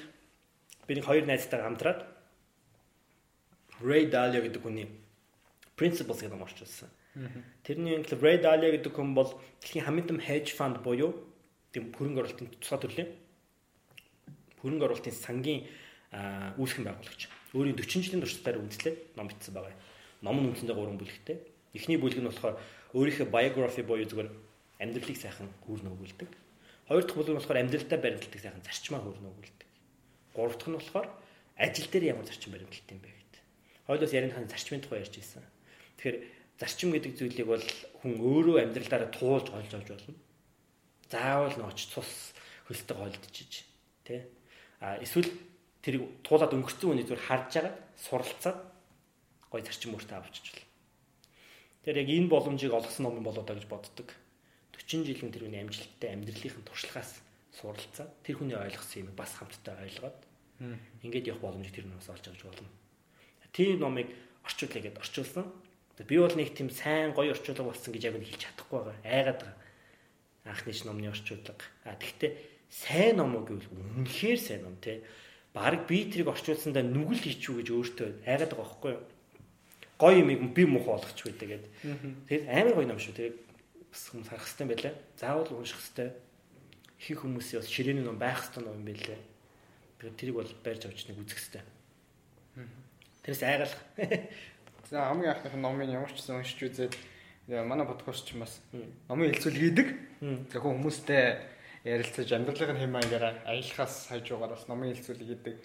би нэг хоёр найзтайгаа хамтраад Ray Dalio гэдэг хүний Principles гэдэг ном орчуулсан. Тэрний энэ Ray Dalio гэдэг хүн бол дэлхийн хамгийн том hedge fund буюу тийм хөрөнгө оруулалтын тусгай төрлийн хөрөнгө оруулалтын сангийн үүсгэн байгуулагч. Өөрийн 40 жилийн туршлагаар үндэслээд ном бичсэн байгаа. Ном нь үндсэндээ гурван бүлэгтэй. Эхний бүлэг нь болохоор өөрийнхөө biography буюу зүгээр амьдралыг сайхан хүүрнө өгүүлдэг. Хоёр дахь бүлэг нь болохоор амьдралдаа баримтлагдаг сайхан зарчмаа хүүрнө өгүүлдэг. Гурав дахь нь болохоор ажил дээр ямар зарчим баримтлалт юм бэ гэдэг. Хоёулаас ярианы зарчмын тухай ярьж ирсэн. Тэгэхээр зарчим гэдэг зүйлийг бол хүн өөрөө амьдралаараа туулж олж авч болно. Заавал нөөч цус хөлтөг хойлдчихж тий. А эсвэл тэрийг туулаад өнгөрцөн үний зүгээр харж агаад суралцаад гой зарчим өөртөө авчиж болно. Тэр яг энэ боломжийг олгосон ном болоо даа гэж боддог. 40 жилийн тэр хүний амжилттай амьдралын туршлагаас суралцаад тэр хүний ойлгосон юм бас хамтдаа ойлгоод ингээд явах боломжийг тэр нөөс олж авч болно. Тийм номыг орчуулъя гэдээ орчуулсан. Би бол нэг тийм сайн гоё орчуулга болсон гэж яг нь хэлж чадахгүй байгаа. Айгаад байгаа. Анхны ч номны орчуулга. А тэгвэл сайн ном уу гэвэл үнэхээр сайн ном те. Бараг би тэрийг орчуулсандаа нүгэл хийчихүү гэж өөртөө айгаад байгаа байхгүй юу? Гоё юм би муухай болгоч байдаг гэдэг. Тэгээд амар гоё ном шүү. Тэгээд бас хүмүүс харах хэрэгтэй байлаа. Заавал унших хэрэгтэй. Их хүмүүсийн бас ширээний ном байх хэрэгтэй ном юм байлаа. Тэгээд тэрийг бол байрж авч нэг үзэх хэрэгтэй. Тэрээс айгаалах. За хамгийн анхных номыг ямар ч гэсэн уншиж үзээд манай подкаст ч бас номын хэлцүүл хийдэг. Тэгэхээр хүмүүстэй ярилцаж амьдралын хэм маягаараа аялахаас хажуугаар бас номын хэлцүүлэг хийдэг.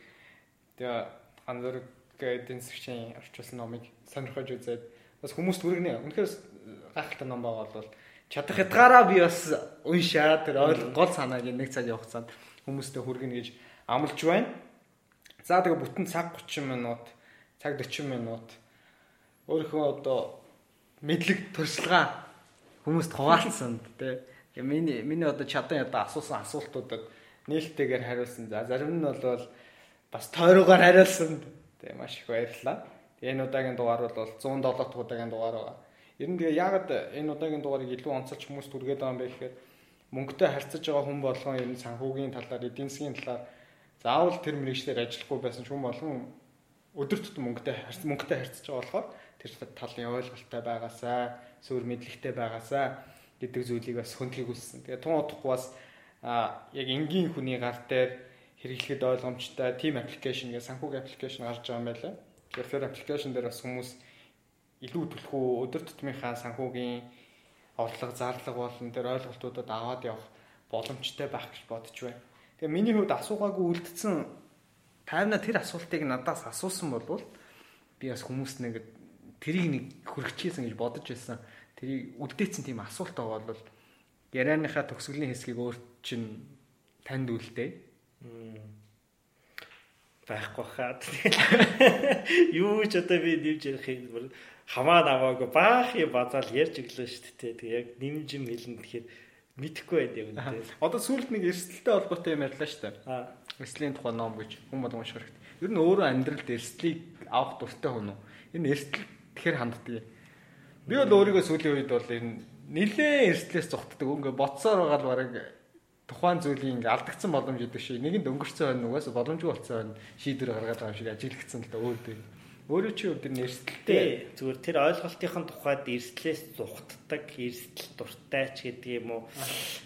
Тэгээ ганц зэрэг эдийн засгийн орчуулсан номыг сонирхож үзээд бас хүмүүст хүргэнэ. Үнэхээр гайхалтай ном байгаа бол чадах хятгаараа би бас уншаад тэр ойл гол санааг нэг цаг явах цаанд хүмүүстээ хүргэнэ гэж амлаж байна. За тэгээ бүтэн цаг 30 минут, цаг 40 минут өөрийнхөө одоо мэдлэг туршлагаа хүмүүст хуваалцсан тий. Миний миний одоо чадан ядаа асуусан асуултуудад нээлттэйгээр хариулсан. За зарим нь бол бас тойроогаар хариулсан. Тий маш их баярлалаа. Энэ удаагийн дугаар бол 107 дахь удаагийн дугаар байгаа. Ер нь тэгээ яагаад энэ удаагийн дугаарыг илүү онцолж хүмүүст хүргээд байгаа юм бэ гэхээр мөнгөтэй харьцаж байгаа хүн болгон ер нь санхүүгийн талаар, эдийн засгийн талаар заавал тэр мэрэгчлэр ажиллахгүй байсан ч хүн болгон өдөр тутам мөнгөтэй мөнгөтэй харьцаж байгаа болохоор тэр талын ойлголттой байгаасаа, сүр мэдлэгтэй байгаасаа гэдэг зүйлийг бас хөндлөхийг хүссэн. Тэгээ тун удахгүй бас яг энгийн хүний гар дээр хэрэглэхэд ойлгомжтой team application гэх санхүүгийн application гарч байгаа юм байлаа. Тэгэхээр тэр application дээр бас хүмүүс илүү төлхөө өдөр тутмынхаа санхүүгийн орлого зарлага болон тэр ойлголтуудад аваад явах боломжтой байх гэж бодож байна. Тэгээ миний хувьд асуугаагүй үлдсэн тайвна тэр асуултыг надаас асуусан болвол би бас хүмүүст нэг тэрийг нэг хүрчихсэн гэж бодож байсан. Тэрийг үлдээсэн тийм асуулт байгаа бол ярианыхаа төгсгөлийн хэсгийг өөр чинь танд үлдээ. байхгүй хаад. Юу ч одоо би нэмж ярих юм хамаа наваагүй баах юм базаал ярьж өглөө шүү дээ. Тэг яг нэмж юм хэлнэ тэгэхээр мэдэхгүй байд юм дээ. Одоо сүүлд нэг эрсдэлтэй холбоотой юм ярьлаа шүү дээ. Аа. Эрсдлийн тухай ном гэж хүн болгон унших хэрэгтэй. Ер нь өөрөө амьдралд эрсдлийг авах дуртай хүн үү? Энэ эрсдэл тэгэхээр ханддаг. Би бол өөрийгөө сүүлийн үед бол энэ нилээн эрсдлээс зогтдог. Ингээ ботсоор байгаа л бараг тухайн зүйлийг ингээ алдагдсан боломж идэг шиг нэгэнд өнгөрцөн байна угаас боломжгүй болсон байна шийдвэр гаргаад байгаа юм шиг ажиглагдсан л да өөр дээ. Өөрөө чи өдөр нэрсэлтэй зүгээр тэр ойлголтын тухайд эрсдлээс зугтдаг, эрсдэл дуртай ч гэдэг юм уу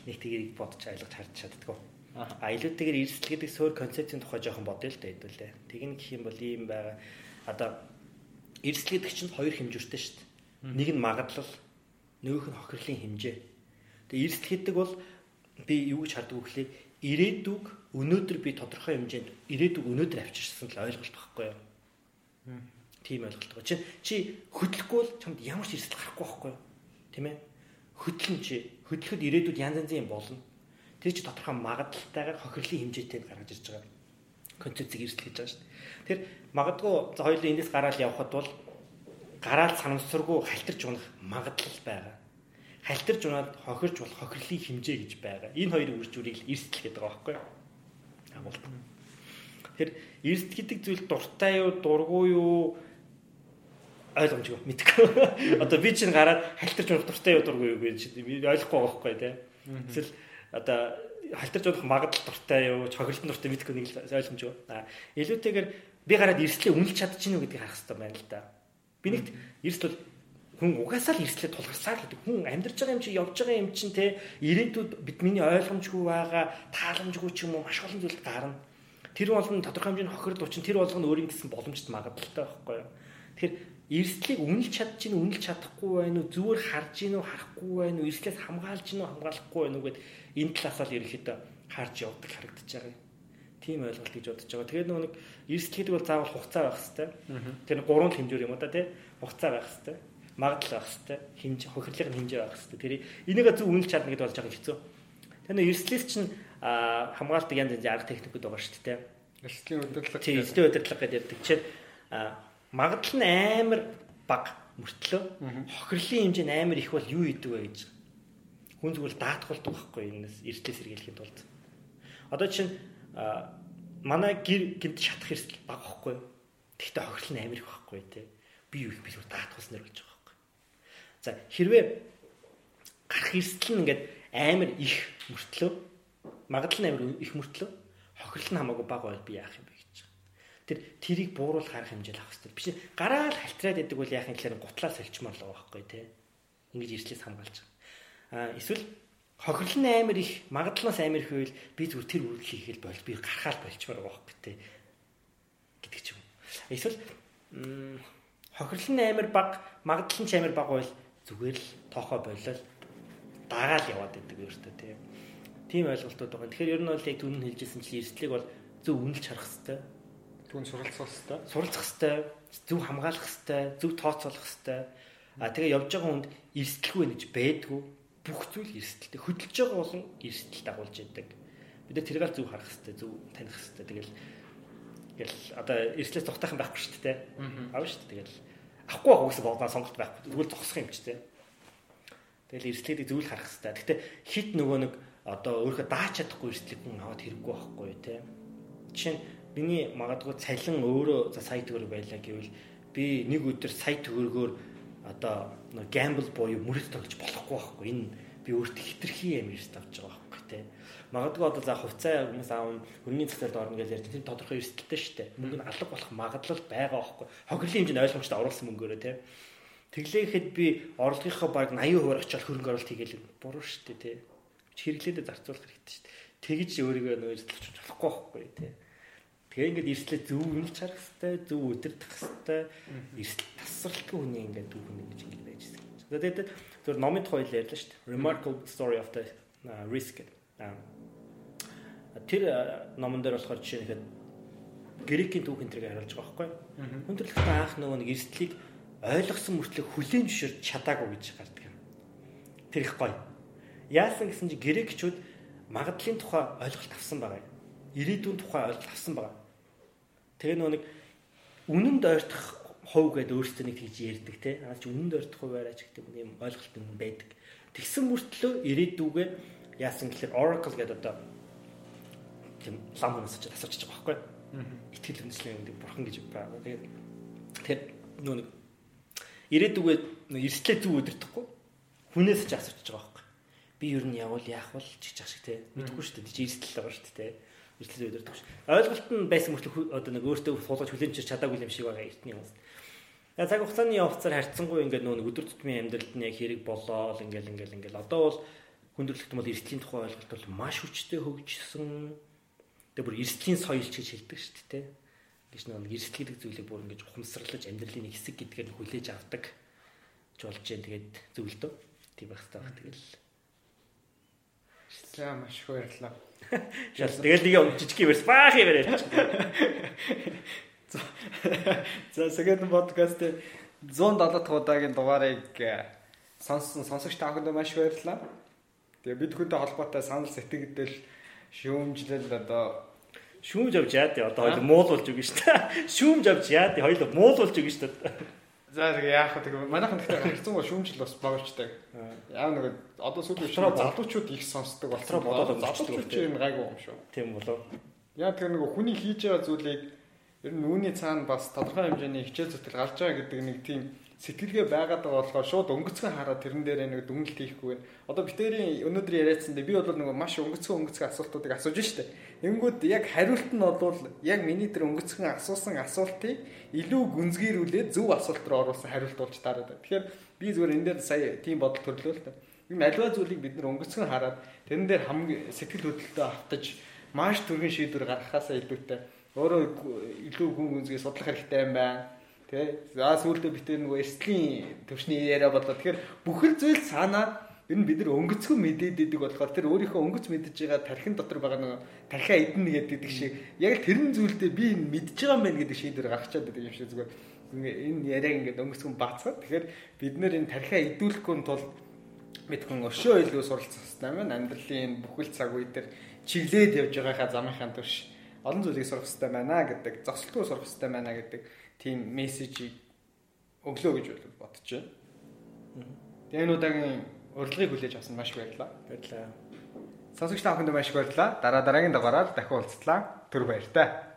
нэг тэрийг бодож ойлгож харж чаддгүй. А илүүтэйгээр эрсдэл гэдэг суур концепцийн тухай жоохон бодъё л да хэдүүлээ. Тэг нь гэх юм бол ийм байгаа. Одоо эрсдэл гэдэг чинь хоёр хэмжүүртэй шүү дээ. Нэг нь магадлал, нөгөөх нь хохирлын хэмжээ. Тэгээ эрсдэл гэдэг бол би юу гэж хардаг вэ гэхлээр ирээдүг өнөөдөр би тодорхой хэмжээнд ирээдүг өнөөдөр авчирсан л ойлголт байхгүй юу? Тийм ойлголт байгаа. Чи чи хөдлөхгүй бол чамд ямар ч эрсдэл гарахгүй байхгүй юу? Тийм ээ? Хөдлөн чи хөдлөхөд ирээдүйд янз янзын юм болно. Тэр чи тодорхой магадлалтайгаар хохирлын хэмжээтэй гаргаж ирж байгаа. Концепцийг эрсдэл гэж байгаа шүү дээ. Тэр магадгүй хоёулын эндээс гараал явхад бол гараал санамсаргүй халтарч унах магадлал байгаа. халтарж унаад хохирч болох хохирлын хэмжээ гэж байгаа. Энэ хоёрын үр дүрийг эрсдэл гэдэг байгаа байхгүй юу? Агуулт. Тэр эрсд гэдэг зүйл дуртай юу, дургүй юу ойлгомжгүй мэдгүй. Одоо би чинь гараад халтарч унах дуртай юу, дургүй юу гэж ойлгохгүй байгаа байхгүй тий. Эсвэл одоо халтарч унах магадлал дуртай юу, хохирлтын дуртай мэдгүй нэг л ойлгомжгүй. А илүүтэйгээр би гараад эрслээ үнэлж чадчихна уу гэдгийг харах хэрэгтэй байна л да. Би нэгт эрсэл бол хүн угаасаа л эрслээ тулгарсаар гэдэг. Хүн амьдарч байгаа юм чи явж байгаа юм чин те ирээдүйд бид миний ойлгомжгүй байгаа, тааламжгүй ч юм уу маш олон зүйл гарна. Тэр болгон тодорхой хэмжээний хохирол учин тэр болгоно өөрийн гэсэн боломжтой магадлалтай байхгүй юу. Тэгэхээр эрслийг үнэлж чадж гин үнэлж чадахгүй байх уу зүгээр харж гин үү харахгүй байх уу эрслээс хамгаалж гин үү хамгаалахгүй байх уу гэд энэ талаас л ерөөхдөө харж явдаг харагдаж байгаа юм. Тийм ойлголт гэж бодож байгаа. Тэгээд нэг эрсэл гэдэг бол заавал хугацаа байх хэрэгтэй. Тэр гурван хэмжээр юм уу да тий хугацаа байх хэрэгтэй магадлал байх хэвээр хэмжээ хохирлын хэмжээ байх хэвээр тэр энийг зөв үнэлж чадна гэдээ болж байгаа хэцүү. Тэр нэг эрслэлс чинь хамгаалдаг янз янзын арга техникүүд байгаа шүү дээ. Эрслийн удирдлага. Тийм эрслийн удирдлага гэдэг ярьдаг. Жишээ магадлал нь амар бага мөртлөө хохирлын хэмжээ нь амар их бол юу идэг вэ гэж хүн зүгээр даатгалдаг байхгүй энэс эрслээс сэргийлэхийн тулд. Одоо чинь манай гэр гинт шатах эрсэл бага байхгүй. Гэхдээ хохирол нь амар их байхгүй тий. Би юу их би зүгээр даатгалснаар болж байгаа За хэрвээ гарах эрсдэл нь ингээд амар их мөртлөө магадлал нь амар их мөртлөө хохирол нь хамаагүй бага байл би яах юм бэ. Тэр тэрийг бууруулах арга хэмжээл авах хэрэгтэй. Биш гараал халтраад байдаг бол яах юм гэхээр гутлаа соличмоор л байгаа байхгүй тий. Ингэж ирслээс хамгаалж байгаа. Аа эсвэл хохирол нь амар их магадлалаас амар их байвал би зүгээр тэр үргэлж хийгээл бол би гарахаар болчмоор байгаа байхгүй тий. гэдэг ч юм. Эсвэл хохирол нь амар бага магадлал нь амар бага байвал зүгээр л тоохоо болол дагаал яваад байдаг өөртөө тийм. Тийм ойлголтууд байгаа. Тэгэхээр ер нь бол яг түн хэлжсэн чинь эрсдлийг бол зөв үнэлж харах хэрэгтэй. Түн суралцах хэрэгтэй. Суралцах хэрэгтэй. Зөв хамгаалах хэрэгтэй. Зөв тооцоолох хэрэгтэй. А тэгээ явж байгаа хүнд эрсдэлгүй гэж байдгүй. Бүх зүйл эрсдэлтэй. Хөдөлж байгаа болон эрсдэл дагуулж яадаг. Бид тэрийг зөв харах хэрэгтэй. Зөв таних хэрэгтэй. Тэгэл Тэгэл одоо эрслээс тухтах юм байхгүй шүү дээ. Аав шүү дээ. Тэгэл авахгүй байх гэсэн бодоо сонголт байхгүй. Тэгвэл зогсох юм ч тийм. Тэгэл эрсдлийг зөвл харах хэрэгтэй. Гэтэ хит нөгөө нэг одоо өөрөө дааж чадахгүй эрсдлийг хүн аваад хэрэггүй байхгүй тийм. Жишээ нь миний магадгүй цалин өөрөө за сая төгрөг байлаа гэвэл би нэг өдөр сая төгрөгөөр одоо гэмбл буюу мөрөд тогж болохгүй байхгүй. Энэ би өөртөө хитрхи юм эрсд авч байгаа байхгүй тийм магадгүй одоо за хувьцаа хүмүүс аав хөрний цэцэлд орно гэж ярьж тэр тодорхой эрсдэлтэй шүү дээ. Мөнгө нь алга болох магадлал байгаа байхгүй. Хохирлын хэмжээнд ойлгомжтой оруулсан мөнгөөрөө тий. Тэглээхэд би орлогынхоо баг 80% очиод хөрөнгө оруулалт хийгээл буруу шүү дээ тий. Хэрэглээдээ зарцуулах хэрэгтэй шүү дээ. Тэгж өөрийгөө нөө эрсдэлж болохгүй байхгүй тий. Тэгээ ингээд эрслээ зөв үнэлж харах хэрэгтэй, зөв өдөрдөх хэрэгтэй. Эрсдэл тасралтгүй хүний ингээд дүүхэн ингэж ингэж байж байгаа. Тэгээд зөв номын тухай ярьлаа шүү дээ. Remarkable story of the risk гэдэг тэр номон дээр болохоор жишээ нэхэд грекийн түүх энтрийг харуулж байгаа байхгүй. Хүндрэлтэй анх нөгөө нэг эрсдлийг ойлгосон мөртлөө хүлээн зөвшөөрч чадаагүй гэж гардаг юм. Тэр их гоё. Яасан гэсэн чи грекчүүд магадлалын тухай ойлголт авсан байгаа юм. Ирээдүйн тухай ойлголт авсан байгаа. Тэгээ нөгөө нэг үнэнд ойртох хов гэдэг өөрсдөө нэг тэгж ярьдаг те. Аа чи үнэнд ойртох хувь арай ч гэдэг юм ойлголт юм байдаг. Тэгсэн мөртлөө ирээдүгээ яасан гэхээр Oracle гэдэг одоо тийм лам хүмүүс ч асууж байгаа байхгүй. Итгэл үндэслэн юм бурхан гэж байгаа. Тэгээд тэгэхээр нөө нэг ирээдүгээ эрслээ зүг өдөртөхгүй хүнээс ч асууж байгаа байхгүй. Би ер нь явал яах вэ гэж шиг те мэдэхгүй шүү дээ. Чи эрсдэл байгаа шүү дээ. Эрслээ өдөртөх шүү. Ойлголт нь байсан мөртлөө одоо нэг өөртөө суулгаж хүлэмжээр чадаагүй юм шиг байгаа эртний хүмүүс. Яг цаг хугацааны явцаар харьцангуй ингээд нөө өдөр тутмын амьдралд нь яг хэрэг болоо л ингээл ингээл ингээл одоо бол хүндрэлт бол эрсдлийн тухай ойлголт бол маш хүчтэй хөгжсөн Тэгээ бүр эрсдлийн соёлч гэж хэлдэг шүү дээ. Гэж нэг эрсдэл гэдэг зүйлийг бүр ингэж ухамсарлаж амьдралын хэсэг гэдгээр нь хүлээж авдаг болж जैन тэгээд зөвлөдөө. Тийм байх хэрэгтэй тэгэл. За маш их баярлалаа. Тэгэл нэг юм жижиг юм ярьс баах юм яриад. За second podcast 170 дахь удаагийн дугаарыг э, сонссон сонсогч та бүхэнд маш баярлалаа. Тэгээ бид хүнтэй холбоотой санал сэтгэгдэл шүүмжлэл одоо шүүмж авч яа тий одоо хоёул муулуулж өгнө шүү дээ. Шүүмж авч яа тий хоёул муулуулж өгнө шүү дээ. За тэгээ яах вэ манайхан тэгэхээр харьцан гоо шүүмжил бас боолчдаг. Яа нэг одоо сүүлийн Дотроо залуучууд их сонсдог Дотроо бодоод залуучууд ч юм гайгүй юм шүү. Тийм болов. Яа тэр нэг хүний хийж байгаа зүйлийг ер нь үүний цаана бас тодорхой хэмжээний хичээл зүтгэл гарч байгаа гэдэг нэг тийм сэтгэлгээ байгаад байгаа болохоор шууд өнгөцгөн хараад тэрэн дээр нэг дүнэлт хийхгүй. Одоо битэрийн өнөөдөр яриадсандээ би бол нэг маш өнгөцгөн өнгөцгөн асуултуудыг асууж штэ. Тэнгүүд яг хариулт нь бол яг миний тэр өнгөцгөн асуусан асуултыг илүү гүнзгийрүүлээд зөв асуулт руу оруулсан хариулт болж таарад. Тэгэхээр би зүгээр энэ дээр сая тийм бодол төрлөө л та. Юм альва зүйлийг бид нэр өнгөцгөн хараад тэрэн дээр хамгийн сэтгэл хөдлөлтөд автаж маш түргэн шийдвэр гаргахаасаа илүүтэй өөрөө илүү гүн гүнзгий судлах хэрэгтэй юм байна Тэ. За сүүлдээ бид нөгөө эрсдлийн төвшний яриа болоо. Тэгэхээр бүхэл зүйл санаа ер нь бид нар өнгөцгөн мэдээд идэг болохоор тэр өөрийнхөө өнгөц мэдж байгаа тархин дотор байгаа нөгөө тархиа эднэ гэдэг шиг яг л тэрэн зүйлдээ би энэ мэдж байгаа юм байна гэдэг шийдвэр гаргачаад байдаг юм шиг зүгээр энэ яриаг ингээд өнгөцгөн баацгаад тэгэхээр бид нэр энэ тархиа идүүлэхгүй тул мэдхэн өшөө илүү суралцах хэрэгтэй юм байна. Амьдралын бүхэл цаг үе дээр чиглээд явж байгааха замынхаа турш олон зүйлийг сурах хэрэгтэй байна гэдэг, зогсолтгүй сурах хэрэгтэй байна гэдэг тийм мессежийг өглөө гэж бодож байна. Тэгээ энэ удаагийн урилгыг хүлээж авсан маш баярлалаа. Баярлалаа. Сонсогч та бүхэнд маш баярлалаа. Дараа дараагийн дугаараар дахин уулзлаа. Түр баяртай.